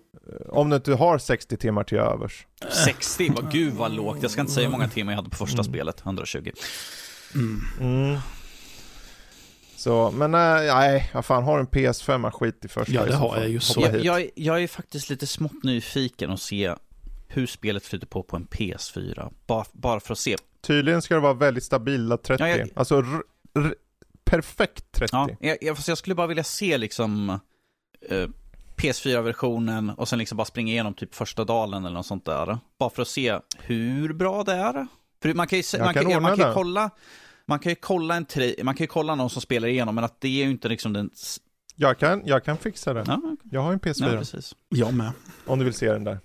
Om du inte har 60 timmar till övers. 60, vad, gud vad lågt. Jag ska inte säga hur många timmar jag hade på första Mm. spelet, 120. Mm. Så, men nej, nej, vad fan, har du en PS5, skit i första Ja, det har jag ju så. Jag, jag, är- jag är faktiskt lite smått nyfiken att se hur spelet flyter på på en PS4. Bara, bara för att se. Tydligen ska det vara väldigt stabila 30. Ja, jag- Alltså perfekt 30. Ja, jag, jag, jag skulle bara vilja se liksom eh, PS4-versionen och sen liksom bara springa igenom typ första dalen eller något sånt där. Bara för att se hur bra det är. För man kan ju, man kan man kan ju det. kolla man kan ju kolla en tri, man kan ju kolla någon som spelar igenom, men att det är ju inte liksom den... Jag, kan, jag kan fixa det. Ja, Jag har en ja PS4. precis. Jag med. Om du vill se den där.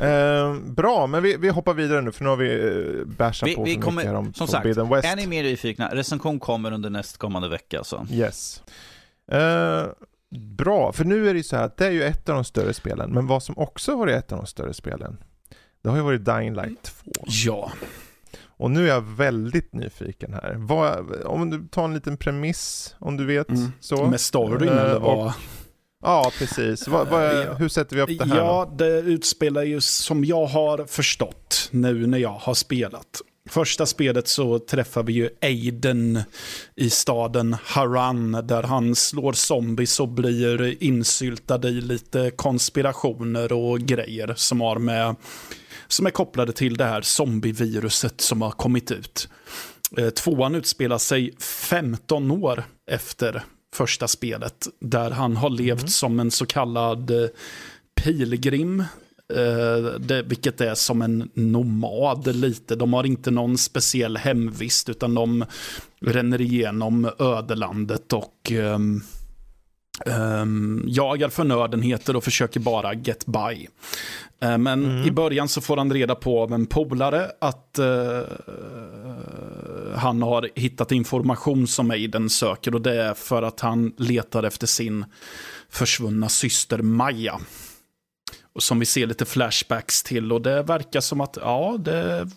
eh, bra, men vi, vi hoppar vidare nu för nu har vi eh, bashat Vi- på vi för kommer- mycket här om som sagt, Forbidden West. Är ni mer nyfikna? Recension kommer under nästkommande vecka. Så. Yes. Eh, bra, för nu är det ju så här att det är ju ett av de större spelen, men vad som också varit ett av de större spelen, det har ju varit Dying Light 2. Ja. Och nu är jag väldigt nyfiken här. Vad, om du tar en liten premiss, om du vet. Mm. Så. Med storyn eller och- vad? Ja, precis. Vad, vad hur sätter vi upp det här Ja, då? det utspelar ju som jag har förstått nu när jag har spelat. Första spelet så träffar vi ju Aiden i staden Haran där han slår zombies och blir insyltad i lite konspirationer och grejer som har med som är kopplade till det här zombieviruset som har kommit ut. Eh, Tvåan utspelar sig 15 år efter första spelet där han har levt som en så kallad eh, pilgrim. Eh, det, vilket är som en nomad lite. De har inte någon speciell hemvist utan de ränner igenom ödelandet och ehm, ehm, jagar förnödenheter och försöker bara get by. Eh, Men i början så får han reda på av en polare att eh, han har hittat information som Aiden söker och det är för att han letar efter sin försvunna syster Maja. Och som vi ser lite flashbacks till och det verkar som att ja, det,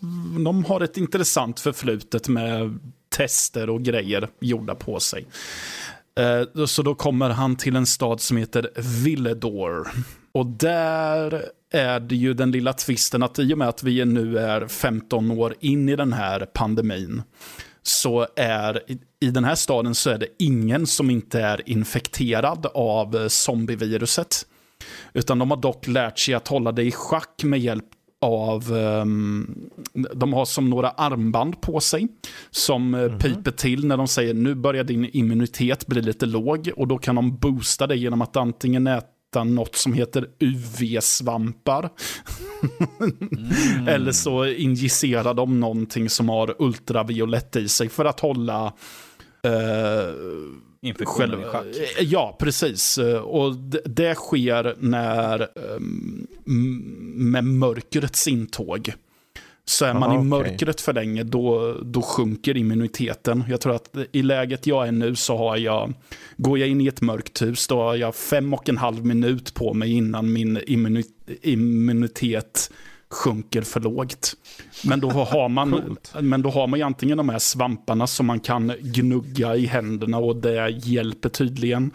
de har ett intressant förflutet med tester och grejer gjorda på sig. Eh, Så då kommer han till en stad som heter Villedor. Och där är det ju den lilla tvisten att i och med att vi nu är 15 år in i den här pandemin så är i den här staden så är det ingen som inte är infekterad av eh, zombieviruset. Utan de har dock lärt sig att hålla det i schack med hjälp av, um, de har som några armband på sig som mm -hmm. piper till när de säger nu börjar din immunitet bli lite låg och då kan de boosta det genom att antingen äta något som heter UV-svampar. mm. Eller så injicerar de någonting som har ultraviolett i sig för att hålla uh, infektionen själv, i schack. Eh, ja, precis. Eh, och det, sker när um, med mörkrets intåg. Så är man ah, i mörkret okay. för länge, då, då sjunker immuniteten. Jag tror att i läget jag är nu så har jag, går jag in i ett mörkt hus, då har jag fem och en halv minut på mig innan min immunitet sjunker för lågt. Men då har man, men då har man ju antingen de här svamparna som man kan gnugga i händerna och det hjälper tydligen.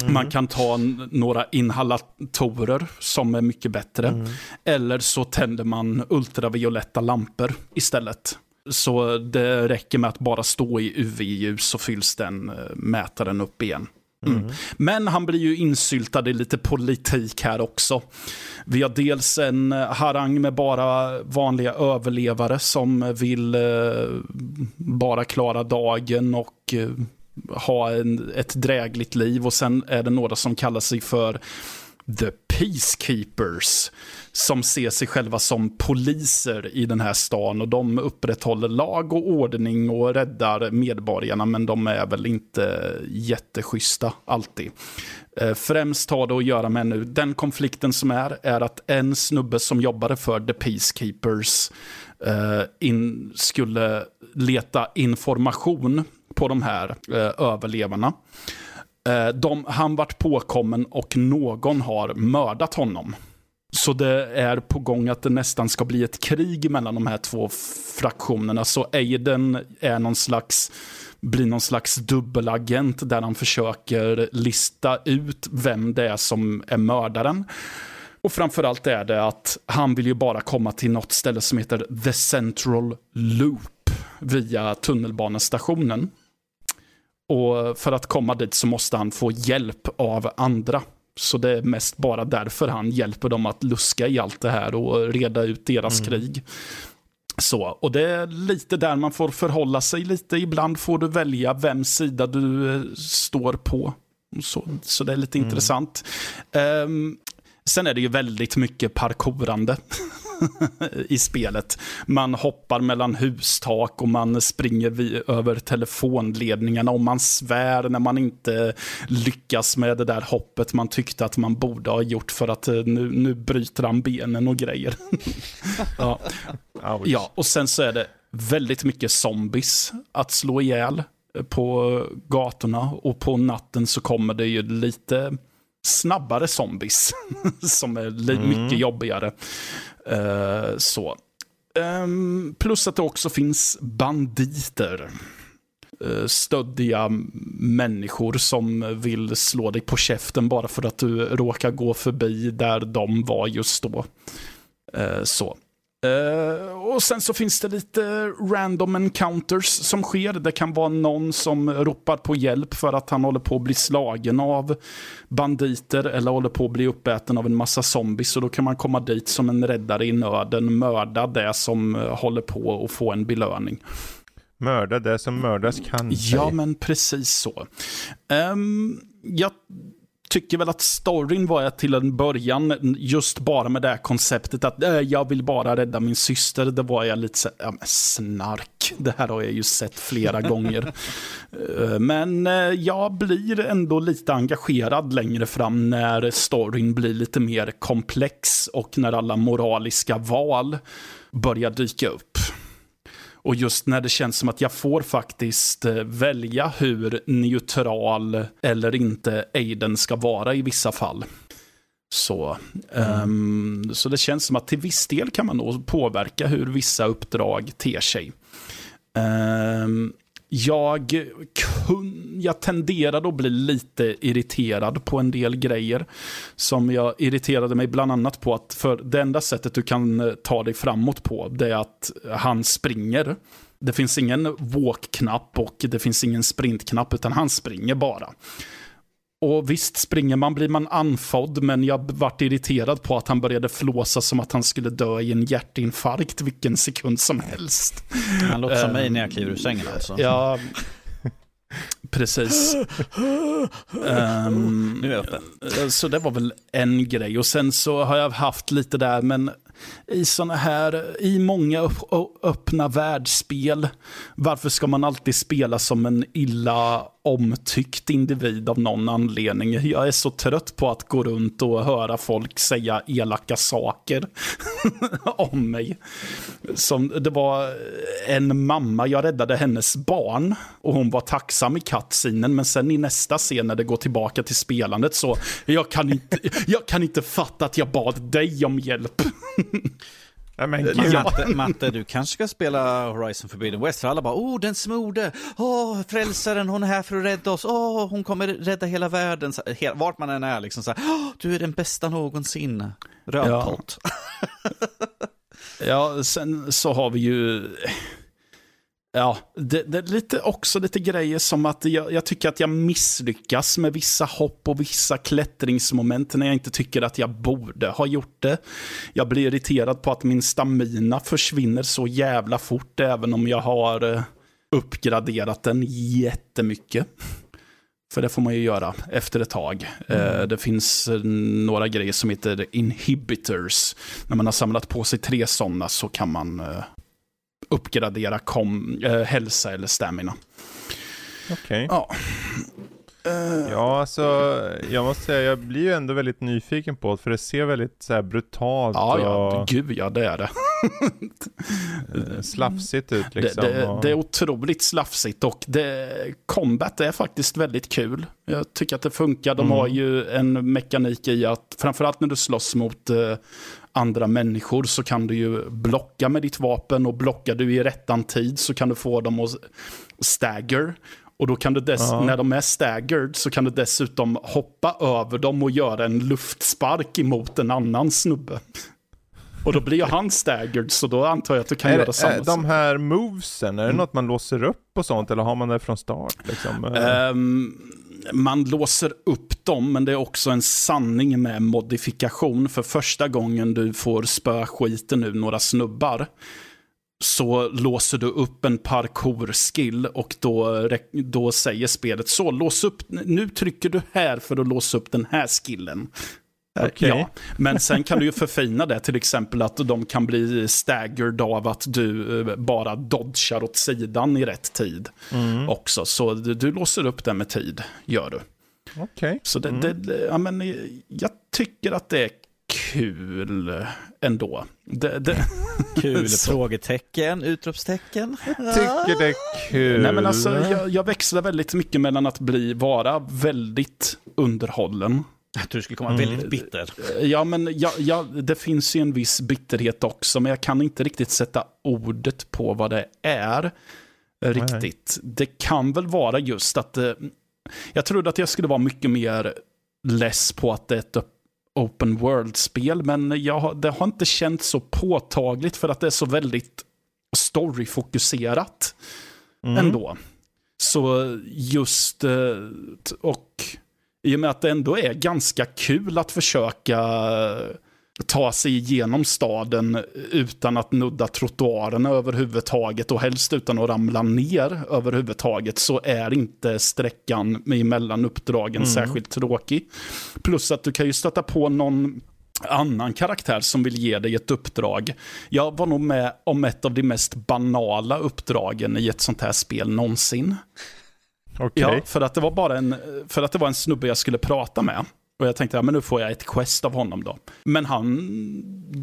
Mm. Man kan ta några inhalatorer som är mycket bättre. Mm. Eller så tänder man ultravioletta lampor istället. Så det räcker med att bara stå i UV-ljus så fylls den eh, mätaren upp igen. Mm. Men han blir ju insyltad i lite politik här också. Vi har dels en eh, harang med bara vanliga överlevare som vill eh, bara klara dagen och eh, ha en, ett drägligt liv. Och sen är det några som kallar sig för The Peacekeepers som ser sig själva som poliser i den här stan och de upprätthåller lag och ordning och räddar medborgarna men de är väl inte jätteschyssta alltid. Eh, främst har det att göra med nu, den konflikten som är, är att en snubbe som jobbade för The Peacekeepers eh, in, skulle leta information på de här eh, överlevarna. Eh, de, han vart påkommen och någon har mördat honom. Så det är på gång att det nästan ska bli ett krig mellan de här två fraktionerna. Så Aiden är någon slags, blir någon slags dubbelagent där han försöker lista ut vem det är som är mördaren. Och framförallt är det att han vill ju bara komma till något ställe som heter The Central Loop via tunnelbanestationen. Och för att komma dit så måste han få hjälp av andra. Så det är mest bara därför han hjälper dem att luska i allt det här och reda ut deras mm. krig. Så, och det är lite där man får förhålla sig lite. Ibland får du välja vem sida du eh, står på. Så, så det är lite mm. intressant. Um, sen är det ju väldigt mycket parkourande. i spelet. Man hoppar mellan hustak och man springer vid, över telefonledningarna och man svär när man inte lyckas med det där hoppet man tyckte att man borde ha gjort för att eh, nu, nu bryter han benen och grejer. ja. ja, och sen så är det väldigt mycket zombies att slå ihjäl på gatorna och på natten så kommer det ju lite snabbare zombies som är mm. mycket jobbigare. Uh, så. Um, plus att det också finns banditer. Uh, stöddiga människor som vill slå dig på käften bara för att du råkar gå förbi där de var just då. Uh, så. Uh, och sen så finns det lite random encounters som sker. Det kan vara någon som ropar på hjälp för att han håller på att bli slagen av banditer eller håller på att bli uppäten av en massa zombies. Och då kan man komma dit som en räddare i nöden, mörda det som håller på att få en belöning. Mörda det som mördas kan. Ja, men precis så. Um, jag tycker väl att storyn var till en början, just bara med det här konceptet att äh, jag vill bara rädda min syster. Det var jag lite så ja, men snark. Det här har jag ju sett flera gånger. Eh, men eh, jag blir ändå lite engagerad längre fram när storyn blir lite mer komplex och när alla moraliska val börjar dyka upp. Och just när det känns som att jag får faktiskt eh, välja hur neutral eller inte Aiden ska vara i vissa fall. Så, mm. um, så det känns som att till viss del kan man nog påverka hur vissa uppdrag ter sig. Um, jag, kun, jag tenderade att bli lite irriterad på en del grejer. Som jag irriterade mig bland annat på att för det enda sättet du kan eh, ta dig framåt på det är att eh, han springer. Det finns ingen walk-knapp och det finns ingen sprint-knapp, utan han springer bara. Och visst, springer man blir man anfodd, men jag vart irriterad på att han började flåsa som att han skulle dö i en hjärtinfarkt vilken sekund som helst. Han låter som mig när jag kliver ur sängen alltså. Ja, precis. um, Nu är jag öppen. så det var väl en grej. Och sen så har jag haft lite där, men i sådana här, i många öppna världsspel, varför ska man alltid spela som en illa omtyckt individ av någon anledning? Jag är så trött på att gå runt och höra folk säga elaka saker om mig. Som, det var en mamma, jag räddade hennes barn och hon var tacksam i kattsinen, men sen i nästa scen när det går tillbaka till spelandet så, jag kan inte, jag kan inte fatta att jag bad dig om hjälp. Ja, men gud. Matte, Matte, du kanske ska spela Horizon Forbidden West, för alla bara oh, den smorde, åh, frälsaren, hon är här för att rädda oss, åh, hon kommer rädda hela världen, Så, he- vart man än är, liksom så här, åh, du är den bästa någonsin, rödtott. Ja, sen så har vi ju... Ja, det, det är lite, också lite grejer som att jag, jag tycker att jag misslyckas med vissa hopp och vissa klättringsmoment när jag inte tycker att jag borde ha gjort det. Jag blir irriterad på att min stamina försvinner så jävla fort även om jag har eh, uppgraderat den jättemycket. För det får man ju göra efter ett tag. Eh, det finns eh, några grejer som heter inhibitors. När man har samlat på sig tre sådana så kan man uppgradera kom, eh, hälsa eller stamina. Okej. Ja. Ja, alltså jag måste säga, jag blir ju ändå väldigt nyfiken på det, för det ser väldigt så här brutalt Ja, ja, och gud ja, det är det. eh, slafsigt ut liksom. det, det, och... det är otroligt slafsigt och det, combat är faktiskt väldigt kul. Jag tycker att det funkar. De Mm. har ju en mekanik i att, framförallt när du slåss mot eh, andra människor så kan du ju blocka med ditt vapen och blockar du i rättan tid så kan du få dem att stagger. Och då kan du dess, Ja. när de är staggered så kan du dessutom hoppa över dem och göra en luftspark emot en annan snubbe. Och då blir ju han staggered så då antar jag att du kan är göra det, samma är de här movesen, är det något man låser upp och sånt eller har man det från start? Liksom? Eh, Ehm, man låser upp dem, men det är också en sanning med modifikation. För första gången du får spö skiten ur några snubbar så låser du upp en parkour-skill och då, då säger spelet så, lås upp, nu trycker du här för att låsa upp den här skillen. Eh, Okej. Ja, men sen kan du ju förfina det, till exempel att de kan bli staggered av att du eh, bara dodgar åt sidan i rätt tid mm. också. Så du, du låser upp det med tid, gör du. Okej. Så det, Mm. det, ja, men, eh, jag tycker att det är kul ändå. Det, det, Kul, frågetecken, utropstecken. Tycker det är kul. nej, men alltså, jag, jag växlar väldigt mycket mellan att bli, vara väldigt underhållen. Jag tror du skulle komma Mm. väldigt bitter. Ja, men ja, ja, det finns ju en viss bitterhet också, men jag kan inte riktigt sätta ordet på vad det är. eh, Riktigt. Det kan väl vara just att eh, jag trodde att jag skulle vara mycket mer less på att det är ett open world-spel, men jag, har- det har inte känts så påtagligt för att det är så väldigt story-fokuserat Mm. ändå. Så just, eh, och i och med att det ändå är ganska kul att försöka ta sig igenom staden utan att nudda trottoarerna överhuvudtaget och helst utan att ramla ner överhuvudtaget så är inte sträckan mellan uppdragen särskilt tråkig. Plus att du kan ju stöta på någon annan karaktär som vill ge dig ett uppdrag. Jag var nog med om ett av de mest banala uppdragen i ett sånt här spel någonsin. Okej. Ja, för att det var bara en, för att det var en snubbe jag skulle prata med. Och jag tänkte, ja men nu får jag ett quest av honom då. Men han,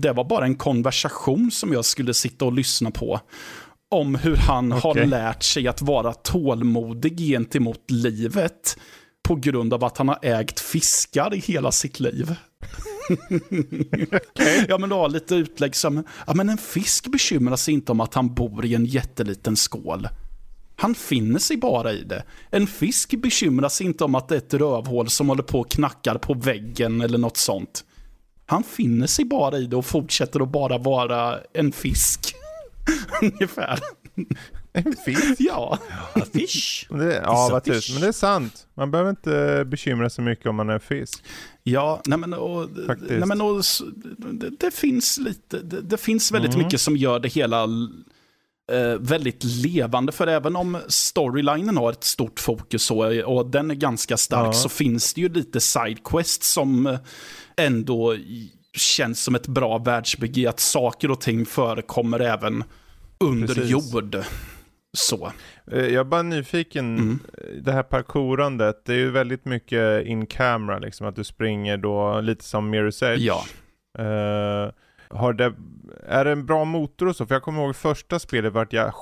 det var bara en konversation som jag skulle sitta och lyssna på. Om hur han har Okej. lärt sig att vara tålmodig gentemot livet. På grund av att han har ägt fiskar i hela sitt liv. Ja men du har lite utlägg som, ja men en fisk bekymrar sig inte om att han bor i en jätteliten skål. Han finner sig bara i det. En fisk bekymrar sig inte om att det är ett rövhål som håller på och knackar på väggen eller något sånt. Han finner sig bara i det och fortsätter att bara vara en fisk. Ungefär. En fisk? Ja. Fish. Det, ja, vad fish. Men det är sant. Man behöver inte bekymra sig mycket om man är en fisk. Ja, nej men, och, nej men och, det, det finns lite, det, det finns väldigt Mm. mycket som gör det hela väldigt levande. För även om storylinen har ett stort fokus så, och den är ganska stark Ja. så finns det ju lite sidequests som eh, ändå känns som ett bra världsbygge. Att saker och ting förekommer även under Precis. jord. Så. Eh, Jag är bara nyfiken, Mm. det här parkourandet, det är ju väldigt mycket in camera liksom, att du springer då lite som Mirror's Edge. Ja. Eh, har det, är det en bra motor och så? För jag kommer ihåg första spelet vart jag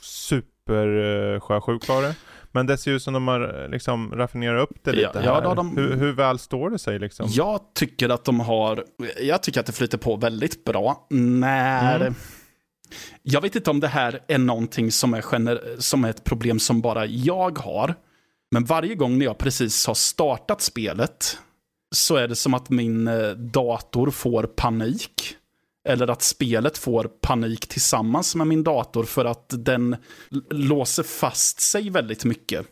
super uh, sjösjuk var det. Men det ser ut som de har eh, liksom raffinerat upp det Ja, lite ja, här. har de- hur, hur väl står det sig liksom? Jag tycker att de har, jag tycker att det flyter på väldigt bra när, Mm. jag vet inte om det här är någonting som är, gener, som är ett problem som bara jag har, men varje gång när jag precis har startat spelet så är det som att min eh, dator får panik. Eller att spelet får panik tillsammans med min dator för att den låser fast sig väldigt mycket.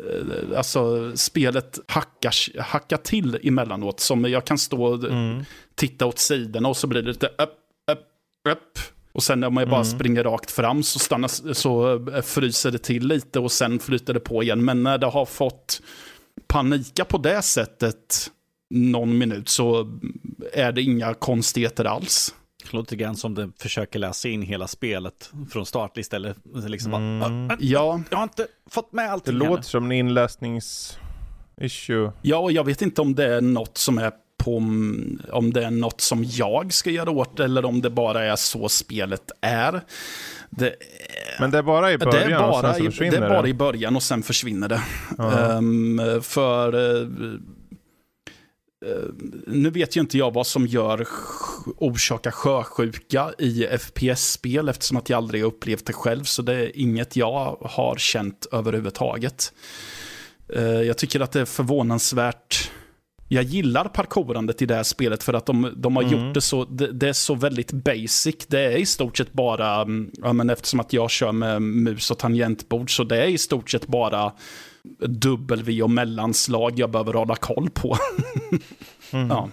Eh, Alltså spelet hackar, hackar till emellanåt. Som jag kan stå och Mm. titta åt sidorna och så blir det lite upp, upp, upp. Och sen om jag bara Mm. springer rakt fram så, stannar, så eh, fryser det till lite och sen flyter det på igen. Men när det har fått panika på det sättet någon minut så är det inga konstigheter alls. Det låter grann som det försöker läsa in hela spelet från start istället. Liksom bara, Mm. "Ah, ah, Ja, jag har inte fått med Det allting låter ännu." som en inläsnings-issue. ja, och jag vet inte om det är något som är på, om det är något som jag ska göra åt eller om det bara är så spelet är. Det, Men det är bara i början det är och sen bara, så i, försvinner det är bara i början och sen försvinner det. Ehm, för eh, nu vet ju inte jag vad som gör orsakar sjösjuka i FPS-spel eftersom att jag aldrig upplevt det själv. Så det är inget jag har känt överhuvudtaget. Eh, jag tycker att det är förvånansvärt. Jag gillar parkourandet i det här spelet för att de, de har Mm. gjort det så, det, det är så väldigt basic. Det är i stort sett bara, mm, ja, men eftersom att jag kör med mus och tangentbord, så det är i stort sett bara W och mellanslag jag behöver hålla koll på. Mhm. ja.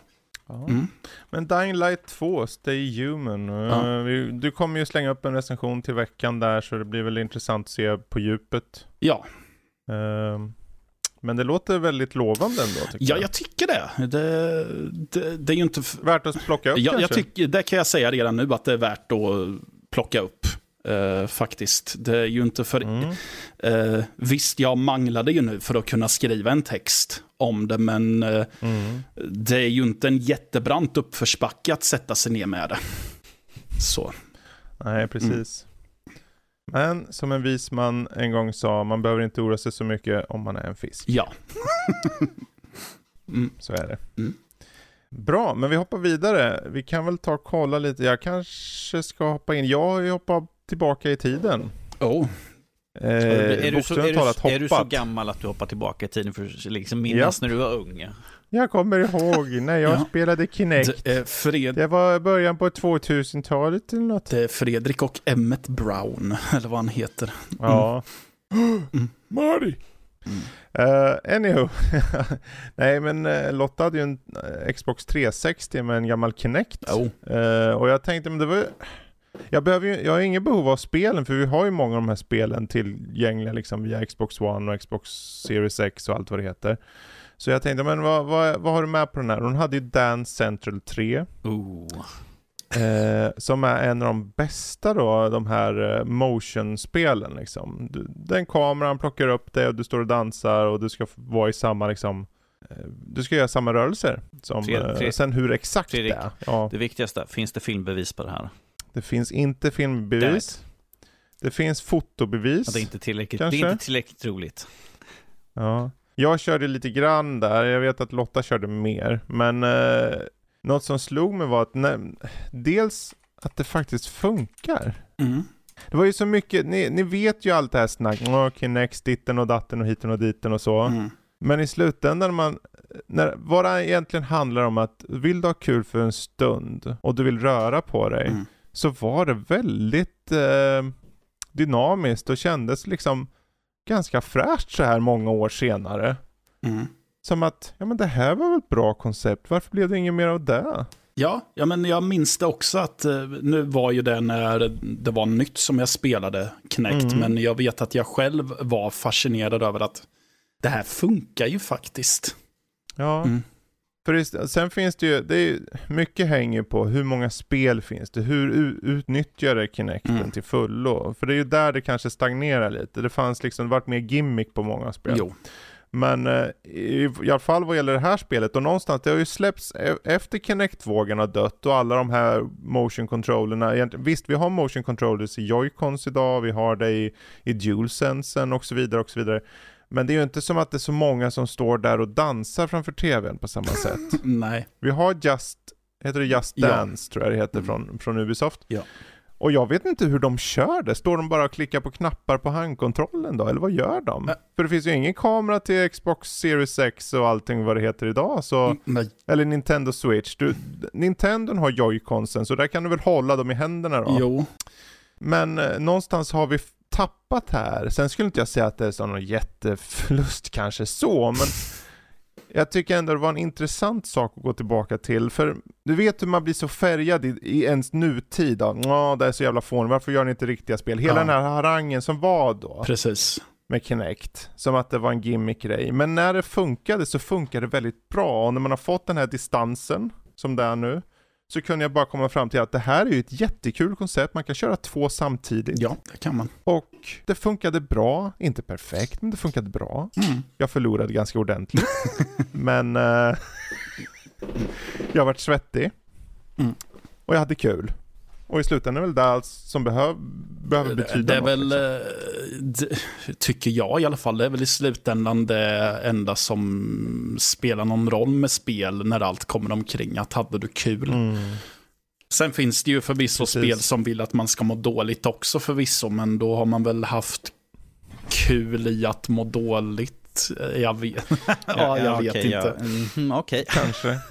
Mm. Men Dying Light 2, Stay Human. eh, Ja. Du kommer ju slänga upp en recension till veckan där så det blir väl intressant att se på djupet. ja, Ehm, men det låter väldigt lovande ändå tycker ja, jag. jag tycker det. Det, det, det är ju inte... Värt att plocka upp Ja, kanske? jag tycker, det kan jag säga redan nu att det är värt att plocka upp. Eh, faktiskt. Det är ju inte för... Mm. Eh, visst, jag manglade ju nu för att kunna skriva en text om det, men eh, Mm. det är ju inte en jättebrant uppförsbacke att sätta sig ner med det. Så. Nej, precis. Men som en vis man en gång sa, man behöver inte oroa sig så mycket om man är en fisk. Ja. mm. Så är det. Mm. Bra, men vi hoppar vidare. Vi kan väl ta och kolla lite. Jag kanske ska hoppa in. Jag har ju hoppat tillbaka i tiden. Oh. Eh, är, du så, är, du, är du så gammal att du hoppar tillbaka i tiden för att liksom minnas när du var ung? Jag kommer ihåg när jag Ja. spelade Kinect. Det Fred, Det var början på 2000-talet eller något. det är Fredrik och Emmet Brown, eller vad han heter. Ja. Mm. Marty! Mm. Uh, anywho. Nej men eh, Lotta hade ju en eh, Xbox 360 med en gammal Kinect. Oh. Eh, och jag tänkte, men det var ju... Jag, behöver ju, jag har inget behov av spelen för vi har ju många av de här spelen tillgängliga liksom via Xbox One och Xbox Series X och allt vad det heter. Så jag tänkte, men vad, vad, vad har du med på den här? Hon hade ju Dance Central 3. Oh. Eh, som är en av de bästa då, de här eh, motion-spelen liksom. Du, den kameran plockar upp dig och du står och dansar och du ska vara i samma liksom eh, du ska göra samma rörelser. Som, Fred- eh, sen hur exakt Fredrik. det är. Ja, Det viktigaste, finns det filmbevis på det här? Det finns inte filmbevis. Det finns fotobevis. Ja, det, är inte tillräckligt, det är inte tillräckligt roligt. Ja. Jag körde lite grann där, jag vet att Lotta körde mer. Men eh, något som slog mig var att när, dels att det faktiskt funkar. Mm. Det var ju så mycket, ni, ni vet ju allt det här snacket, oh, Kinect, ditten och datten och hiten och diten och så. Mm. Men i slutändan man, när, vad det egentligen handlar om att vill du ha kul för en stund och du vill röra på dig, Mm. Så var det väldigt, eh, dynamiskt och kändes liksom ganska fräscht så här många år senare. Mm. Som att, ja men det här var väl ett bra koncept, varför blev det inget mer av det? Ja, ja, men jag minns det också att eh, nu var ju det när det var nytt som jag spelade Kinect, Mm. men jag vet att jag själv var fascinerad över att det här funkar ju faktiskt. Ja. Mm. För det, sen finns det ju, det är, mycket hänger på hur många spel finns det, hur utnyttjar det Kinecten Mm. till fullo? För det är ju där det kanske stagnerar lite, det fanns liksom, det vart mer gimmick på många spel. Jo, Men eh, i, i alla fall vad gäller det här spelet, och någonstans, det har ju släppts e- efter Kinect-vågen har dött och alla de här motion controllerna, visst vi har motion controllers i Joy-Cons idag, vi har det i, i DualSensen och så vidare och så vidare. Men det är ju inte som att det är så många som står där och dansar framför tvn på samma sätt. nej. Vi har Just, heter det Just Ja. Dance tror jag det heter Mm. från, från Ubisoft. Ja. Och jag vet inte hur de kör det. Står de bara och klickar på knappar på handkontrollen då? Eller vad gör de? Ä- För det finns ju ingen kamera till Xbox Series X och allting vad det heter idag. Så, nej. Eller Nintendo Switch. Du, Nintendo har Joy-Consen så där kan du väl hålla dem i händerna då. Jo, Men eh, någonstans har vi tappat här. Sen skulle inte jag säga att det är så någon jätteförlust kanske så, men jag tycker ändå det var en intressant sak att gå tillbaka till. För du vet hur man blir så färgad i, i ens nutid. Ja, det är så jävla fånigt. Varför gör ni inte riktiga spel? Hela Ja. den här harangen som var då precis. med Kinect. Som att det var en gimmick-grej. Men när det funkade så funkade det väldigt bra. Och när man har fått den här distansen, som det är nu, så kunde jag bara komma fram till att det här är ju ett jättekul koncept. Man kan köra två samtidigt. Ja, det kan man. Och det funkade bra, inte perfekt, men det funkade bra. Mm. Jag förlorade ganska ordentligt. men eh, jag vart svettig. Mm. Och jag hade kul. Och i slutändan är väl det allt som behöv, behöver betyda Det är något, väl, liksom. eh, det, tycker jag i alla fall, det är väl i slutändan det enda som spelar någon roll med spel när allt kommer omkring. Att hade du kul. Mm. Sen finns det ju förvisso Precis. spel som vill att man ska må dåligt också förvisso, men då har man väl haft kul i att må dåligt. Jag vet, ja, jag vet okej, inte. Ja. Mhm, Okej. Kanske.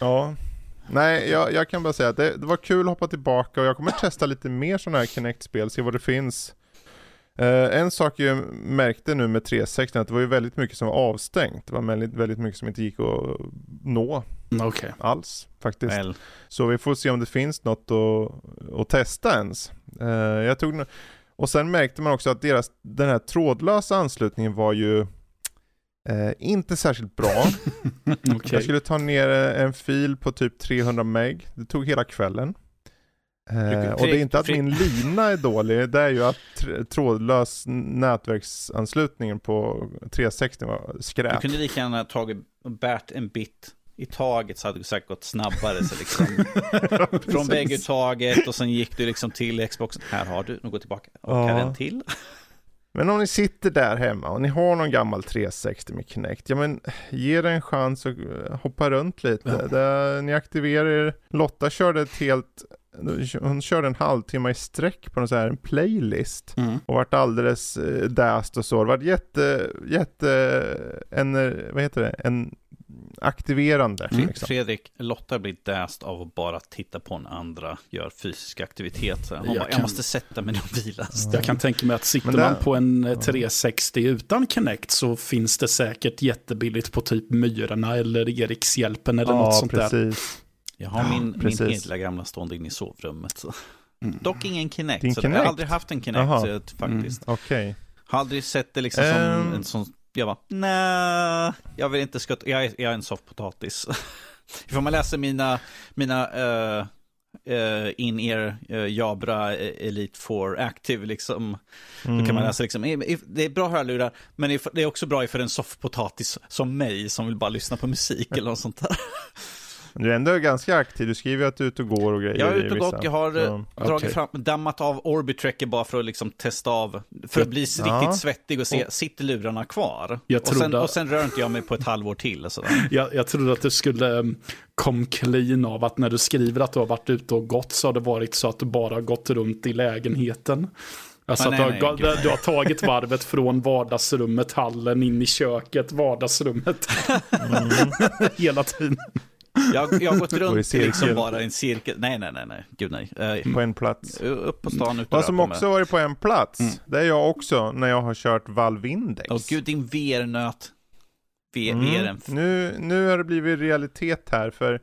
Ja. Nej, jag, jag kan bara säga att det, det var kul att hoppa tillbaka och jag kommer testa lite mer sådana här Kinect-spel, se vad det finns. Eh, en sak jag märkte nu med 360 att det var ju väldigt mycket som var avstängt. Det var väldigt, väldigt mycket som inte gick att nå Mm, Okej. alls faktiskt. Väl. Så vi får se om det finns något att, att testa ens. Eh, jag tog, och sen märkte man också att deras, den här trådlösa anslutningen var ju eh, inte särskilt bra. Okej. Jag skulle ta ner eh, en fil på typ 300 meg. Det tog hela kvällen. Eh, och det är inte att min lina är dålig, det är ju att tr- trådlös nätverksanslutningen på 360 var Du skräp. kunde lika gärna tagit och bärt en bit i taget så hade det säkert gått snabbare. Så liksom, från bägge taget och sen gick du liksom till Xboxen. Här har du, nu går tillbaka. Och Ja. en till. Men om ni sitter där hemma och ni har någon gammal 360 med Kinect, ja men ge det en chans och eh, hoppa runt lite. Ja. Det, ni aktiverar er. Lotta körde ett helt, hon körde en halvtimme i sträck på en sån här en playlist. Mm. och vart alldeles eh, däst och så. Det vart jätte, jätte, en, vad heter det, en aktiverande. Mm. Liksom. Fredrik, Lotta blir däst av att bara titta på en andra gör fysisk aktivitet. Hon Jag bara, jag kan- måste sätta mig och vila. Jag kan tänka mig att sitter det- man på en eh, 360 utan Kinect så finns det säkert jättebilligt på typ Myrorna eller Erikshjälpen eller något sånt där. precis. Jag har min, min precis. hela gamla stående inne i sovrummet. Så. Mm. Dock ingen Kinect. Din så Jag Kinect? har aldrig haft en Kinect så, faktiskt. Okej. Har aldrig sett det liksom som Ehm. en sån... Jag bara, nej, jag vill inte skutta. Jag är, jag är en soffpotatis. Ifall man läser mina, mina uh, uh, in-ear uh, Jabra eh, Elite 4 Active liksom. Då Mm. kan man läsa liksom, if- det är bra hörlurar, men if- det är också bra för en soffpotatis som mig som vill bara lyssna på musik eller något sånt där. Du är ändå ganska aktiv, du skriver att du är ute och går och grejer. Jag är ute och gått, jag har eh, Så. dragit Okej. fram, dammat av Orbitracker bara för att liksom testa av, för att bli riktigt Ja. svettig och se, sitter lurarna kvar? Jag och, sen, trodde- och sen rör inte jag mig på ett halvår till och. Jag, jag trodde att du skulle um, kom clean av att när du skriver att du har varit ute och gått så har det varit så att du bara har gått runt i lägenheten. Alltså Ah, att nej, du, har, nej, du har tagit varvet från vardagsrummet, hallen, in i köket, vardagsrummet. Mm. Hela tiden. Jag, jag har gått i runt i liksom bara en cirkel. Nej, nej, nej, nej. Gud nej. Eh, På en plats. upp på stan ute Vad som också varit på en plats, Mm. det är jag också när jag har kört Valve Index. Åh gud, din VR-nöt. V- Mm. Nu, nu har det blivit realitet här för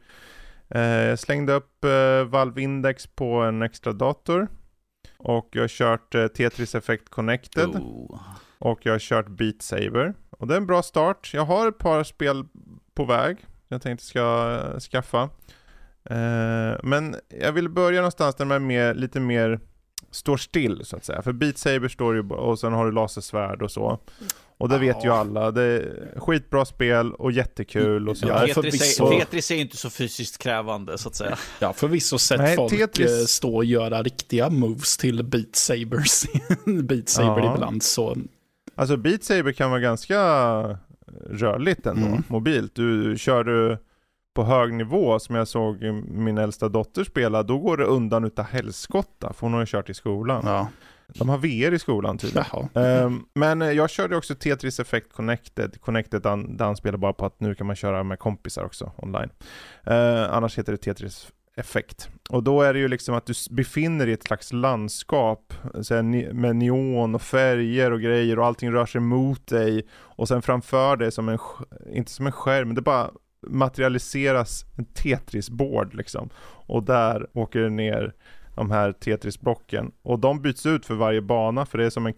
eh, jag slängde upp eh, Valve Index på en extra dator och jag har kört eh, Tetris Effect Connected Oh. och jag har kört Beat Saber. Och det är en bra start. Jag har ett par spel på väg jag tänkte ska skaffa. Eh, men jag vill börja någonstans där man är mer, lite mer står still så att säga. För Beat Saber står ju och sen har du lasersvärd och så. Och det vet ju Ja. alla. Det är skitbra spel och jättekul och Ja, sådär. för Tetris, förvisso. är, Tetris är inte så fysiskt krävande så att säga. Ja, förvisso sett Nej, folk Tetris- eh, stå och göra riktiga moves till Beat Sabers. Beat Saber Ja. ibland, så Alltså Beat Saber kan vara ganska rörligt ändå, Mm. mobilt. Du kör du på hög nivå som jag såg min äldsta dotter spela, då går det undan utav helskotta, för hon har ju kört i skolan. ja. De har VR i skolan tydligen. Ehm, men jag körde också Tetris Effect Connected, Connected han- där han spelar bara på att nu kan man köra med kompisar också online. Eh, annars heter det Tetris effekt. Och då är det ju liksom att du befinner dig i ett slags landskap med neon och färger och grejer och allting rör sig mot dig och sen framför dig som en, inte som en skärm, det bara materialiseras en Tetris-board liksom. Och där åker det ner de här Tetris-blocken. Och de byts ut för varje bana för det är som en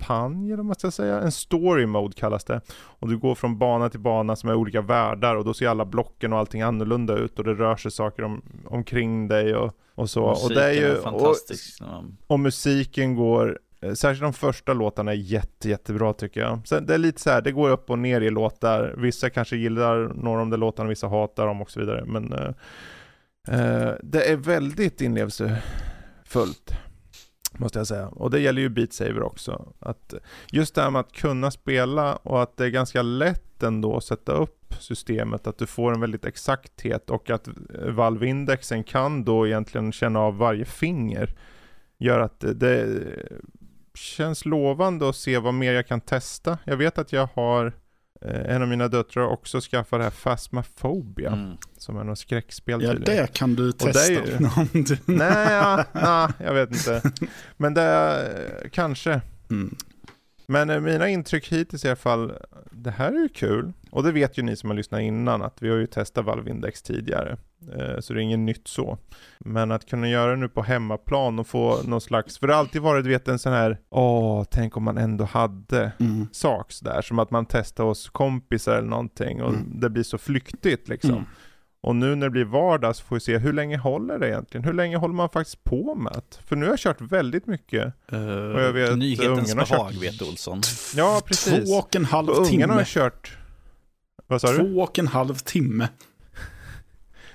kampanj eller vad man ska säga. En story mode kallas det. Och du går från bana till bana som är olika världar och då ser alla blocken och allting annorlunda ut och det rör sig saker om, omkring dig och, och så. och det är ju, och, fantastisk. Ja. och musiken går eh, Särskilt de första låtarna är jätte, jättebra tycker jag. Sen, det är lite så här, det går upp och ner i låtar. Vissa kanske gillar några av de låtarna, vissa hatar dem och så vidare. Men eh, eh, det är väldigt inlevelsefullt. Måste jag säga. Och det gäller ju Beat Saber också. Att just det här med att kunna spela och att det är ganska lätt ändå att sätta upp systemet. Att du får en väldigt exakthet och att Valve-indexen kan då egentligen känna av varje finger. Gör att det, det känns lovande att se vad mer jag kan testa. Jag vet att jag har en av mina döttrar också skaffat det här Phasmophobia. Mm. Som är något skräckspel Ja, tydligen. det kan du testa. ju- du- Nej, ja, ja, jag vet inte. Men det är kanske. Mm. Men eh, mina intryck hittills i alla fall, det här är ju kul. Och det vet ju ni som har lyssnat innan att vi har ju testat Valve Index tidigare. Eh, Så det är inget nytt så. Men att kunna göra det nu på hemmaplan och få någon slags, för det har alltid varit vet en sån här, åh, tänk om man ändå hade Mm. sak där. Som att man testar hos kompisar eller någonting och Mm. det blir så flyktigt liksom. Mm. Och nu när det blir vardag så får vi se hur länge håller det egentligen? Hur länge håller man faktiskt på med det? För nu har jag kört väldigt mycket. Och jag vet, Nyhetens behag, kört- vet Olsson. Ja, precis. Två och en halv Och ungarna har timme. kört... Vad sa du? Två och en halv timme.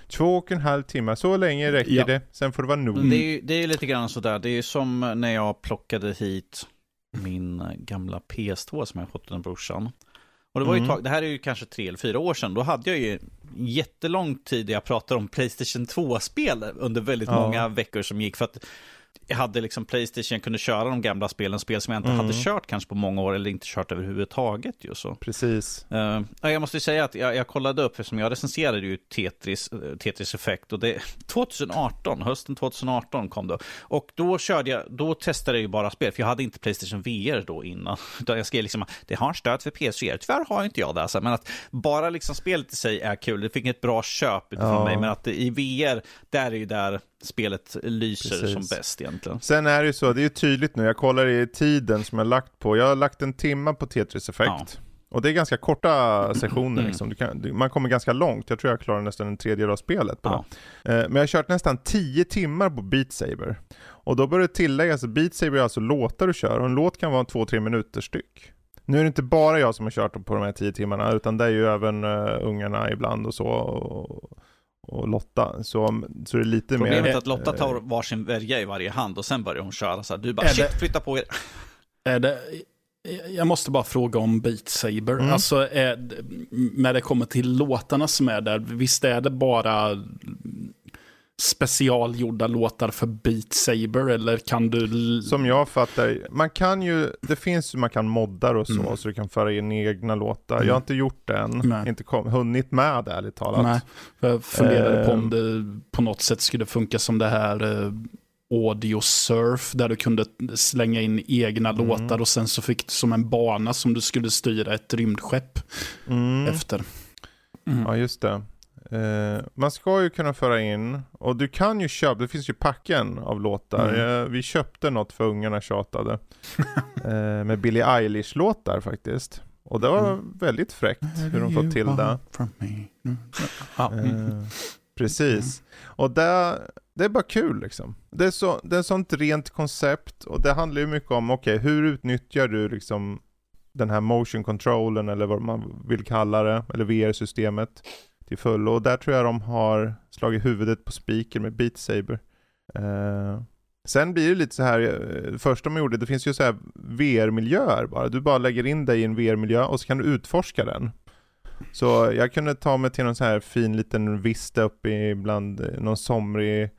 Två och en halv timme. Så länge räcker Ja. det. Sen får det vara nog. Det är ju det är ju lite grann sådär, det är ju som när jag plockade hit min gamla PS2 som jag fått av brorsan. Och det var ju Mm. tag, det här är ju kanske tre eller fyra år sedan, då hade jag ju jättelång tid där jag pratade om Playstation 2-spel under väldigt Ja. många veckor som gick för att hade liksom Playstation, kunde köra de gamla spelen, spel som jag inte Mm. hade kört kanske på många år eller inte kört överhuvudtaget ju så. Precis. Uh, jag måste säga att jag, jag kollade upp, eftersom jag recenserade ju Tetris, eh, Tetris Effect och det 2018, hösten 2018 kom det. Och då körde jag, då testade jag ju bara spel, för jag hade inte Playstation VR då innan. Utan jag skrev liksom, det har stöd för PS4, tyvärr har inte jag det. Alltså. Men att bara liksom spelet i sig är kul, det fick ett bra köp utifrån Ja. mig. Men att i VR, där är ju där spelet lyser Precis. som bäst egentligen. Sen är det ju så, det är ju tydligt nu. Jag kollar i tiden som jag lagt på. Jag har lagt en timma på Tetris Effect. Ja. Och det är ganska korta sessioner Mm. liksom. Kan, man kommer ganska långt. Jag tror jag klarar nästan en tredjedel av spelet på Ja. det. Eh, Men jag har kört nästan 10 timmar på Beat Saber. Och då bör det tilläggas att Beat Saber är alltså låtar du kör. Och en låt kan vara 2-3 minuter styck. Nu är det inte bara jag som har kört på de här 10 timmarna, utan det är ju även uh, ungarna ibland och så. Och, och Lotta. Så, så det är lite Problemet mer... är att Lotta eh, tar varsin värja i varje hand och sen börjar hon köra så här. Du bara, Är shit, det- flytta på er. Är det, jag måste bara fråga om Beat Saber. Mm. Alltså, är, när det kommer till låtarna som är där, visst är det bara specialgjorda låtar för Beat Saber eller kan du... Som jag fattar, man kan ju, det finns ju, man kan modda och så, Mm. så du kan föra in egna låtar. Mm. Jag har inte gjort det än, Nej. inte kom, hunnit med ärligt talat. Nej, jag funderade på om Ehm. det på något sätt skulle funka som det här eh, audio surf där du kunde slänga in egna Mm. låtar och sen så fick du som en bana som du skulle styra ett rymdskepp Mm. efter. Ja, just det. Eh, man ska ju kunna föra in, och du kan ju köpa, det finns ju packen av låtar. Mm. Eh, vi köpte något för ungarna tjatade. eh, med Billie Eilish-låtar faktiskt. Och det var Mm. väldigt fräckt hur de fått till det. Mm. Mm. Eh, precis. Och det, det är bara kul liksom. Det är, så, det är ett sånt rent koncept och det handlar ju mycket om, okej, hur utnyttjar du liksom den här motion controlen eller vad man vill kalla det, eller VR-systemet till fullo. Och där tror jag de har slagit huvudet på spiken med Beat Saber. Eh, sen blir det lite så här, eh, första de gjorde, det finns ju så här VR-miljöer bara. Du bara lägger in dig i en VR-miljö och så kan du utforska den. Så jag kunde ta mig till någon så här fin liten vista uppe i bland eh, någon somrig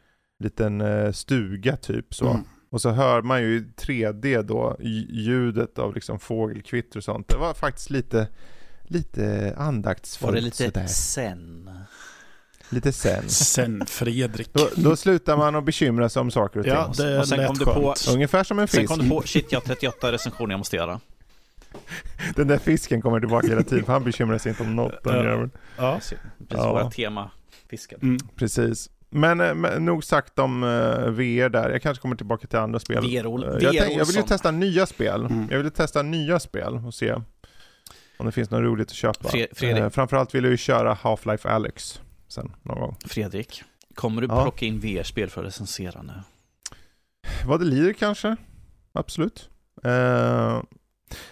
liten eh, stuga typ så. Mm. Och så hör man ju i 3D då lj- ljudet av liksom fågelkvitter och sånt. Det var faktiskt lite, lite andaktsfullt Var det lite sådär. sen? Lite sen. Sen Fredrik. Då, då slutar man att bekymra sig om saker och ting. Ja, det Och sen kom du på-. Ungefär som en Sen fisk. kom du på, shit jag har 38 recensioner jag måste göra. Den där fisken kommer tillbaka hela tiden för han bekymrar sig inte om något. Den Ja. Ja. Precis, Ja. våra tema fiskar. Mm. Precis. Men, eh, men nog sagt om uh, VR där. Jag kanske kommer tillbaka till andra spel. VR-Ol- Eh, jag, tänk, jag vill ju testa nya spel. Mm. Jag vill testa nya spel och se om det finns något roligt att köpa. Fre- Fredrik. Eh, framförallt vill jag ju köra Half-Life Alyx sen någon gång. Fredrik, kommer du Ja. plocka in VR-spel för att recensera nu? Vad det lider kanske. Absolut. Eh,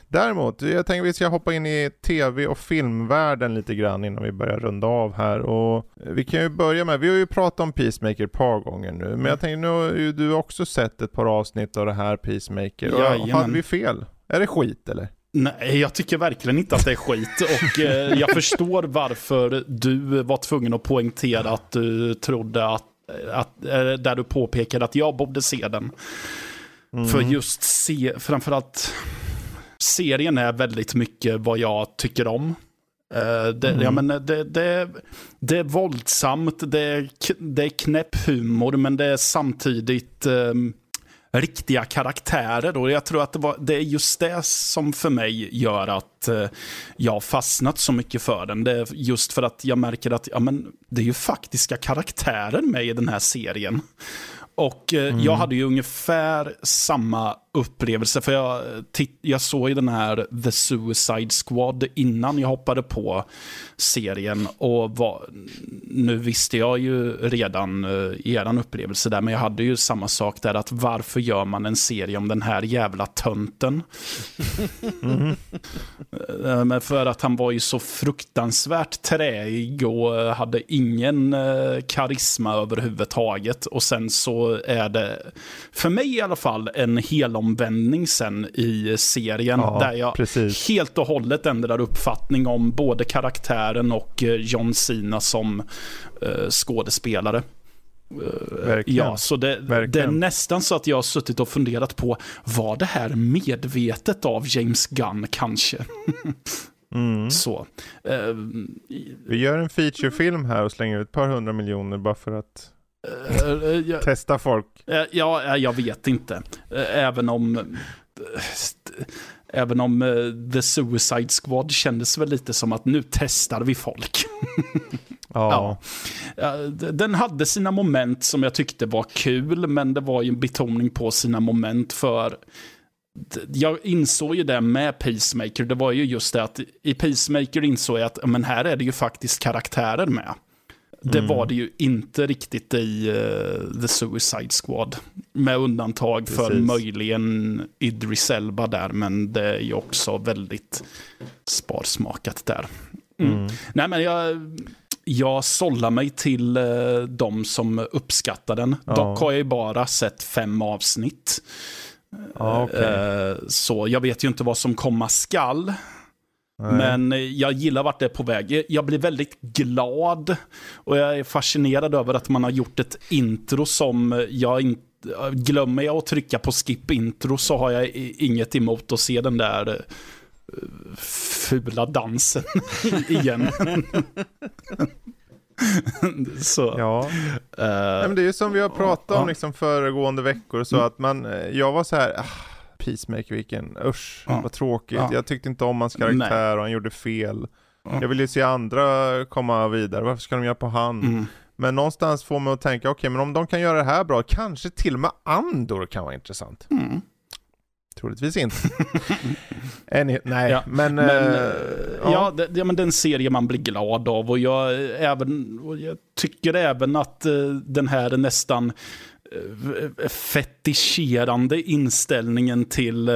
däremot, jag tänker vi ska hoppa in i tv och filmvärlden lite grann innan vi börjar runda av här. Och vi kan ju börja med, vi har ju pratat om Peacemaker ett par gånger nu, men jag tänker nu har ju du också sett ett par avsnitt av det här Peacemaker. Och hade vi fel? Är det skit eller? Nej, jag tycker verkligen inte att det är skit. Och eh, jag förstår varför du var tvungen att poängtera att du trodde att, att eh, där du påpekade att jag borde se den. Mm. För just se, framförallt serien är väldigt mycket vad jag tycker om. Eh, det, Mm. ja, men det, det, det är våldsamt, det det är knäpp humor, men det är samtidigt ehm, riktiga karaktärer. Och jag tror att det, var, det är just det som för mig gör att eh, jag har fastnat så mycket för den. Det är just för att jag märker att ja, men, det är ju faktiska karaktärer med i den här serien. Och eh, jag hade ju ungefär samma upplevelse, för jag, titt- jag såg ju den här The Suicide Squad innan jag hoppade på serien. Och var, nu visste jag ju redan uh, eran upplevelse där, men jag hade ju samma sak där, att varför gör man en serie om den här jävla tönten? Eh, Men för att han var ju så fruktansvärt träig och eh, hade ingen eh, karisma överhuvudtaget. Och sen så är det, för mig i alla fall, en helomvändning sen i serien. Ja, där jag precis. helt och hållet ändrar uppfattning om både karaktären och eh, John Cena som eh, skådespelare. Verkligen. Ja, så det, det är nästan så att jag har suttit och funderat på, var det här medvetet av James Gunn kanske? Mm. Så. Eh, Vi gör en featurefilm här och slänger ut ett par hundra miljoner bara för att jag, testa folk. eh, ja, jag vet inte. Även om... Även om The Suicide Squad kändes väl lite som att nu testar vi folk. Ja. Ja, Den hade sina moment som jag tyckte var kul, men det var ju en betoning på sina moment för jag insåg ju det med Peacemaker, det var ju just det att i Peacemaker insåg jag att men här är det ju faktiskt karaktärer med. Det Mm. var det ju inte riktigt i eh, The Suicide Squad. Med undantag för Precis. möjligen Idris Elba där, men det är ju också väldigt sparsmakat där. Mm. Mm. Nej, men jag, jag sållar mig till eh, de som uppskattar den. Ja. Dock har jag ju bara sett fem avsnitt. Ja, okej. Eh, så jag vet ju inte vad som komma skall. Nej. Men eh, jag gillar vart det är på väg. Jag blir väldigt glad och jag är fascinerad över att man har gjort ett intro som jag inte... Glömmer jag att trycka på skip intro så har jag inget emot att se den där eh, fula dansen igen. så, Ja, men det är ju som vi har pratat om liksom föregående veckor, så Mm. att man, jag var så här, ah, Peacemaker vilken, usch, Ja. vad tråkigt. Ja. Jag tyckte inte om hans karaktär och han gjorde fel. Ja. Jag vill ju se andra komma vidare, varför ska de göra på han? mm. Men någonstans får man att tänka, okej men om de kan göra det här bra, kanske till och med Andor kan vara intressant. Mm. Troligtvis inte. En, nej, Ja, men... Men, eh, eh, ja, det, ja, men den serie man blir glad av och jag, eh, även, och jag tycker även att den här nästan fetischerande inställningen till eh,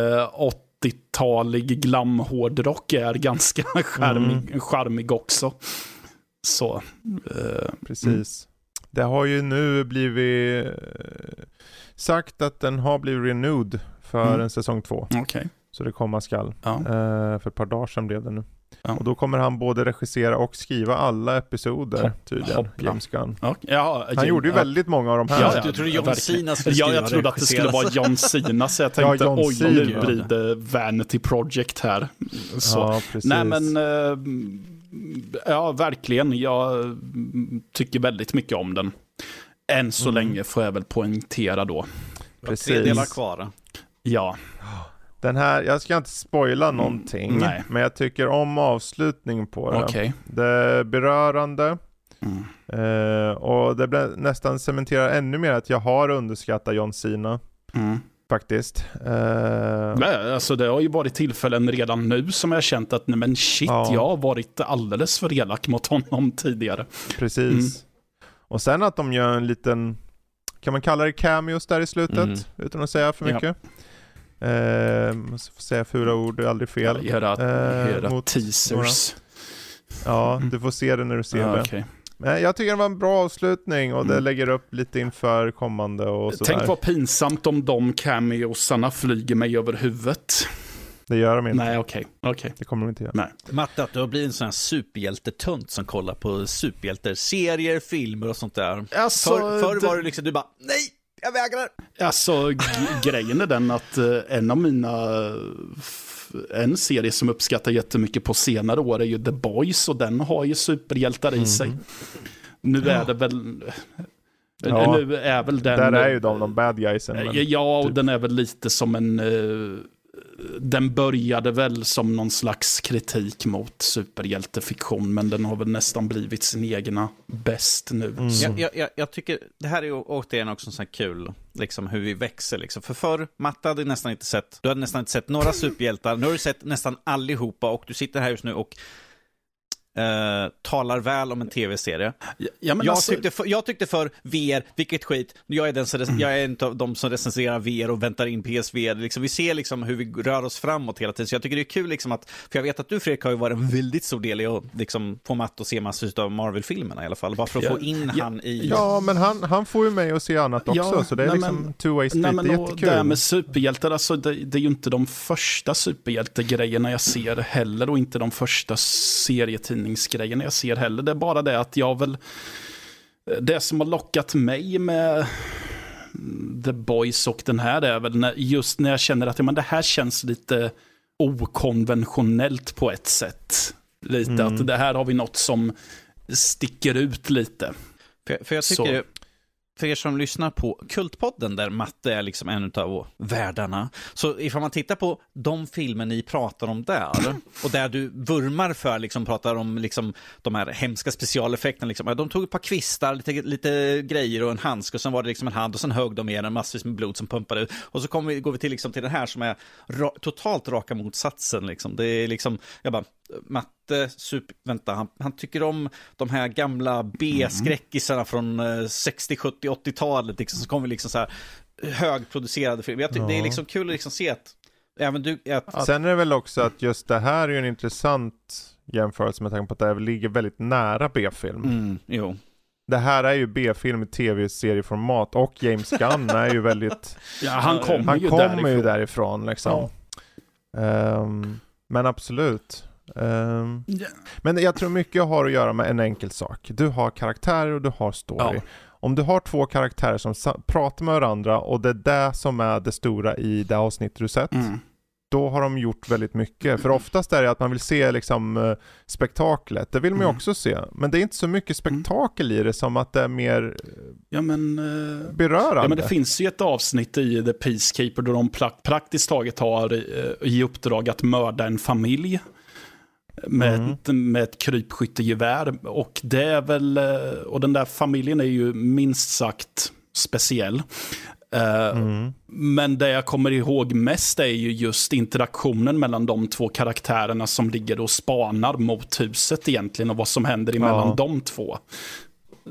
80-talig glamhårdrock är ganska charmig, charmig också. Så, eh, Precis. Det har ju nu blivit eh, sagt att den har blivit renewed för Mm. en säsong två. okej. Så det komma skall. Ja. Eh, för ett par dagar sedan blev det nu. Ja. Och då kommer han både regissera och skriva alla episoder Hopp- tydligen. hoppla. James Gunn. Ja, ja, Han gjorde ju ja. väldigt många av de här. Ja, ja. Du trodde John. Cena skulle Ja, skriva jag trodde att det skulle vara. John Cena, så jag Ja, tänkte John oj, Cena. nu blir det Vanity Project här. Så. Ja, precis. Nej, men eh, ja, verkligen. Jag tycker väldigt mycket om den. Än så Mm. länge får jag väl poängtera då. Var tre delar Precis. kvar. Ja, Den här, jag ska inte spoila någonting, Mm, nej. men jag tycker om avslutningen på det. okej. Det är berörande. Mm. Eh, och det nästan cementerar ännu mer att jag har underskattat John Cena. Mm. Faktiskt. Eh, Nej, Alltså det har ju varit tillfällen redan nu som jag känt att nej men shit, Ja. jag har varit alldeles för elak mot honom tidigare. precis. Mm. Och sen att de gör en liten, kan man kalla det cameos där i slutet? Mm. Utan att säga för Ja. Eh, måste få säga fula ord, det är aldrig fel. Era, Eh, era mot teasers. Ja, du får se det när du ser Ja, det. okej. Men jag tycker det var en bra avslutning och det Mm. lägger upp lite inför kommande och sådär. Tänk vad pinsamt om de cameosarna flyger mig över huvudet. Det gör de inte. Nej, okej. okej. Det kommer de inte göra. Nej. Matte, att du har blivit en sån här superhjältetunt som kollar på superhjältar, serier, filmer och sånt där. Alltså, Förr, förr det- var det liksom, du bara, nej, jag vägrar. Alltså, grejen är den att eh, en av mina... En serie som uppskattar jättemycket på senare år är ju The Boys och den har ju superhjältar i sig. Nu är det väl... Ja. Nu är väl den... Där är ju de de bad guysen. Men... Ja, och typ. den är väl lite som en... den började väl som någon slags kritik mot superhjältefiktion, men den har väl nästan blivit sin egna bäst nu. Mm. Jag, jag, jag, tycker, det här är ju återigen också så här kul, liksom hur vi växer liksom. För förr, Matte hade nästan inte sett, du hade nästan inte sett några superhjältar, nu har du sett nästan allihopa och du sitter här just nu och eh, talar väl om en tv-serie. Ja, men jag, alltså- tyckte för, jag tyckte för VR, vilket skit. Jag är, den som, Mm. jag är en av de som recenserar VR och väntar in PSVR. Liksom, vi ser liksom hur vi rör oss framåt hela tiden. Så jag tycker det är kul liksom att, för jag vet att du Fredrik har ju varit en väldigt stor del i att liksom, få Matt att se massor av Marvel-filmerna i alla fall. Bara för att Ja, få in ja, han i... Ja, men han, han får ju mig att se annat också, Ja, så det är nej, liksom men- two way Nej, street. men det är jättekul. det här med superhjältar, alltså, det, det är ju inte de första superhjältegrejerna jag ser heller och inte de första serietidningsgrejerna jag ser heller. Det är bara det att jag väl, det som har lockat mig med The Boys och den här är väl när, just när jag känner att ja, men det här känns lite okonventionellt på ett sätt. Lite Mm. att det här har vi något som sticker ut lite. För, för jag Så. För er som lyssnar på Kultpodden, där Matte är liksom en av världarna, så ifall man tittar på de filmer ni pratar om där, och där du vurmar för, liksom pratar om liksom, de här hemska specialeffekterna, liksom, de tog ett par kvistar, lite, lite grejer och en handske, och sen var det liksom en hand, och sen högg de ner en massvis med blod som pumpade ut. Och så vi, går vi till, liksom, till den här som är ra, totalt raka motsatsen. Liksom. Det är liksom, jag bara, Matte, super, vänta, han, han tycker om de här gamla B-skräckisarna från eh, 60, 70, 80-talet, liksom, så kommer vi liksom så här högproducerade filmer. Jag tycker det är Ja. liksom kul att liksom se att även du, att, Sen är det väl också att just det här är ju en intressant jämförelse med tanke på att det ligger väldigt nära B-film. mm, jo. Det här är ju B-film i tv-serieformat och James Gunn är ju väldigt, Ja, han Ja, kommer ju kommer därifrån. ju därifrån liksom. Ehm, men absolut. Ehm, Ja. Men jag tror mycket har att göra med en enkel sak. Du har karaktärer och du har story. Ja. Om du har två karaktärer som pratar med varandra och det är det som är det stora i det avsnitt du sett, Mm. då har de gjort väldigt mycket. För oftast är det att man vill se liksom eh, spektaklet, det vill man ju Mm. också se. Men det är inte så mycket spektakel i det som att det är mer Ja men, eh, berörande. ja men det finns ju ett avsnitt i The Peacekeeper då de pra- praktiskt taget har eh, i uppdrag att mörda en familj. Med, Mm. ett, med ett krypskyttegevär. Och det är väl, eh, och den där familjen är ju minst sagt speciell. Eh, Mm. Men det jag kommer ihåg mest är ju just interaktionen mellan de två karaktärerna som ligger och spanar mot huset egentligen och vad som händer emellan Ja. de två.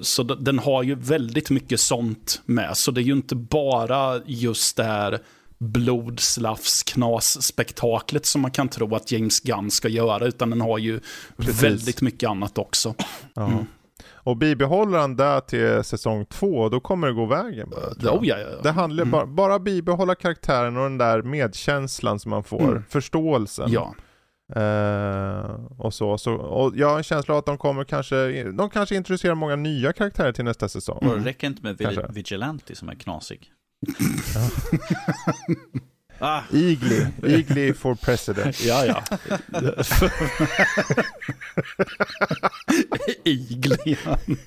Så den har ju väldigt mycket sånt med. Så det är ju inte bara just det här blod, slafs, knas spektaklet som man kan tro att James Gunn ska göra, utan den har ju Precis. väldigt mycket annat också. Ja. Mm. Och bibehåller han det till säsong två, då kommer det gå vägen. Bara. Oh, ja, ja, ja. Det handlar Mm. bara, bara bibehålla karaktären och den där medkänslan som man får, Mm. förståelsen. Ja. Eh, och så, så, och jag har en känsla av att de kommer kanske, de kanske introducerar många nya karaktärer till nästa säsong. Mm. Och det räcker inte med Kanske. vi- Vigilante som är knasig. Ah, Igli, Igli for president. Ja, ja. Iglian.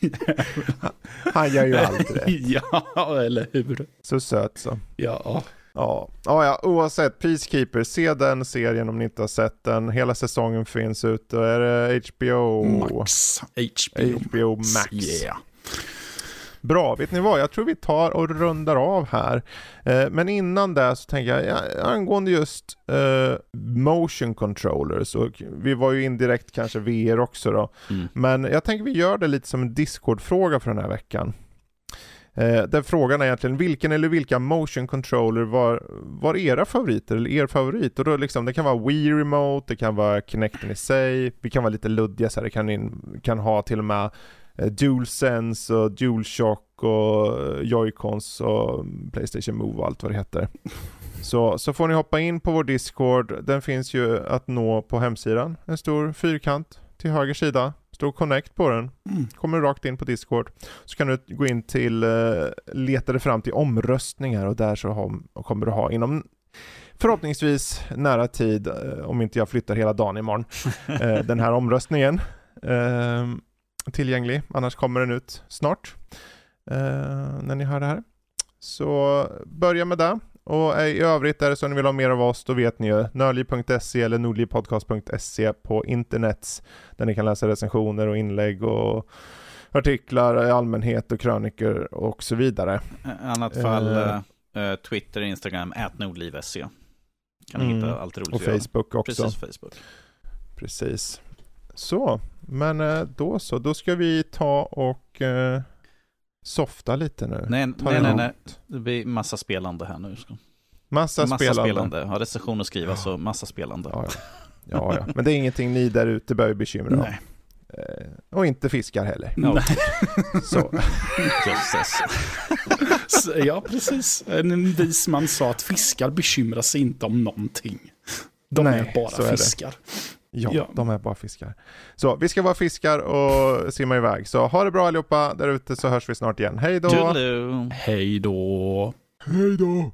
Han gör ju allt rätt. ja, eller hur? Så söt så. Ja. Ja. Ja, ja, oavsett, Peacekeeper, se den serien om ni inte har sett den. Hela säsongen finns ute. Är det HBO? Max. HBO. HBO Max. Yeah. Bra, vet ni vad? Jag tror vi tar och rundar av här. Eh, men innan det så tänker jag, ja, angående just eh, motion controllers, och vi var ju indirekt kanske VR också då, mm. men jag tänker vi gör det lite som en Discord-fråga för den här veckan. Eh, där frågan är egentligen vilken eller vilka motion controller var, var era favoriter eller er favorit? Och då liksom, det kan vara Wii Remote, det kan vara Kinecten i sig, vi kan vara lite luddiga så här, det kan, in, kan ha till och med DualSense och DualShock och eh, Joy-Cons och Playstation Move och allt vad det heter. Så, så får ni hoppa in på vår Discord, den finns ju att nå på hemsidan. En stor fyrkant till höger sida, står Connect på den. Mm. Kommer du rakt in på Discord. Så kan du gå in till, uh, leta dig fram till omröstningar och där så har, kommer du ha inom förhoppningsvis nära tid, eh, om inte jag flyttar hela dagen imorgon, eh, den här omröstningen eh, tillgänglig. Annars kommer den ut snart eh, när ni hör det här. Så börja med det. Och i övrigt är det så att ni vill ha mer av oss, då vet ni ju nördliv.se eller nordlivpodcast.se på internet där ni kan läsa recensioner och inlägg och artiklar i allmänhet och krönikor och så vidare. I annat fall eh, Twitter, Instagram, ätnordliv.se. Kan ni Mm. hitta allt roligt Och. Facebook också. Precis, Facebook. Precis. Så, men eh, då så. Då ska vi ta och eh, softa lite nu. Nej, Ta nej, det nej, nej. Det blir massa spelande här nu. Massa, Massa spelande. spelande. Har recension att skriva så massa spelande. Ja, ja. ja, ja. Men det är ingenting ni där ute behöver bekymra er. Eh, och inte fiskar heller. Ja. Nej. Så. Ja, precis. En vis man sa att fiskar bekymrar sig inte om någonting. De Nej, är bara så är fiskar. Ja, Ja. de är bara fiskar. Så vi ska vara fiskar och simma iväg. Så ha det bra allihopa där ute så hörs vi snart igen. Hej då! Hej då. Hej då!